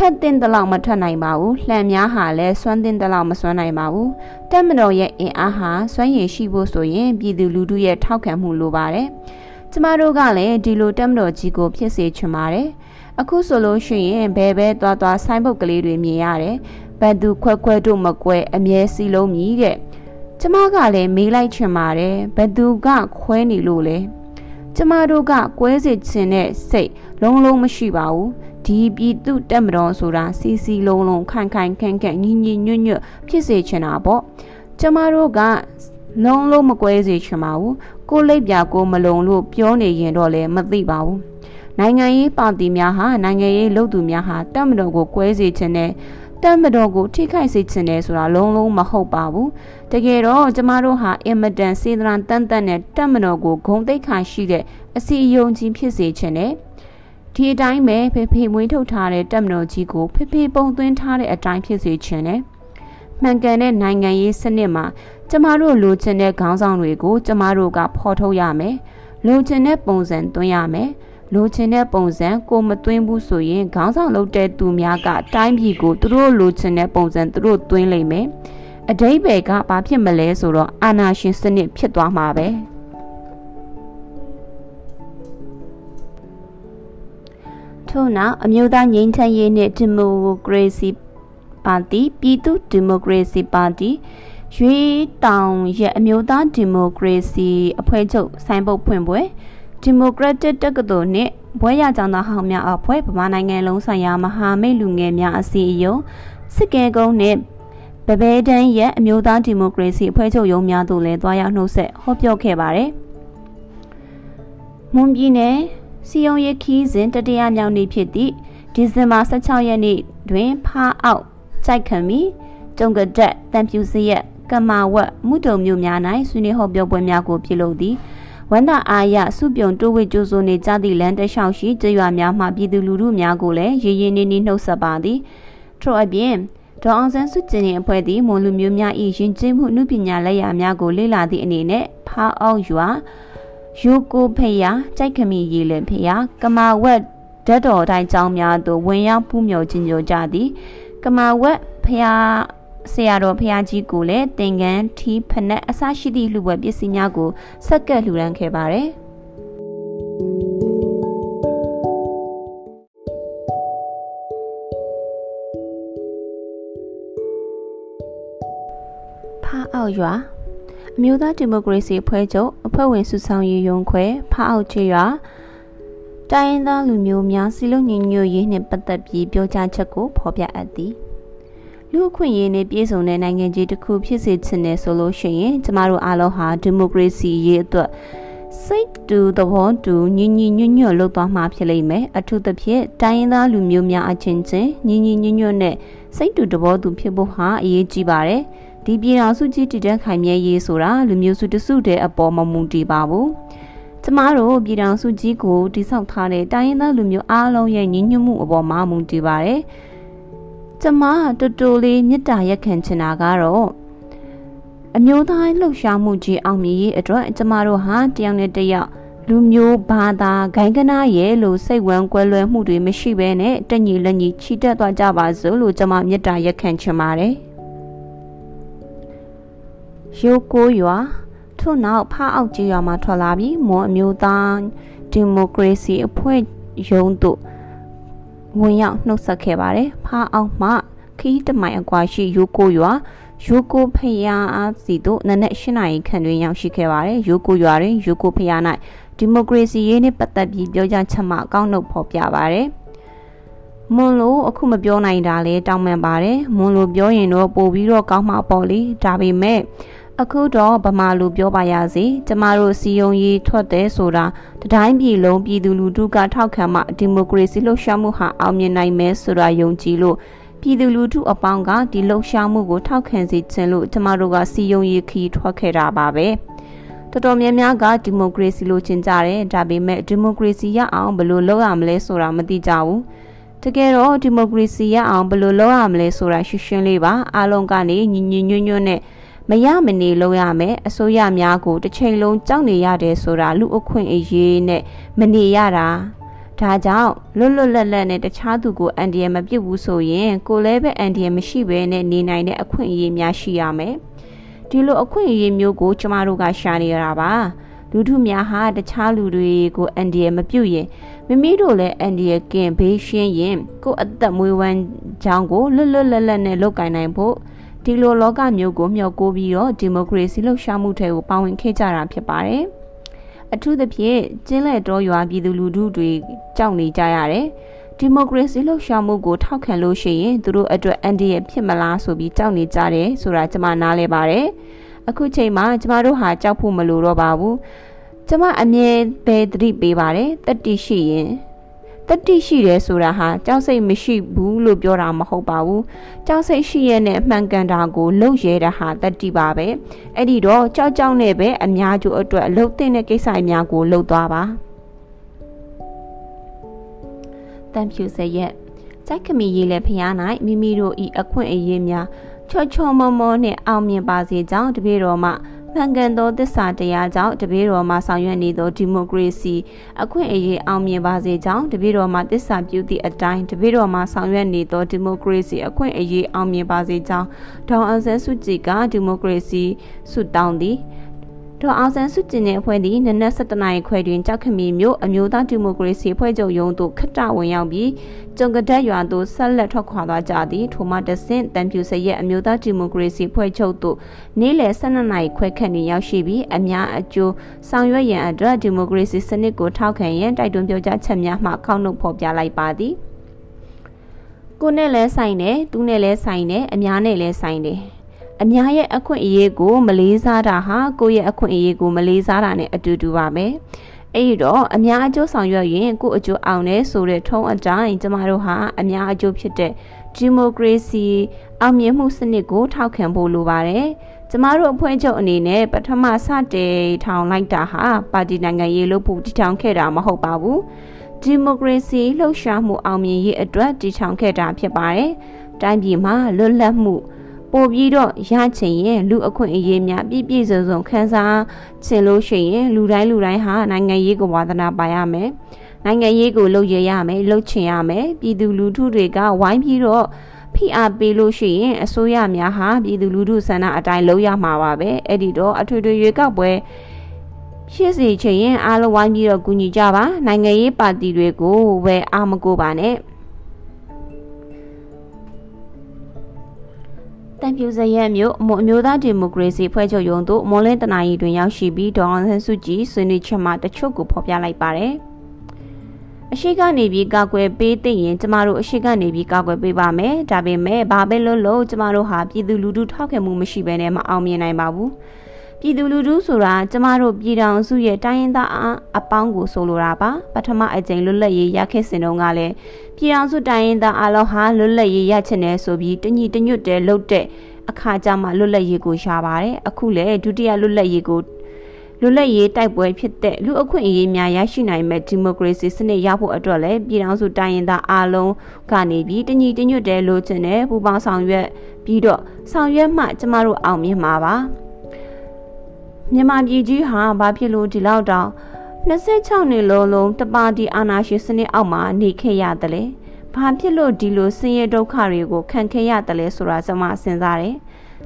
[SPEAKER 1] ထက်တင်တလောက်မထက်နိုင်ပါဘူးလှန်များဟာလည်းစွမ်းတင်တလောက်မစွမ်းနိုင်ပါဘူးတက်မတော်ရဲ့အင်အားဟာစွမ်းရည်ရှိဖို့ဆိုရင်ပြည်သူလူထုရဲ့ထောက်ခံမှုလိုပါတယ်ကျမတို့ကလည်းဒီလိုတက်မတော်ကြီးကိုဖြစ်စေချင်ပါတယ်အခုဆိုလို့ရှိရင်ဘယ်ပဲသွားသွားဆိုင်းပုတ်ကလေးတွေမြင်ရတယ်ဘန်သူခွဲခွဲတို့မကွဲအမြဲစီလုံးမြည်တဲ့ကျမကလည်းမေးလိုက်ချင်ပါတယ်ဘသူကခွဲနေလို့လဲကျမတို့ကကွဲစေခြင်းတဲ့စိတ်လုံးလုံးမရှိပါဘူး ဒီပြည်သူတက်မတော်ဆိုတာစီစီလုံးလုံးခိုင်ခိုင်ခန့်ခန့်ညင်ညင်ညွတ်ညွတ်ဖြစ်စေချင်တာပေါ့ကျမတို့ကလုံးလုံးမကွဲစေချင်ပါဘူးကိုလိပ်ပြကိုမလုံလို့ပြောနေရင်တော့လည်းမသိပါဘူးနိုင်ငံရေးပါတီများဟာနိုင်ငံရေးလုပ်သူများဟာတက်မတော်ကိုကွဲစေချင်တဲ့တက်မတော်ကိုထိခိုက်စေချင်တယ်ဆိုတာလုံးလုံးမဟုတ်ပါဘူးတကယ်တော့ကျမတို့ဟာအင်မတန်စေတနာတန်တန်နဲ့တက်မတော်ကိုဂုံတိတ်ခါရှိတဲ့အစီအယုံကြီးဖြစ်စေချင်တယ် ဒီအတိုင်းပဲဖေဖေမွေးထုတ်ထားတဲ့တက်မတော်ကြီးကိုဖေဖေပုံသွင်းထားတဲ့အတိုင်းဖြစ်စေချင်တယ်မှန်ကန်တဲ့နိုင်ငံရေးစနစ်မှာကျမတို့လိုချင်တဲ့ခေါင်းဆောင်တွေကို ကျမတို့ကဖော်ထုတ်ရမယ်လိုချင်တဲ့ပုံစံသွင်းရမယ်လိုချင်တဲ့ပုံစံကိုမသွင်းဘူးဆိုရင်ခေါင်းဆောင်လုပ်တဲ့သူများကတိုင်းပြည်ကိုသူတို့လိုချင်တဲ့ပုံစံသူတို့သွင်းလိမ့်မယ်အတိဘယ်ကဘာဖြစ်မလဲဆိုတော့အာနာရှင်စနစ်ဖြစ်သွားမှာပဲ ထို့နောက်အမျိုးသားငြိမ်းချမ်းရေးနှင့်ဒီမိုကရေစီပါတီပြည်သူဒီမိုကရေစီပါတီရွေးတောင်ရဲ့အမျိုးသားဒီမိုကရေစီအဖွဲ့ချုပ်ဆိုင်းပုတ်ဖွင့်ပွဲဒီမိုကရက်တစ်တက္ကသိုလ်နှင့်ဘွဲရကျောင်းသားဟောင်းများအဖွဲ့ဗမာနိုင်ငံလုံးဆိုင်ရာမဟာမိတ်လူငယ်များအစည်းအရုံးစစ်ကဲကုန်းနှင့်ဗဘဲတန်းရဲ့အမျိုးသားဒီမိုကရေစီအဖွဲ့ချုပ်ရုံးများသို့လည်းတွားရောက်နှုတ်ဆက်ဟောပြောခဲ့ပါတယ်။မွန်ပြည်နယ် စီယုံရခီးစဉ်တတိယမြောက်နေ့ဖြစ်သည့်ဒီဇင်ဘာ16ရက်နေ့တွင်ဖားအောက်ကြိုက်ခံမီကျုံကတက်တန်ဖြူစရက်ကမာဝတ်မှုတုံမျိုးများ၌ဆွေးနွေးဟောပြောပွဲများကိုပြုလုပ်သည်ဝန္တာအာရစုပြုံတိုးဝိကျိုးစိုးနေကြသည့်လမ်းတလျှောက်ရှိကျေးရွာများမှပြည်သူလူထုများကိုလည်းရေရင်နေနေနှုတ်ဆက်ပါသည်ထို့အပြင်ဒေါအောင်ဆန်းစုကြည်နှင့်အဖွဲ့သည်မွန်လူမျိုးများ၏ယဉ်ကျေးမှုနှုပညာလက်ရာများကိုလေ့လာသည့်အနေနဲ့ဖားအောင်ရွာ ယိုကိုဖယာကြိုက်ခမီရေလဖယာကမာဝက်ဓာတ်တော်တိုင်းကျောင်းများသို့ဝင်ရောက်ဖူးမြော်ခြင်းကြကြသည် ကမာဝက်ဖယာဆရာတော်ဖယာကြီးကိုလည်းတင်ကန်းထီးဖနက်အစရှိသည့်လှူပွဲပစ္စည်းများကိုဆက်ကပ်လှူဒန်းခဲ့ပါတယ်ဖားအောက်ရွာ အမျိုးသားဒီမိုကရေစီအဖွဲ့ချုပ်အဖွဲ့ဝင်စုဆောင်ရေးရုံးခွဲဖားအောက်ချေရွာတိုင်းရင်းသားလူမျိုးများစီလုံးညီညွတ်ရေးနှင့်ပတ်သက်ပြီးပြောကြားချက်ကိုဖော်ပြအပ်သည်လူအခွင့်အရေးနဲ့ပြည်စုံတဲ့နိုင်ငံကြီးတစ်ခုဖြစ်စေချင်တယ်ဆိုလို့ရှိရင်ကျမတို့အားလုံးဟာဒီမိုကရေစီရေးအတွက်စိတ်တူသဘောတူညီညီညွတ်ညွတ်လုပ်သွားမှာဖြစ်လိမ့်မယ်အထူးသဖြင့်တိုင်းရင်းသားလူမျိုးများအချင်းချင်းညီညီညွတ်ညွတ်နဲ့စိတ်တူသဘောတူဖြစ်ဖို့ဟာအရေးကြီးပါတယ် ဒီပြည်တော်စုကြီးတည်တဲ့ခိုင်မြဲရေးဆိုတာလူမျိုးစုတစုတဲ့အပေါ်မမူတည်ပါဘူးကျမတို့ပြည်တော်စုကြီးကိုတိဆောက်ထားတဲ့တိုင်းရင်းသားလူမျိုးအားလုံးရဲ့ညီညွတ်မှုအပေါ်မှာမူတည်ပါတယ်ကျမတူတူလေးမေတ္တာရက်ခံချင်တာကတော့အမျိုးသားလှုပ်ရှားမှုကြီးအောင်မြင်ရေးအတွက်ကျမတို့ဟာတယောက်နဲ့တယောက်လူမျိုးဘာသာဂိုင်းကနာရဲ့လို့စိတ်ဝမ်းကွဲလွဲမှုတွေမရှိဘဲနဲ့တညီလက်ညီချီတက်သွားကြပါစို့လို့ကျမမေတ္တာရက်ခံချင်ပါတယ်။ ရိုးကိုရွာထို့နောက်ဖားအောက်ကြီးရွာမှာထွက်လာပြီးမွန်အမျိုးသားဒီမိုကရေစီအဖွဲ့ရုံးသို့ဝင်ရောက်နှုတ်ဆက်ခဲ့ပါတယ်။ဖားအောက်မှခီးတမိုင်အကွာရှိရိုးကိုရွာရိုးကိုဖျားအားစီတို့နနက်၈နာရီခန့်တွင်ရောက်ရှိခဲ့ပါတယ်။ရိုးကိုရွာတွင်ရိုးကိုဖျား၌ဒီမိုကရေစီရေးနှင့်ပတ်သက်ပြီးပြောကြားချက်မှအကောင့်နှုတ်ဖော်ပြပါတယ်။မွန်လို့အခုမပြောနိုင်တာလေတောင်းပန်ပါတယ်။မွန်လို့ပြောရင်တော့ပို့ပြီးတော့ကောင်းမှာပေါ့လေ။ဒါပေမဲ့ အခုတော့ဗမာလူပြောပါရစေကျမတို့စီယုံရေးထွက်တဲ့ဆိုတာတတိုင်းပြည်လုံးပြည်သူလူထုကထောက်ခံမှဒီမိုကရေစီလှုပ်ရှားမှုဟာအောင်မြင်နိုင်မယ်ဆိုတာယုံကြည်လို့ပြည်သူလူထုအပေါင်းကဒီလှုပ်ရှားမှုကိုထောက်ခံစေခြင်းလို့ကျမတို့ကစီယုံရေးခီးထွက်ခဲ့တာပါပဲတော်တော်များများကဒီမိုကရေစီလိုချင်ကြတယ်ဒါပေမဲ့ဒီမိုကရေစီရအောင်ဘယ်လိုလုပ်ရမလဲဆိုတာမသိကြဘူးတကယ်တော့ဒီမိုကရေစီရအောင်ဘယ်လိုလုပ်ရမလဲဆိုတာရှင်းရှင်းလေးပါအားလုံးကနေညီညီညွတ်ညွတ်နဲ့ မရမနေလုပ်ရမယ်အစိုးရများကိုတစ်ချိန်လုံးကြောက်နေရတယ်ဆိုတာလူအခွင့်အရေးနဲ့မနေရတာဒါကြောင့်လွတ်လွတ်လပ်လပ်နဲ့တခြားသူကိုအန်ဒီယမပြစ်ဘူးဆိုရင်ကိုလည်းပဲအန်ဒီယမရှိဘဲနဲ့နေနိုင်တဲ့အခွင့်အရေးများရှိရမယ်ဒီလိုအခွင့်အရေးမျိုးကိုကျမတို့ကရှာနေရတာပါလူထုများဟာတခြားလူတွေကိုအန်ဒီယမပြုတ်ရင်မိမိတို့လည်းအန်ဒီယကင်ဘေးရှင်းရင်ကိုယ်အသက်မွေးဝမ်းကြောင်းကိုလွတ်လွတ်လပ်လပ်နဲ့လုပ်ကိုင်နိုင်ဖို့ ဒီလိုလောကမျိုးကိုမျှော်ကိုပြီးတော့ဒီမိုကရေစီလှုပ်ရှားမှုထဲကိုပါဝင်ခဲ့ကြတာဖြစ်ပါတယ်။အထူးသဖြင့်ကျင်းလက်တော်ရွာပြည်သူလူထုတွေကြောက်နေကြရတယ်။ဒီမိုကရေစီလှုပ်ရှားမှုကိုထောက်ခံလို့ရှိရင်သူတို့အတွက်အန်ဒီရဲ့ဖြစ်မလားဆိုပြီးကြောက်နေကြတယ်ဆိုတာကျွန်မနားလဲပါတယ်။အခုချိန်မှာကျမတို့ဟာကြောက်ဖို့မလိုတော့ပါဘူး။ကျမအမြဲပဲသတိပေးပါတယ်။တတိရှိရင် တတိရှိတယ်ဆိုတာဟာကြောက်စိတ်မရှိဘူးလို့ပြောတာမဟုတ်ပါဘူးကြောက်စိတ်ရှိရတဲ့အမှန်ကန်တာကိုလုံရဲတာဟာတတိပါပဲအဲ့ဒီတော့ကြောက်ကြောက်နဲ့ပဲအများကျိုးအတွက်အလုပ်တဲ့ကိစ္စအများကိုလုပ်သွားပါတန်ဖြူစရက်ကြိုက်ခမီရေးလဲဖျား၌မိမိတို့ဤအခွင့်အရေးများချောချောမောမောနှင့်အောင်မြင်ပါစေကြောင်းတပည့်တော်မှ မှန်ကန်သောသစ္စာတရားကြောင့်တပည့်တော်မှာဆောင်ရွက်နေသောဒီမိုကရေစီအခွင့်အရေးအောင်မြင်ပါစေကြောင်းတပည့်တော်မှာသစ္စာပြုသည့်အတိုင်းတပည့်တော်မှာဆောင်ရွက်နေသောဒီမိုကရေစီအခွင့်အရေးအောင်မြင်ပါစေကြောင်းဒေါအောင်ဆန်းစုကြည်ကဒီမိုကရေစီဆုတောင်းသည် ဒေါ်အောင်ဆန်းစုကြည်နဲ့အဖွဲ့သည်နနက်7:00နာရီခွဲတွင်ကြောက်ခမီမြို့အမျိုးသားဒီမိုကရေစီအဖွဲ့ချုပ်ရုံးသို့ခတဝင်ရောက်ပြီးကျုံကတက်ရွာသို့ဆက်လက်ထွက်ခွာသွားကြသည်ထိုမှတဆင့်တန်ပြူစရက်အမျိုးသားဒီမိုကရေစီအဖွဲ့ချုပ်သို့နေ့လယ်12:00နာရီခွဲခန့်တွင်ရောက်ရှိပြီးအများအကျိုးဆောင်ရွက်ရန်အတွက်ဒီမိုကရေစီစနစ်ကိုထောက်ခံရန်တိုက်တွန်းပြောကြားချက်များမှခေါင်းနှုတ်ဖော်ပြလိုက်ပါသည်ကိုနဲ့လဲဆိုင်တယ်သူနဲ့လဲဆိုင်တယ်အများနဲ့လဲဆိုင်တယ် အများရဲ့အခွင့်အရေးကိုမလေးစားတာဟာကိုယ့်ရဲ့အခွင့်အရေးကိုမလေးစားတာနဲ့အတူတူပါပဲအဲ့ဒီတော့အများအကျိုးဆောင်ရွက်ရင်ကိုယ့်အကျိုးအောင်တယ်ဆိုတဲ့ထုံးအတိုင်းကျမတို့ဟာအများအကျိုးဖြစ်တဲ့ဒီမိုကရေစီအောင်မြင်မှုစနစ်ကိုထောက်ခံဖို့လိုပါတယ်ကျမတို့အဖွဲ့ချုပ်အနေနဲ့ပထမစတင်ထောင်လိုက်တာဟာပါတီနိုင်ငံရေးလို့ပူတည်ထောင်ခဲ့တာမဟုတ်ပါဘူးဒီမိုကရေစီလှုပ်ရှားမှုအောင်မြင်ရေးအတွက်တည်ထောင်ခဲ့တာဖြစ်ပါတယ်တိုင်းပြည်မှာလွတ်လပ်မှု ပို့ပြီးတော့ရချင်ရင်လူအခွင့်အရေးများပြည့်ပြည့်စုံစုံခန်းစားချင်လို့ရှိရင်လူတိုင်းလူတိုင်းဟာနိုင်ငံရေးကိုဝါသနာပါရမယ်နိုင်ငံရေးကိုလုပ်ရရမယ်လုပ်ချင်ရမယ်ပြည်သူလူထုတွေကဝိုင်းပြီးတော့ဖိအားပေးလို့ရှိရင်အစိုးရများဟာပြည်သူလူထုဆန္ဒအတိုင်းလုပ်ရမှာပါပဲအဲ့ဒီတော့အထွေထွေရွေးကောက်ပွဲရှေ့စီချင်ရင်အားလုံးဝိုင်းပြီးတော့ကူညီကြပါနိုင်ငံရေးပါတီတွေကိုဝယ်အားမကိုပါနဲ့ တန်ပြူစရက်မြို့အမအမျိုးသားဒီမိုကရေစီဖွဲ့ချုပ်ရုံးသို့မွန်လင်းတနာရီတွင်ရောက်ရှိပြီးဒေါအောင်ဆန်းစုကြည်ဆွေးနွေးချက်မှတချို့ကိုဖော်ပြလိုက်ပါတယ်။အရှိကနေပြီးကာကွယ်ပေးသိရင်ကျမတို့အရှိကနေပြီးကာကွယ်ပေးပါမယ်။ဒါပေမဲ့ဘာပဲလို့လို့ကျမတို့ဟာပြည်သူလူထုထောက်ခံမှုမရှိဘဲနဲ့မအောင်မြင်နိုင်ပါဘူး။ ပြည်သူလူထုဆိုတာကျမတို့ပြည်ထောင်စုရဲ့တိုင်းရင်းသားအပေါင်းကိုဆိုလိုတာပါပထမအကြိမ်လွတ်လပ်ရေးရခဲ့စဉ်တုန်းကလည်းပြည်ထောင်စုတိုင်းရင်းသားအလုံးဟာလွတ်လပ်ရေးရချင်တယ်ဆိုပြီးတညီတညွတ်တဲ့လှုပ်တဲ့အခါကျမှလွတ်လပ်ရေးကိုရှားပါတယ်အခုလည်းဒုတိယလွတ်လပ်ရေးကိုလွတ်လပ်ရေးတိုက်ပွဲဖြစ်တဲ့လူအခွင့်အရေးများရရှိနိုင်မဲ့ဒီမိုကရေစီစနစ်ရဖို့အတွက်လည်းပြည်ထောင်စုတိုင်းရင်းသားအားလုံးကနေပြီးတညီတညွတ်တဲ့လိုချင်တဲ့ပူပေါင်းဆောင်ရွက်ပြီးတော့ဆောင်ရွက်မှကျမတို့အောင်မြင်မှာပါ မြန်မာပြည်ကြီးဟာဘာဖြစ်လို့ဒီလောက်တောင်26နှစ်လုံးလုံးတပါတီအာဏာရှင်စနစ်အောက်မှာနေခဲ့ရတယ်လေဘာဖြစ်လို့ဒီလိုဆင်းရဲဒုက္ခတွေကိုခံခဲ့ရတယ်လဲဆိုတာကျွန်မစဉ်းစားတယ်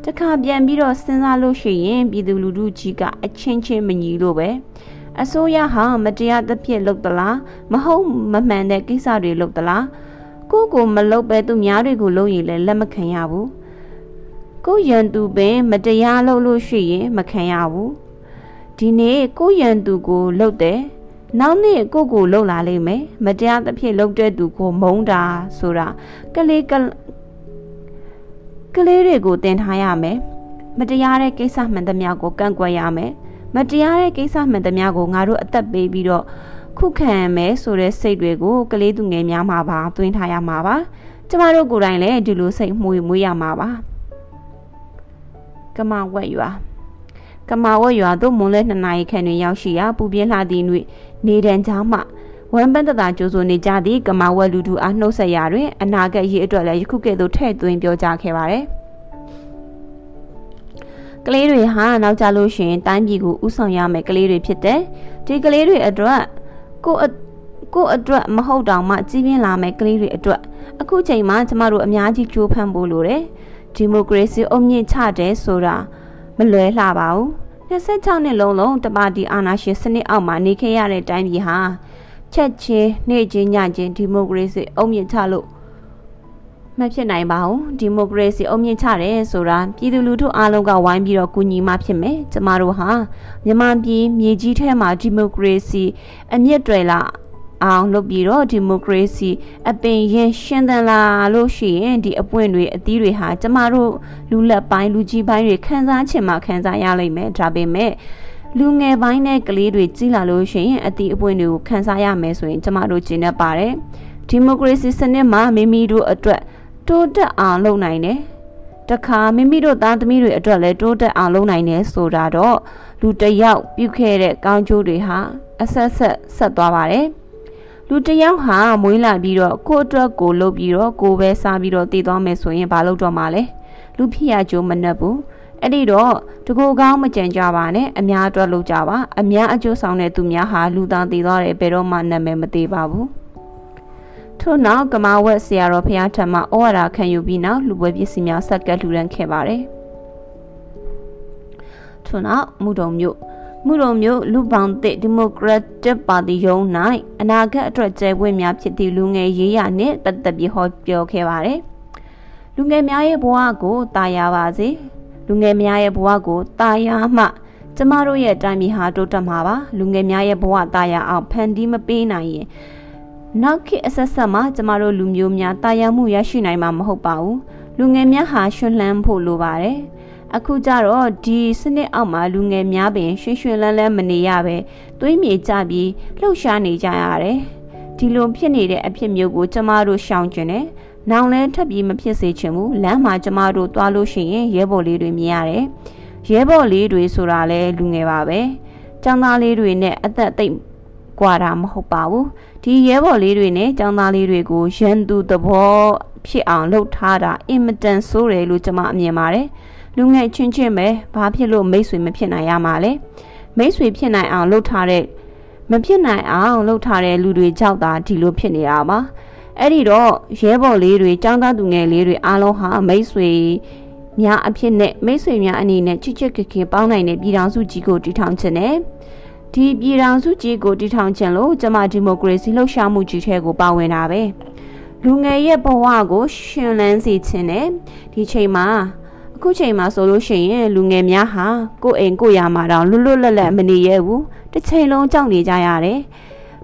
[SPEAKER 1] တခါပြန်ပြီးတော့စဉ်းစားလို့ရှိရင်ပြည်သူလူထုကြီးကအချင်းချင်းမညီလို့ပဲအစိုးရဟာမတရားသဖြင့်လုပ်သလားမဟုတ်မမှန်တဲ့ကိစ္စတွေလုပ်သလားကိုကိုမလုပ်ပဲသူများတွေကိုလုပ်ရင်လည်းလက်မခံရဘူး ကိုရန်သူပင် မတရားလုပ်လို့ရှိရင်မခံရဘူးဒီနေ့ကိုရန်သူကိုလှုပ်တယ်နောက်နေ့ကိုကိုလှုပ်လာလိမ့်မယ်မတရားသဖြင့်လှုပ်တဲ့သူကိုမုန်းတာဆိုတာကလေးကကလေးတွေကိုတင်ထားရမယ်မတရားတဲ့ကိစ္စမှန်သမျှကိုကန့်ကွက်ရမယ်မတရားတဲ့ကိစ္စမှန်သမျှကိုငါတို့အသက်ပေးပြီးတော့ခုခံမယ်ဆိုတဲ့စိတ်တွေကိုကလေးသူငယ်များမှာပါသွင်းထားရမှာပါကျမတို့ကိုယ်တိုင်လည်းဒီလိုစိတ်မှုမွေးရမှာပါ ကမဝက်ရွာကမဝက်ရွာသို့မွန်လဲ2နာရီခန့်တွင်ရောက်ရှိရာပူပြင်းလှသည့်နှင့်နေတံကြားမှဝမ်ပန်းတတာကြိုးဆိုနေကြသည့်ကမဝက်လူတူအားနှုတ်ဆက်ရာတွင်အနာဂတ်ရေးအတွက်လည်းယခုကဲ့သို့ထဲ့သွင်းပြောကြားခဲ့ပါတယ်ကလေးတွေဟာနောက်ကြလို့ရှိရင်တိုင်းပြည်ကိုဥဆောင်ရမယ်ကလေးတွေဖြစ်တယ်ဒီကလေးတွေအတွက်ကိုကိုအတွက်မဟုတ်တောင်မှကြီးပြင်းလာမယ်ကလေးတွေအတွက်အခုချိန်မှာကျမတို့အများကြီးကြိုးပမ်းဖို့လိုတယ် ဒီမိုကရေစီအုံမြင့်ချတယ်ဆိုတာမလွဲလှပါဘူး26နှစ်လုံးလုံးတပါတီအာဏာရှင်စနစ်အောက်မှာနေခဲ့ရတဲ့တိုင်းပြည်ဟာချက်ချင်းနေ့ချင်းညချင်းဒီမိုကရေစီအုံမြင့်ချလို့မဖြစ်နိုင်ပါဘူးဒီမိုကရေစီအုံမြင့်ချတယ်ဆိုတာပြည်သူလူထုအားလုံးကဝိုင်းပြီးတော့ကူညီမှဖြစ်မယ်ကျမတို့ဟာမြန်မာပြည်မြေကြီးထဲမှာဒီမိုကရေစီအမြင့်တွေလာ အောင်လုပ်ပြီးတော့ဒီမိုကရေစီအပင်ရင်ရှင်းသန်လာလို့ရှိရင်ဒီအပွင့်တွေအသီးတွေဟာကျမတို့လူလက်ပိုင်းလူကြီးပိုင်းတွေခံစားချင်မှခံစားရလိမ့်မယ်ဒါပေမဲ့လူငယ်ပိုင်းနဲ့ကလေးတွေကြီးလာလို့ရှိရင်အသီးအပွင့်တွေကိုခံစားရမယ်ဆိုရင်ကျမတို့ကျင့်တတ်ပါတယ်ဒီမိုကရေစီစနစ်မှာမိမိတို့အတွက်တိုးတက်အောင်လုပ်နိုင်တယ်တခါမိမိတို့သားသမီးတွေအတွက်လည်းတိုးတက်အောင်လုပ်နိုင်တယ်ဆိုတာတော့လူတယောက်ပြုခဲ့တဲ့ကောင်းကျိုးတွေဟာအဆက်ဆက်ဆက်သွားပါတယ် လူတယောက်ဟာမွေးလာပြီးတော့ကိုယ့်အတွက်ကိုလုပ်ပြီးတော့ကိုယ်ပဲစားပြီးတော့တည်သွားမယ်ဆိုရင်ဘာလုပ်တော့မှာလဲလူဖြစ်ရကြိုးမနှက်ဘူးအဲ့ဒီတော့တကူကောင်းမကြံကြပါနဲ့အများအတွက်လုပ်ကြပါအများအကျိုးဆောင်တဲ့သူများဟာလူသားတည်သွားတယ်ဘယ်တော့မှနာမည်မသေးပါဘူးထို့နောက်ကမာဝက်ဆရာတော်ဖះထံမှဩဝါဒခံယူပြီးနောက်လူပွဲပစ္စည်းများဆက်ကပ်လှူဒန်းခဲ့ပါတယ်ထို့နောက်မူတုံမြို့ မှုတော်မျိုးလူပေါင်းသစ်ဒီမိုကရက်တစ်ပါတီရုံး၌အနာဂတ်အတွက်ကျဲဝင့်များဖြစ်သည့်လူငယ်ရေးရနှင့်ပတ်သက်ပြီးဟောပြောခဲ့ပါတယ်။လူငယ်များရဲ့ဘဝကိုတာယာပါစေ။လူငယ်များရဲ့ဘဝကိုတာယာမှကျမတို့ရဲ့တိုင်းပြည်ဟာတိုးတက်မှာပါ။လူငယ်များရဲ့ဘဝတာယာအောင်ဖန်တီးမပေးနိုင်ရင်နောက်ခေတ်အဆက်ဆက်မှာကျမတို့လူမျိုးများတာယာမှုရရှိနိုင်မှာမဟုတ်ပါဘူး။လူငယ်များဟာရှင်လန်းဖို့လိုပါတယ်။ အခုကျတော့ဒီစနစ်အောက်မှာလူငယ်များပင်ရွှင်ရွှင်လန်းလန်းမနေရပဲသွေးမြေကြပြီးလှုပ်ရှားနေကြရတယ်ဒီလိုဖြစ်နေတဲ့အဖြစ်မျိုးကိုကျမတို့ရှောင်ကျင်တယ်နောင်လဲထပ်ပြီးမဖြစ်စေချင်ဘူးလမ်းမှာကျမတို့သွားလို့ရှိရင်ရဲဘော်လေးတွေမြင်ရတယ်ရဲဘော်လေးတွေဆိုတာလဲလူငယ်ပါပဲចောင်းသားလေးတွေနဲ့အသက်သိပ်กว่าတာမဟုတ်ပါဘူးဒီရဲဘော်လေးတွေနဲ့ចောင်းသားလေးတွေကိုရန်သူသဘောဖြစ်အောင်လှုပ်ထားတာအင်မတန်ဆိုးတယ်လို့ကျွန်မအမြင်ပါတယ် လူငယ်ချင်းချင်းပဲဘာဖြစ်လို့မိတ်ဆွေမဖြစ်နိုင်ရမှာလဲမိတ်ဆွေဖြစ်နိုင်အောင်လှုပ်ထားတဲ့မဖြစ်နိုင်အောင်လှုပ်ထားတဲ့လူတွေကြောက်တာဒီလိုဖြစ်နေတာပါအဲ့ဒီတော့ရဲဘော်လေးတွေចောင်းသားသူငယ်လေးတွေအားလုံးဟာမိတ်ဆွေများအဖြစ်နဲ့မိတ်ဆွေများအနေနဲ့ချစ်ချစ်ခင်ခင်ပေါင်းနိုင်တဲ့ပြည်ထောင်စုကြီးကိုတည်ထောင်ခြင်းနဲ့ဒီပြည်ထောင်စုကြီးကိုတည်ထောင်ခြင်းလို့ကျမဒီမိုကရေစီလှုပ်ရှားမှုကြီးထဲကိုပါဝင်တာပဲလူငယ်ရဲ့ဘဝကိုရှင်လန်းစေခြင်းနဲ့ဒီချိန်မှာ အခုချိန်မှာဆိုလို့ရှိရင်လူငယ်များဟာကိုယ်အိမ်ကိုယ်ယာမှာတော့လွတ်လွတ်လပ်လပ်မနေရဘူးတစ်ချိန်လုံးကြောက်နေကြရတယ်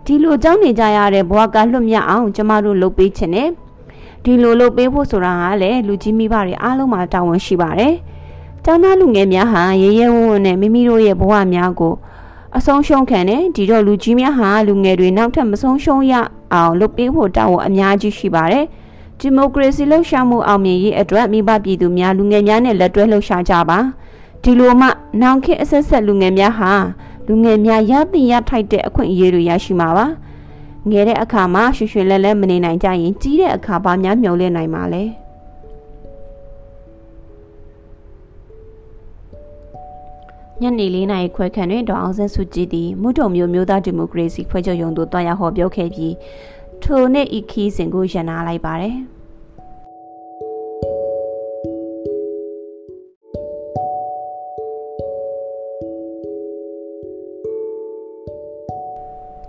[SPEAKER 1] ဒီလိုကြောက်နေကြရတဲ့ဘဝကလွတ်မြောက်အောင်ကျမတို့လုပ်ပေးခြင်းနဲ့ဒီလိုလုပ်ပေးဖို့ဆိုတာကလည်းလူကြီးမိဘတွေအားလုံးမှာတာဝန်ရှိပါတယ်ကျောင်းသားလူငယ်များဟာရဲရဲဝံ့ဝံ့နဲ့မိမိတို့ရဲ့ဘဝများကိုအဆုံးရှုံးခံတယ်ဒီတော့လူကြီးများဟာလူငယ်တွေနောက်ထပ်မဆုံးရှုံးရအောင်လုပ်ပေးဖို့တာဝန်အများကြီးရှိပါတယ်။ ဒီမိုကရေစီလှုပ်ရှားမှုအောင်မြင်ရေးအတွက်မိဘပြည်သူများလူငယ်များနဲ့လက်တွဲလှုပ်ရှားကြပါဒီလိုမှနောင်ခေတ်အဆက်ဆက်လူငယ်များဟာလူငယ်များရသင့်ရထိုက်တဲ့အခွင့်အရေးတွေရရှိမှာပါငယ်တဲ့အခါမှာရွှေရွှေလဲလဲမနေနိုင်ကြရင်ကြီးတဲ့အခါပါများမျောလင့်နိုင်ပါလေညနေ၄နာရီခွဲခန့်တွင်ဒေါအောင်ဆန်းစုကြည်သည်မုထုံမျိုးမျိုးသားဒီမိုကရေစီဖွဲ့ချုပ်ရုံသို့တွားရောက်ဟောပြောခဲ့ပြီး ထိုနေ့ဤခီးစဉ်ကိုရန်နာလိုက်ပါတယ်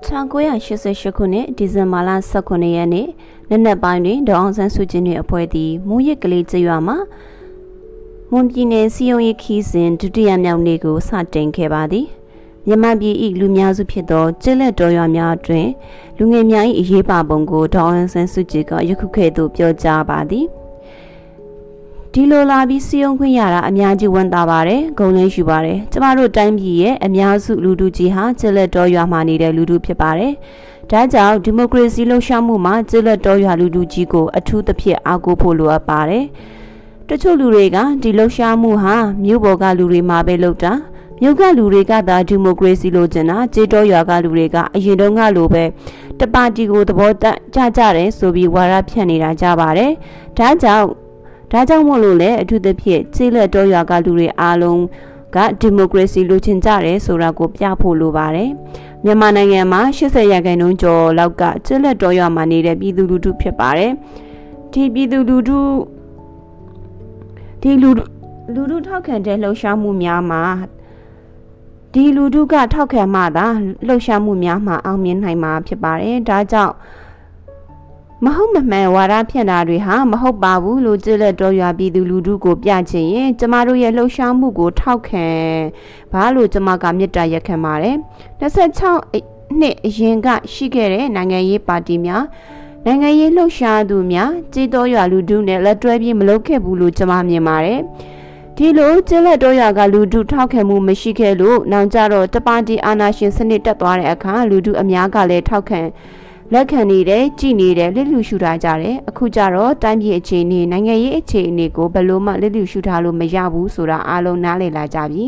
[SPEAKER 1] 1988ခုနှစ်ဒီဇင်ဘာလ18ရက်နေ့နနက်ပိုင်းတွင်ဒေါအောင်ဆန်းစုကြည်နှင့်အဖွဲ့သည်မူရစ်ကလေးကျွာမှမွန်ပြည်နယ်စီယုံရခီးစဉ်ဒုတိယမြောက်နေ့ကိုစတင်ခဲ့ပါသည် မြန်မာပြည်၏လူများစုဖြစ်သောကျက်လက်တော်ရွာများတွင်လူငယ်များ၏အရေးပါပုံကိုဒေါအောင်ဆန်းစုကြည်ကယခုခေတ်သို့ပြောကြားပါသည်ဒီလိုလာပြီးစီယုံခွင့်ရတာအများကြီးဝန်တာပါတယ်ဂုံလင်းယူပါတယ်ကျမတို့တိုင်းပြည်ရဲ့အများစုလူထုကြီးဟာကျက်လက်တော်ရွာမှာနေတဲ့လူထုဖြစ်ပါတယ်ဒါကြောင့်ဒီမိုကရေစီလှုပ်ရှားမှုမှာကျက်လက်တော်ရွာလူထုကြီးကိုအထူးသဖြင့်အားကိုးဖို့လိုအပ်ပါတယ်တချို့လူတွေကဒီလှုပ်ရှားမှုဟာမြို့ပေါ်ကလူတွေမှာပဲလုပ်တာ မြို့ကလူတွေကသာဒီမိုကရေစီလိုချင်တာကြေးတော်ရွာကလူတွေကအရင်တုန်းကလိုပဲတပါတီကိုသဘောတကြကြတယ်ဆိုပြီးဝါရဖြန့်နေတာကြပါတယ်။ဒါကြောင့်ဒါကြောင့်မို့လို့လေအထူးသဖြင့်ကြေးလက်တော်ရွာကလူတွေအားလုံးကဒီမိုကရေစီလိုချင်ကြတယ်ဆိုတာကိုပြဖို့လိုပါတယ်။မြန်မာနိုင်ငံမှာ80ရာခိုင်နှုန်းကျော်လောက်ကကြေးလက်တော်ရွာမှာနေတဲ့ပြည်သူလူထုဖြစ်ပါတယ်။ဒီပြည်သူလူထုဒီလူလူထုထောက်ခံတဲ့လှုပ်ရှားမှုများမှာ ဒီလူထုကထောက်ခံမှသာလှုပ်ရှားမှုများမှာအောင်မြင်နိုင်မှာဖြစ်ပါတယ်။ဒါကြောင့်မဟုတ်မမှန်ဝါဒဖြန့်တာတွေဟာမဟုတ်ပါဘူးလို့ကြည်လက်တော်ရွာပြည်သူလူထုကိုပြချင်ရင်ကျမတို့ရဲ့လှုပ်ရှားမှုကိုထောက်ခံဘာလို့ကျမကမေတ္တာရက်ခံပါတယ်26နှစ်အရင်ကရှိခဲ့တဲ့နိုင်ငံရေးပါတီများနိုင်ငံရေးလှုပ်ရှားသူများကြေးတော်ရွာလူထုနဲ့လက်တွဲပြီးမလုပ်ခဲ့ဘူးလို့ကျမမြင်ပါတယ်။ ဒီလိုကျလက်တော်ရကလူထုထောက်ခံမှုမရှိခဲ့လို့နောင်ကြတော့တပါတီအာဏာရှင်စနစ်တက်သွားတဲ့အခါလူထုအများကလည်းထောက်ခံလက်ခံနေတယ်ကြည်နေတယ်လစ်လျူရှုထားကြတယ်အခုကြတော့တိုင်းပြည်အခြေအနေနိုင်ငံရေးအခြေအနေကိုဘယ်လိုမှလစ်လျူရှုထားလို့မရဘူးဆိုတာအားလုံးနားလည်လာကြပြီ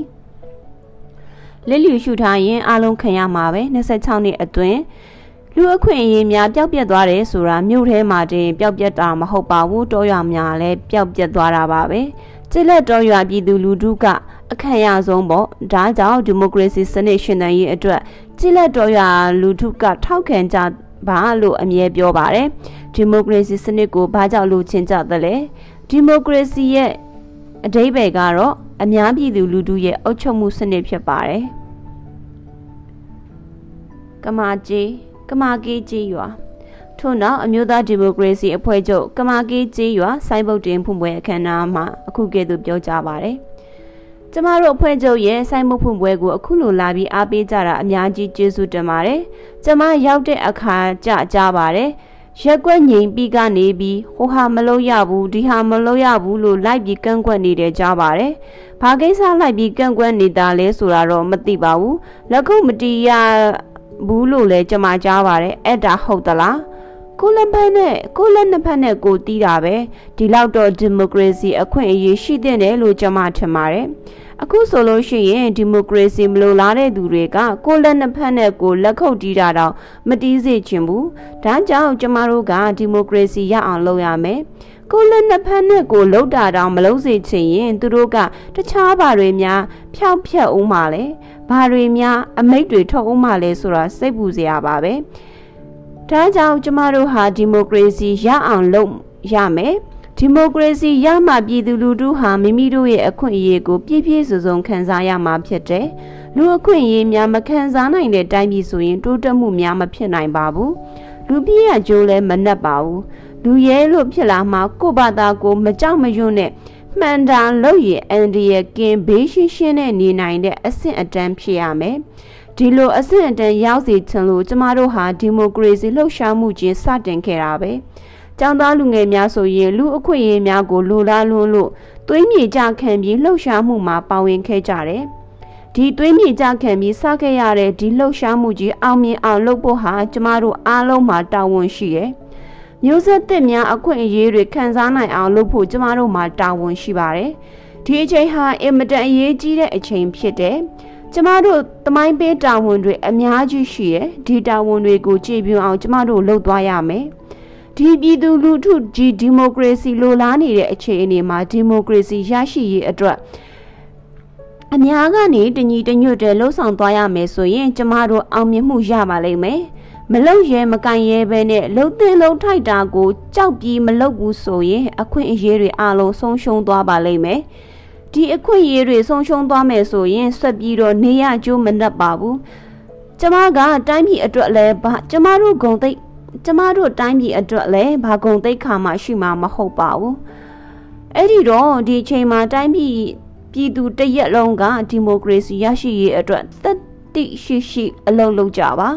[SPEAKER 1] လစ်လျူရှုထားရင်အားလုံးခံရမှာပဲ26နှစ်အတွင်းလူအခွင့်အရေးများပျောက်ပြက်သွားတယ်ဆိုတာမြို့ထဲမှာတင်ပျောက်ပြက်တာမဟုတ်ပါဘူးတောရွာများလည်းပျောက်ပြက်သွားတာပါပဲ ကျစ်လက်တော်ရွာပြည်သူလူထုကအခမ်းရဆုံးပေါ့ဒါကြောင့်ဒီမိုကရေစီစနစ်ရှင်သန်ရေးအတွက်ကျစ်လက်တော်ရွာလူထုကထောက်ခံကြပါလို့အမြဲပြောပါတယ်ဒီမိုကရေစီစနစ်ကိုဘာကြောင့်လိုချင်ကြသလဲဒီမိုကရေစီရဲ့အဓိပ္ပာယ်ကတော့အများပြည်သူလူထုရဲ့အုပ်ချုပ်မှုစနစ်ဖြစ်ပါတယ်ကမာကြီးကမာကီးကြီးရွာ ထို့နောက်အမျိုးသားဒီမိုကရေစီအဖွဲ့ချုပ်ကမာကီးကြီးရွာစိုင်းပုတ်တင်ဖွင့်ပွဲအခမ်းအနားမှာအခုကဲ့သို့ပြောကြားပါတယ်ကျမတို့အဖွဲ့ချုပ်ရဲ့စိုင်းမုတ်ဖွင့်ပွဲကိုအခုလိုလာပြီးအားပေးကြတာအများကြီးကျေးဇူးတင်ပါတယ်။ကျမရောက်တဲ့အခါကြကြပါတယ်။ရက်ွက်ငိမ်ပြီးကနေပြီးဟိုဟာမလုပ်ရဘူးဒီဟာမလုပ်ရဘူးလို့လိုက်ပြီးကန့်ကွက်နေတယ်ကြားပါတယ်။ဘာကိစ္စလိုက်ပြီးကန့်ကွက်နေတာလဲဆိုတာတော့မသိပါဘူး။လက်ခုပ်မတီးရဘူးလို့လည်းကျမကြားပါတယ်။အဲ့ဒါဟုတ်သလား။ ကိုလက်ဖက်နဲ့ကိုလက်နှစ်ဖက်နဲ့ကိုတီးတာပဲဒီလောက်တော့ဒီမိုကရေစီအခွင့်အရေးရှိတဲ့လို့ကျမထင်ပါတယ်။အခုဆိုလို့ရှိရင်ဒီမိုကရေစီမလိုလားတဲ့သူတွေကကိုလက်နှစ်ဖက်နဲ့ကိုလက်ခုပ်တီးတာတော့မတီးစေချင်ဘူးဒါကြောင့်ကျမတို့ကဒီမိုကရေစီရအောင်လုပ်ရမယ်ကိုလက်နှစ်ဖက်နဲ့ကိုလှုပ်တာတောင်မလှုပ်စေချင်ရင်သူတို့ကတခြားဘာတွေများဖြောက်ဖြက်ဦးမှာလဲဘာတွေများအမိတ်တွေထုတ်ဦးမှာလဲဆိုတာစိတ်ပူစရာပါပဲ ဒါကြောင့်ကျမတို့ဟာဒီမိုကရေစီရအောင်လုပ်ရမယ်ဒီမိုကရေစီရမှပြည်သူလူထုဟာမိမိတို့ရဲ့အခွင့်အရေးကိုပြည့်ပြည့်စုံစုံခံစားရမှာဖြစ်တယ်။လူအခွင့်အရေးများမခံစားနိုင်တဲ့တိုင်းပြည်ဆိုရင်တိုးတက်မှုများမဖြစ်နိုင်ပါဘူး။လူပြည့်ရကြိုးလည်းမနှက်ပါဘူး။လူရဲလို့ဖြစ်လာမှကိုယ့်ဘာသာကိုမကြောက်မရွံ့နဲ့မှန်တန်လို့ရအန်ဒီရဲ့ကင်ဘေးရှင်းရှင်းနဲ့နေနိုင်တဲ့အဆင့်အတန်းဖြစ်ရမယ်။ ဒီလိုအဆင့်အတန်းရောက်စီချင်လို့ကျမတို့ဟာဒီမိုကရေစီလှုပ်ရှားမှုချင်းစတင်ခဲ့တာပဲ။ကျောင်းသားလူငယ်များဆိုရင်လူအခွင့်အရေးများကိုလိုလားလွန်းလို့သွေးမြေကြခံပြီးလှုပ်ရှားမှုမှာပါဝင်ခဲ့ကြတယ်။ဒီသွေးမြေကြခံပြီးစခဲ့ရတဲ့ဒီလှုပ်ရှားမှုကြီးအောင်မြင်အောင်လုပ်ဖို့ဟာကျမတို့အားလုံးမှာတာဝန်ရှိရဲ့။မျိုးဆက်သစ်များအခွင့်အရေးတွေခံစားနိုင်အောင်လုပ်ဖို့ကျမတို့မှာတာဝန်ရှိပါတယ်။ဒီအချိန်ဟာအင်မတန်အရေးကြီးတဲ့အချိန်ဖြစ်တယ်။ ကျမတို့တမိုင်းပေးတာဝန်တွေအများကြီးရှိရဲ့ဒီတာဝန်တွေကိုကြည်ပြွန်အောင်ကျမတို့လုပ်သွားရမယ်။ဒီပြည်သူလူထုဒီဒီမိုကရေစီလိုလားနေတဲ့အခြေအနေမှာဒီမိုကရေစီရရှိရေးအတွက်အများကနေတညီတညွတ်တဲ့လှုပ်ဆောင်သွားရမယ်ဆိုရင် ကျမတို့အောင်မြင်မှုရပါလိမ့်မယ်မလုံရဲမကန်ရဲပဲနဲ့လှုပ်တဲ့လှုပ်ထိုက်တာကိုကြောက်ပြီးမလှုပ်ဘူးဆိုရင် အခွင့်အရေးတွေအလုံးဆုံးရှုံးသွားပါလိမ့်မယ် ဒီအခွင့်အရေးတွေဆုံးရှုံးသွားမယ်ဆိုရင်ဆက်ပြီးတော့နေရကျိုးမနှက်ပါဘူးကျမကတိုင်းပြည်အတွက်လည်းကျမတို့ဂုံသိပ်ကျမတို့တိုင်းပြည်အတွက်လည်းဘာကုန်သိက္ခာမှရှိမှာမဟုတ်ပါဘူးအဲ့ဒီတော့ဒီချိန်မှာတိုင်းပြည်ပြည်သူတရက်လုံးကဒီမိုကရေစီရရှိရေးအတွက်တတိရှိရှိအလုပ်လုပ်ကြပါ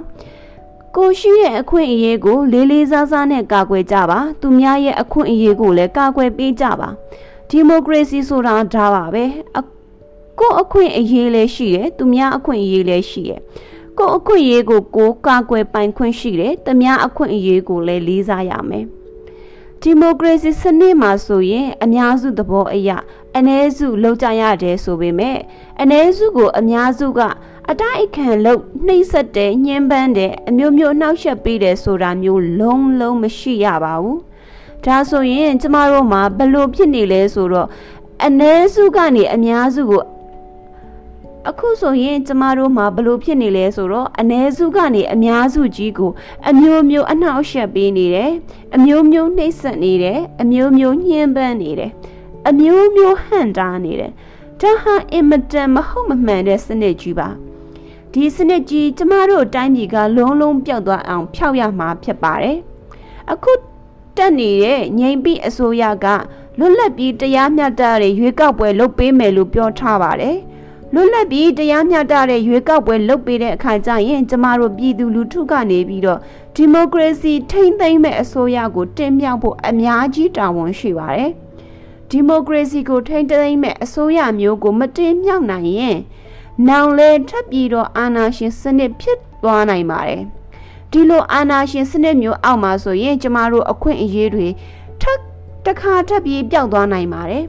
[SPEAKER 1] ကိုရှိရဲ့အခွင့်အရေးကိုလေးလေးစားစားနဲ့ကာကွယ်ကြပါသူများရဲ့အခွင့်အရေးကိုလည်းကာကွယ်ပေးကြပါ ဒီမိုကရေစီဆိုတာဒါပါပဲကိုအခွင့်အရေးလည်းရှိတယ်သူများအခွင့်အရေးလည်းရှိတယ်ကိုအခွင့်အရေးကိုကိုကာကွယ်ပိုင်ခွင့်ရှိတယ်။တမ ्या အခွင့်အရေးကိုလည်းလေးစားရမယ်။ဒီမိုကရေစီစနစ်မှာဆိုရင်အများစုသဘောအရအ ਨੇ စုလောက်ကြရတယ်ဆိုပေမဲ့အ ਨੇ စုကိုအများစုကအတိုက်ခံလို့နှိမ့်ဆက်တဲ့ညှင်းပန်းတဲ့အမျိုးမျိုးနှောက်ယှက်ပေးတယ်ဆိုတာမျိုးလုံးလုံးမရှိရပါဘူး။ ဒါဆိုရင်ကျမတို့မှာဘလို့ဖြစ်နေလဲဆိုတော့အ ਨੇ စုကနေအများစုကိုအခုဆိုရင်ကျမတို့မှာဘလို့ဖြစ်နေလဲဆိုတော့အ ਨੇ စုကနေအများစုကြီးကိုအမျိုးမျိုးအနှောက်အယှက်ပေးနေတယ်အမျိုးမျိုးနှိပ်စက်နေတယ်အမျိုးမျိုးညှဉ်းပန်းနေတယ်အမျိုးမျိုးဟန့်တားနေတယ်ဒါဟာအင်မတန်မဟုတ်မမှန်တဲ့စနစ်ကြီးပါဒီစနစ်ကြီးကျမတို့တိုင်းပြည်ကလုံးလုံးပြောက်သွားအောင်ဖျောက်ရမှာဖြစ်ပါတယ်အခု တက်နေတဲ့ငြိမ်ပိအစိုးရကလွတ်လပ်ပြီးတရားမျှတတဲ့ရွေးကောက်ပွဲလုပ်ပေးမယ်လို့ပြောထားပါတယ်။လွတ်လပ်ပြီးတရားမျှတတဲ့ရွေးကောက်ပွဲလုပ်ပေးတဲ့အခါကျရင်ကျမတို့ပြည်သူလူထုကနေပြီးတော့ဒီမိုကရေစီထိမ့်သိမ်းမဲ့အစိုးရကိုတင်မြှောက်ဖို့အများကြီးတာဝန်ရှိပါတယ်။ဒီမိုကရေစီကိုထိမ့်သိမ်းမဲ့အစိုးရမျိုးကိုမတင်မြှောက်နိုင်ရင်နောင်လဲထပ်ပြီးတော့အာဏာရှင်စနစ်ဖြစ်သွားနိုင်ပါတယ်။ ဒီလိုအာဏာရှင်စနစ်မျိုးအောက်မှာဆိုရင်ကျမတို့အခွင့်အရေးတွေထပ်တစ်ခါထပ်ပြီးပျောက်သွားနိုင်ပါတယ်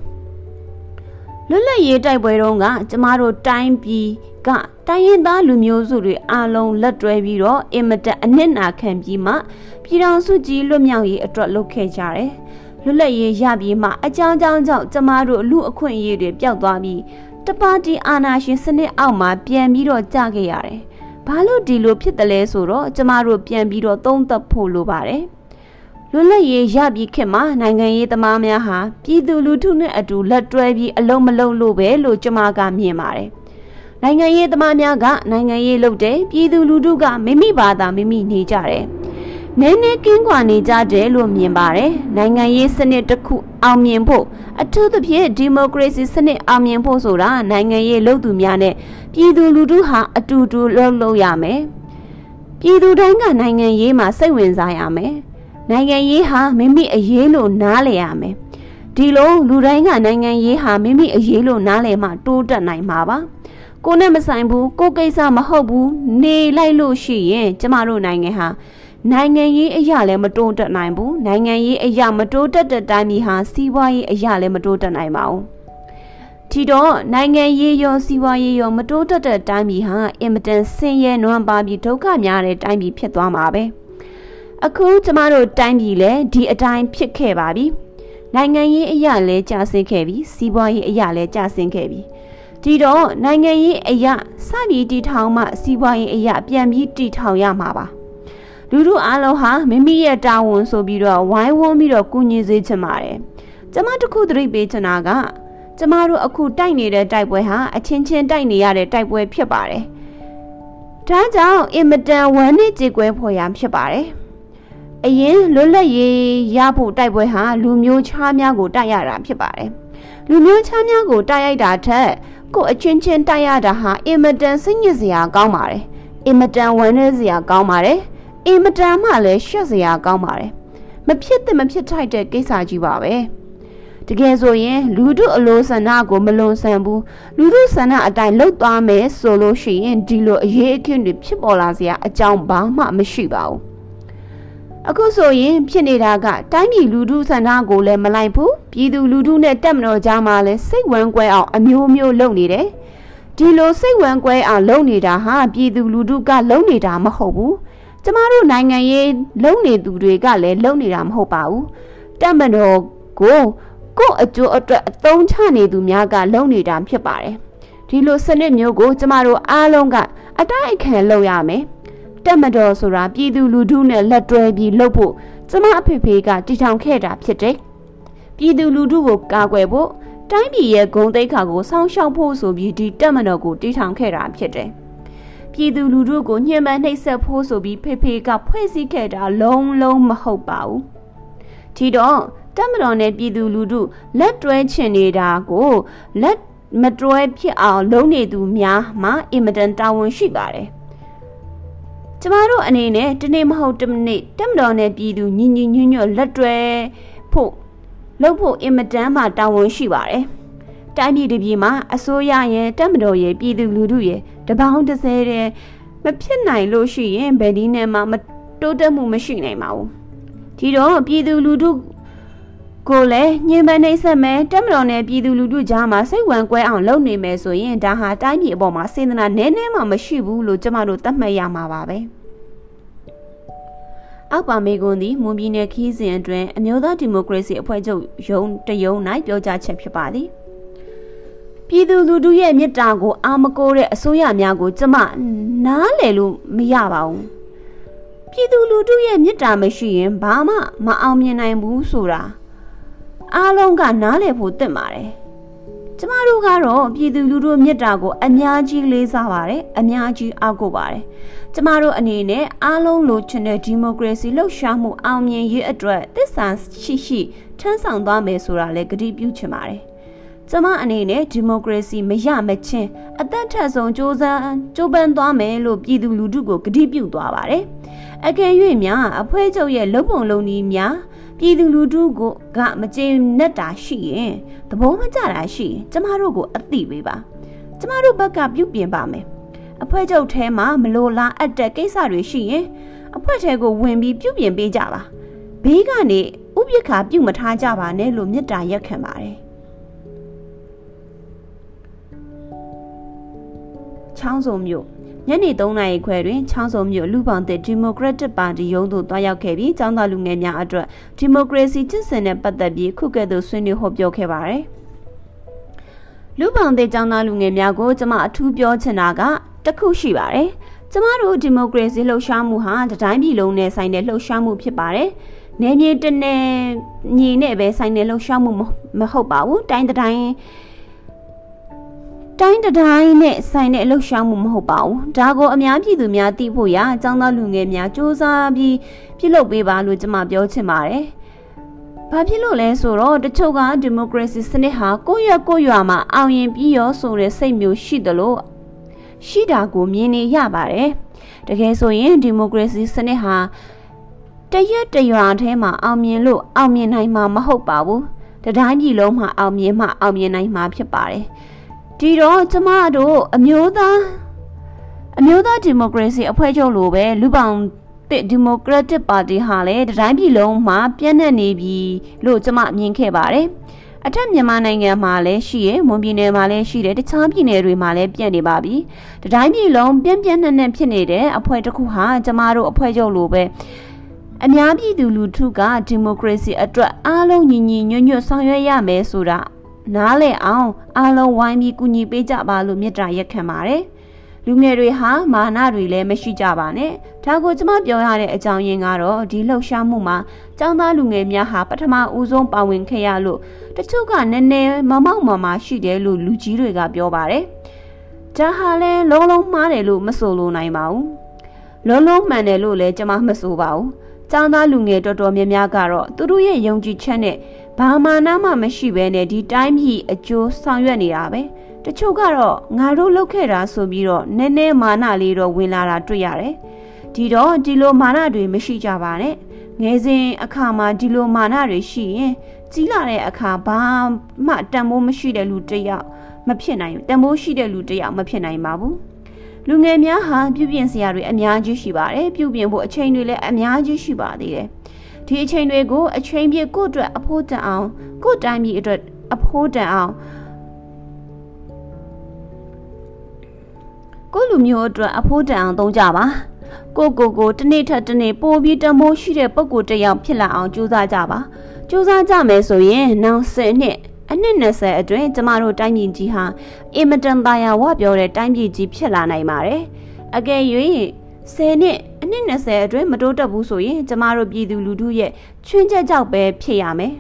[SPEAKER 1] ။လွတ်လပ်ရေးတိုက်ပွဲတုန်းကကျမတို့တိုင်းပြည်ကတိုင်းရင်းသားလူမျိုးစုတွေအားလုံးလက်တွဲပြီးတော့အင်မတန်အနစ်နာခံပြီးမှပြည်တော်စုကြီးလွတ်မြောက်ရေးအတွက်လုပ်ခဲ့ကြတယ်။လွတ်လပ်ရေးရပြီးမှအကြောင်းကြောင်းကြောင့်ကျမတို့လူအခွင့်အရေးတွေပျောက်သွားပြီးတပါတီအာဏာရှင်စနစ်အောက်မှာပြန်ပြီးတော့ကြာခဲ့ရတယ်။ ဘာလို့ဒီလိုဖြစ်တယ်လဲဆိုတော့ကျမတို့ပြန်ပြီးတော့သုံးသပ်ဖို့လိုပါတယ်။လွတ်လပ်ရေးရပြီးခေတ်မှာနိုင်ငံရေးသမားများဟာပြည်သူလူထုနဲ့အတူလက်တွဲပြီးအလုံးမလုံးလို့ပဲလို့ကျွန်မကမြင်ပါတယ်။နနိုင်ငံရေးသမားများကနိုင်ငံရေးလုပ်တယ်ပြည်သူလူထုကမိမိဘာသာမိမိနေကြတယ် နည်းနည်းကင်းကွာနေကြတယ်လို့မြင်ပါတယ်နိုင်ငံရေးစနစ်တစ်ခုအောင်မြင်ဖို့အထူးသဖြင့်ဒီမိုကရေစီစနစ်အောင်မြင်ဖို့ဆိုတာနိုင်ငံရေးလုပ်သူများနဲ့ပြည်သူလူထုဟာအတူတူလှုပ်လို့ရမယ်ပြည်သူတိုင်းကနိုင်ငံရေးမှာစိတ်ဝင်စားရမယ်နိုင်ငံရေးဟာမိမိအရေးလို့နားလည်ရမယ်ဒီလိုလူတိုင်းကနိုင်ငံရေးဟာမိမိအရေးလို့နားလည်မှတိုးတက်နိုင်မှာပါကိုနဲ့မဆိုင်ဘူးကိုကိစ္စမဟုတ်ဘူးနေလိုက်လို့ရှိရင်ကျမတို့နိုင်ငံဟာ နိုင်ငံရေးအရာလည်းမတိုးတက်နိုင်ဘူးနိုင်ငံရေးအရာမတိုးတက်တဲ့တိုင်းပြည်ဟာစီးပွားရေးအရာလည်းမတိုးတက်နိုင်ပါဘူးဒီတော့နိုင်ငံရေးရောစီးပွားရေးရောမတိုးတက်တဲ့တိုင်းပြည်ဟာအင်မတန်ဆင်းရဲနွမ်းပါပြီးဒုက္ခများတဲ့တိုင်းပြည်ဖြစ်သွားမှာပဲအခုကျမတို့တိုင်းပြည်လည်းဒီအတိုင်းဖြစ်ခဲ့ပါပြီနိုင်ငံရေးအရာလည်းကျဆင်းခဲ့ပြီစီးပွားရေးအရာလည်းကျဆင်းခဲ့ပြီဒီတော့နိုင်ငံရေးအရာစပြီးတီထောင်မှစီးပွားရေးအရာပြန်ပြီးတီထောင်ရမှာပါ လူတို့အားလုံးဟာမိမိရဲ့တာဝန်ဆိုပြီးတော့ဝိုင်းဝန်းပြီးတော့ကူညီစေချင်ပါတယ်ကျမတခုသတိပေးချင်တာကကျမတို့အခုတိုက်နေတဲ့တိုက်ပွဲဟာအချင်းချင်းတိုက်နေရတဲ့တိုက်ပွဲဖြစ်ပါတယ်ဒါကြောင့်အင်မတန်ဝမ်းနည်းကြေကွဲဖွယ်ရာဖြစ်ပါတယ်အရင်လွတ်လပ်ရေးရဖို့တိုက်ပွဲဟာလူမျိုးခြားများကိုတိုက်ရတာဖြစ်ပါတယ်လူမျိုးခြားများကိုတိုက်ရိုက်တာထက်ကိုအချင်းချင်းတိုက်ရတာဟာအင်မတန်စိတ်ညစ်စရာကောင်းပါတယ်အင်မတန်ဝမ်းနည်းစရာကောင်းပါတယ် အင်မတန်မှလည်းရှက်စရာကောင်းပါတယ်မဖြစ်တဲ့မဖြစ်ထိုက်တဲ့ကိစ္စကြီးပါပဲတကယ်ဆိုရင်လူတို့အလိုဆန္ဒကိုမလွန်ဆန်ဘူးလူတို့ဆန္ဒအတိုင်းလှုပ်သွားမယ်ဆိုလို့ရှိရင်ဒီလိုအရေးအခင်းတွေဖြစ်ပေါ်လာစရာအကြောင်းဘာမှမရှိပါဘူးအခုဆိုရင်ဖြစ်နေတာကတိုင်းပြည်လူထုဆန္ဒကိုလည်းမလိုက်ဘူးပြည်သူလူထုနဲ့တက်မတော်ကြားမှာလည်းစိတ်ဝမ်းကွဲအောင်အမျိုးမျိုးလုပ်နေတယ်ဒီလိုစိတ်ဝမ်းကွဲအောင်လုပ်နေတာဟာပြည်သူလူထုကလုပ်နေတာမဟုတ်ဘူး ကျမတို့နိုင်ငံရေးလုံနေသူတွေကလည်းလုံနေတာမဟုတ်ပါဘူးတက်မတော်ကိုကို့အကျိုးအတွက်အသုံးချနေသူများကလုံနေတာဖြစ်ပါတယ်ဒီလိုစနစ်မျိုးကို ကျမတို့အားလုံးကအတိုက်အခံလုပ်ရမယ်တက်မတော်ဆိုတာပြည်သူလူထုနဲ့လက်တွဲပြီးလုပ်ဖို့ကျမအဖေဖေကတည်ထောင်ခဲ့တာဖြစ်တယ်ပြည်သူလူထုကိုကာကွယ်ဖို့တိုင်းပြည်ရဲ့ဂုဏ်သိက္ခာကိုစောင့်ရှောက်ဖို့ဆိုပြီးဒီတက်မတော်ကိုတည်ထောင်ခဲ့တာဖြစ်တယ် ပြည်သူလူထုကိုညှဉ်းပန်းနှိပ်စက်ဖို့ဆိုပြီးဖေဖေကဖွဲ့စည်းခဲ့တာလုံးလုံးမဟုတ်ပါဘူးဒီတော့တက်မတော်နဲ့ပြည်သူလူထုလက်တွဲချင်နေတာကိုလက်မတွဲဖြစ်အောင်လုပ်နေသူများမှာအင်မတန်တာဝန်ရှိပါတယ်ကျမတို့အနေနဲ့တနေ့မဟုတ်တနေ့တက်မတော်နဲ့ပြည်သူညီညီညွတ်ညွတ်လက်တွဲဖို့လုပ်ဖို့အင်မတန်မှတာဝန်ရှိပါတယ်တိုင်းပြည်တစ်ပြည်မှာအစိုးရရဲ့တက်မတော်ရဲ့ပြည်သူလူထုရဲ့ တပေါင်းတစ်စဲတဲ့မဖြစ်နိုင်လို့ရှိရင်ဘယ်ဒီနဲ့မှမတိုးတက်မှုမရှိနိုင်ပါဘူးဒီတော့ပြည်သူလူထုကိုလည်းညင်ပန်းနှိမ့်ဆက်မယ်တက်မတော်နဲ့ပြည်သူလူထုကြားမှာစိတ်ဝင်ကွဲအောင်လုပ်နေမယ်ဆိုရင်ဒါဟာတိုင်းပြည်အပေါ်မှာစေတနာနည်းနည်းမှမရှိဘူးလို့ကျမတို့သတ်မှတ်ရမှာပါပဲအောက်ပါမေကွန်သည်မွန်ပြည်နယ်ခီးစဉ်အတွင်းအမျိုးသားဒီမိုကရေစီအဖွဲ့ချုပ်ရုံးတရုံ၌ပြောကြားချက်ဖြစ်ပါသည် ပြည်သူလူထုရဲ့မေတ္တာကိုအာမကိုတဲ့အစိုးရများကို ကျမနားလည်လို့မရပါဘူးပြည်သူလူထုရဲ့မေတ္တာမရှိရင်ဘာမှမအောင်မြင်နိုင်ဘူးဆိုတာအားလုံးကနားလည်ဖို့သင့်ပါတယ်ကျမတို့ကတော့ပြည်သူလူထုမေတ္တာကိုအများကြီးလေးစားပါတယ်အများကြီးအားကိုးပါတယ်ကျမတို့အနေနဲ့အားလုံးလိုချင်တဲ့ဒီမိုကရေစီလှုပ်ရှားမှုအောင်မြင်ရေးအတွက်သစ္စာရှိရှိထမ်းဆောင်သွားမယ်ဆိုတာလည်းကတိပြုချင်ပါတယ် ကျမအနေနဲ့ဒီမိုကရေစီမရမချင်းအသက်ထက်ဆုံးစ조사ကြိုးပမ်းသွားမယ်လို့ပြည်သူလူထုကိုကတိပြုသွားပါတယ်။အကယ်၍များအဖွဲ့ချုပ်ရဲ့လုံပုံလုံနည်းများပြည်သူလူထုကိုကမကျေနပ်တာရှိရင်သဘောမကျတာရှိရင်ကျမတို့ကိုအသိပေးပါကျမတို့ဘက်ကပြုပြင်ပါမယ်အဖွဲ့ချုပ်ထဲမှာမလိုလားအပ်တဲ့ကိစ္စတွေရှိရင်အဖွဲ့ထဲကိုဝင်ပြီးပြုပြင်ပေးကြပါဘေးကနေဥပိ္ပခါပြုတ်မထားကြပါနဲ့လို့မေတ္တာရက်ခံပါတယ် ချောင်းစုံမြို့ညနေ3နာရီခွဲတွင်ချောင်းစုံမြို့လူပောင်တဲ့ဒီမိုကရက်တစ်ပါတီရုံးသို့တွားရောက်ခဲ့ပြီးចောင်းသားလူငယ်များအတွက်ဒီမိုကရေစီကျင့်စဉ်နဲ့ပတ်သက်ပြီးခုကဲ့သို့ဆွေးနွေးဟောပြောခဲ့ပါတယ်။လူပောင်တဲ့ចောင်းသားလူငယ်များကိုကျွန်မအထူးပြောချင်တာကတခုရှိပါတယ်။ကျမတို့ဒီမိုကရေစီလှုပ်ရှားမှုဟာတိုင်းပြည်လုံးနဲ့ဆိုင်တဲ့လှုပ်ရှားမှုဖြစ်ပါတယ်။နေမြေတနေညီနဲ့ပဲဆိုင်တဲ့လှုပ်ရှားမှုမဟုတ်ပါဘူး။တိုင်းတိုင်း တိုင်းတိုင်းနဲ့ဆိုင်တဲ့အလှရှောင်းမှုမဟုတ်ပါဘူးဒါကိုအများပြည်သူများသိဖို့ရအကြောင်းသားလူငယ်များစ조사ပြီးပြုလုပ်ပေးပါလို့ကျွန်မပြောချင်ပါတယ်ဘာဖြစ်လို့လဲဆိုတော့တချို့ကဒီမိုကရေစီစနစ်ဟာကိုယ့်ရွက်ကိုယ့်ရွာမှာအောင်ရင်ပြီးရောဆိုတဲ့စိတ်မျိုးရှိတယ်လို့ရှိတာကိုမြင်နေရပါတယ်တကယ်ဆိုရင်ဒီမိုကရေစီစနစ်ဟာတရက်တရွာထဲမှာအောင်မြင်လို့အောင်မြင်နိုင်မှာမဟုတ်ပါဘူးတတိုင်းပြည်လုံးမှာအောင်မြင်မှအောင်မြင်နိုင်မှာဖြစ်ပါတယ် ဒီတော့ကျမတို့အမျိုးသားအမျိုးသားဒီမိုကရေစီအဖွဲ့ချုပ်လိုပဲလူပောင်တစ်ဒီမိုကရက်တစ်ပါတီဟာလည်းတတိုင်းပြည်လုံးမှာပြန့်နှံ့နေပြီလို့ကျမမြင်ခဲ့ပါတယ်အထက်မြန်မာနိုင်ငံမှာလည်းရှိရမွန်ပြည်နယ်မှာလည်းရှိတယ်တခြားပြည်နယ်တွေမှာလည်းပြန့်နေပါပြီတတိုင်းပြည်လုံးပြန့်ပြန့်နှံ့နှံ့ဖြစ်နေတဲ့အဖွဲ့တစ်ခုဟာကျမတို့အဖွဲ့ချုပ်လိုပဲအများပြည်သူလူထုကဒီမိုကရေစီအတွက်အားလုံးညီညီညွတ်ညွတ်ဆောင်ရွက်ရမယ်ဆိုတာ နားလည်အောင်အားလုံးဝိုင်းပြီးကူညီပေးကြပါလို့မေတ္တာရက်ခံပါတယ်လူငယ်တွေဟာမာနတွေလည်းမရှိကြပါနဲ့ဒါကိုကျွန်မပြောရတဲ့အကြောင်းရင်းကတော့ဒီလှုပ်ရှားမှုမှာចောင်းသားလူငယ်များဟာပထမဦးဆုံးပါဝင်ခဲ့ရလို့တချို့ကနည်းနည်းမမောက်မမရှိတယ်လို့လူကြီးတွေကပြောပါတယ်ဒါဟာလဲလုံးလုံးမှားတယ်လို့မဆိုလိုနိုင်ပါဘူးလုံးလုံးမှန်တယ်လို့လည်းကျွန်မမဆိုပါဘူးចောင်းသားလူငယ်တော်တော်များများကတော့သူတို့ရဲ့ယုံကြည်ချက်နဲ့ ဘာမှနာမှမရှိဘဲနဲ့ဒီတိုင်းပြည်အကျိုးဆောင်ရွက်နေတာပဲတချို့ကတော့ငါတို့လုပ်ခဲ့တာဆိုပြီးတော့နည်းနည်းမာနလေးတော့ဝင်လာတာတွေ့ရတယ်ဒီတော့ဒီလိုမာနတွေမရှိကြပါနဲ့ငယ်စဉ်အခါမှာဒီလိုမာနတွေရှိရင်ကြီးလာတဲ့အခါဘာမှတန်ဖိုးမရှိတဲ့လူတစ်ယောက်မဖြစ်နိုင်ဘူးတန်ဖိုးရှိတဲ့လူတစ်ယောက်မဖြစ်နိုင်ပါဘူးလူငယ်များဟာပြုပြင်စရာတွေအများကြီးရှိပါတယ်ပြုပြင်ဖို့အချိန်တွေလည်းအများကြီးရှိပါသေးတယ် ဒီအချိန်တွေကိုအချိန်ပြည့်ကိုယ့်အတွက်အဖို့တန်အောင်ကိုယ့်တိုင်းပြည်အတွက်အဖို့တန်အောင်ကိုလူမျိုးအတွက်အဖို့တန်အောင်သုံးကြပါကိုကိုကိုတနေ့ထက်တနေ့ပိုပြီးတမိုးရှိတဲ့ပုံကိုတယောက်ဖြစ်လာအောင်ကြိုးစားကြပါကြိုးစားကြမယ်ဆိုရင်နောက်10နှစ်အနှစ်20အတွင်းကျမတို့တိုင်းပြည်ကြီးဟာအင်မတန်သာယာဝပြောတဲ့တိုင်းပြည်ကြီးဖြစ်လာနိုင်ပါတယ်အကယ်၍ 10နှစ်အနှစ်20အတွင်းမတိုးတက်ဘူးဆိုရင်ကျမတို့ပြည်သူလူထုရဲ့ချွင်းချက်ကြောက်ပဲဖြစ်ရမယ်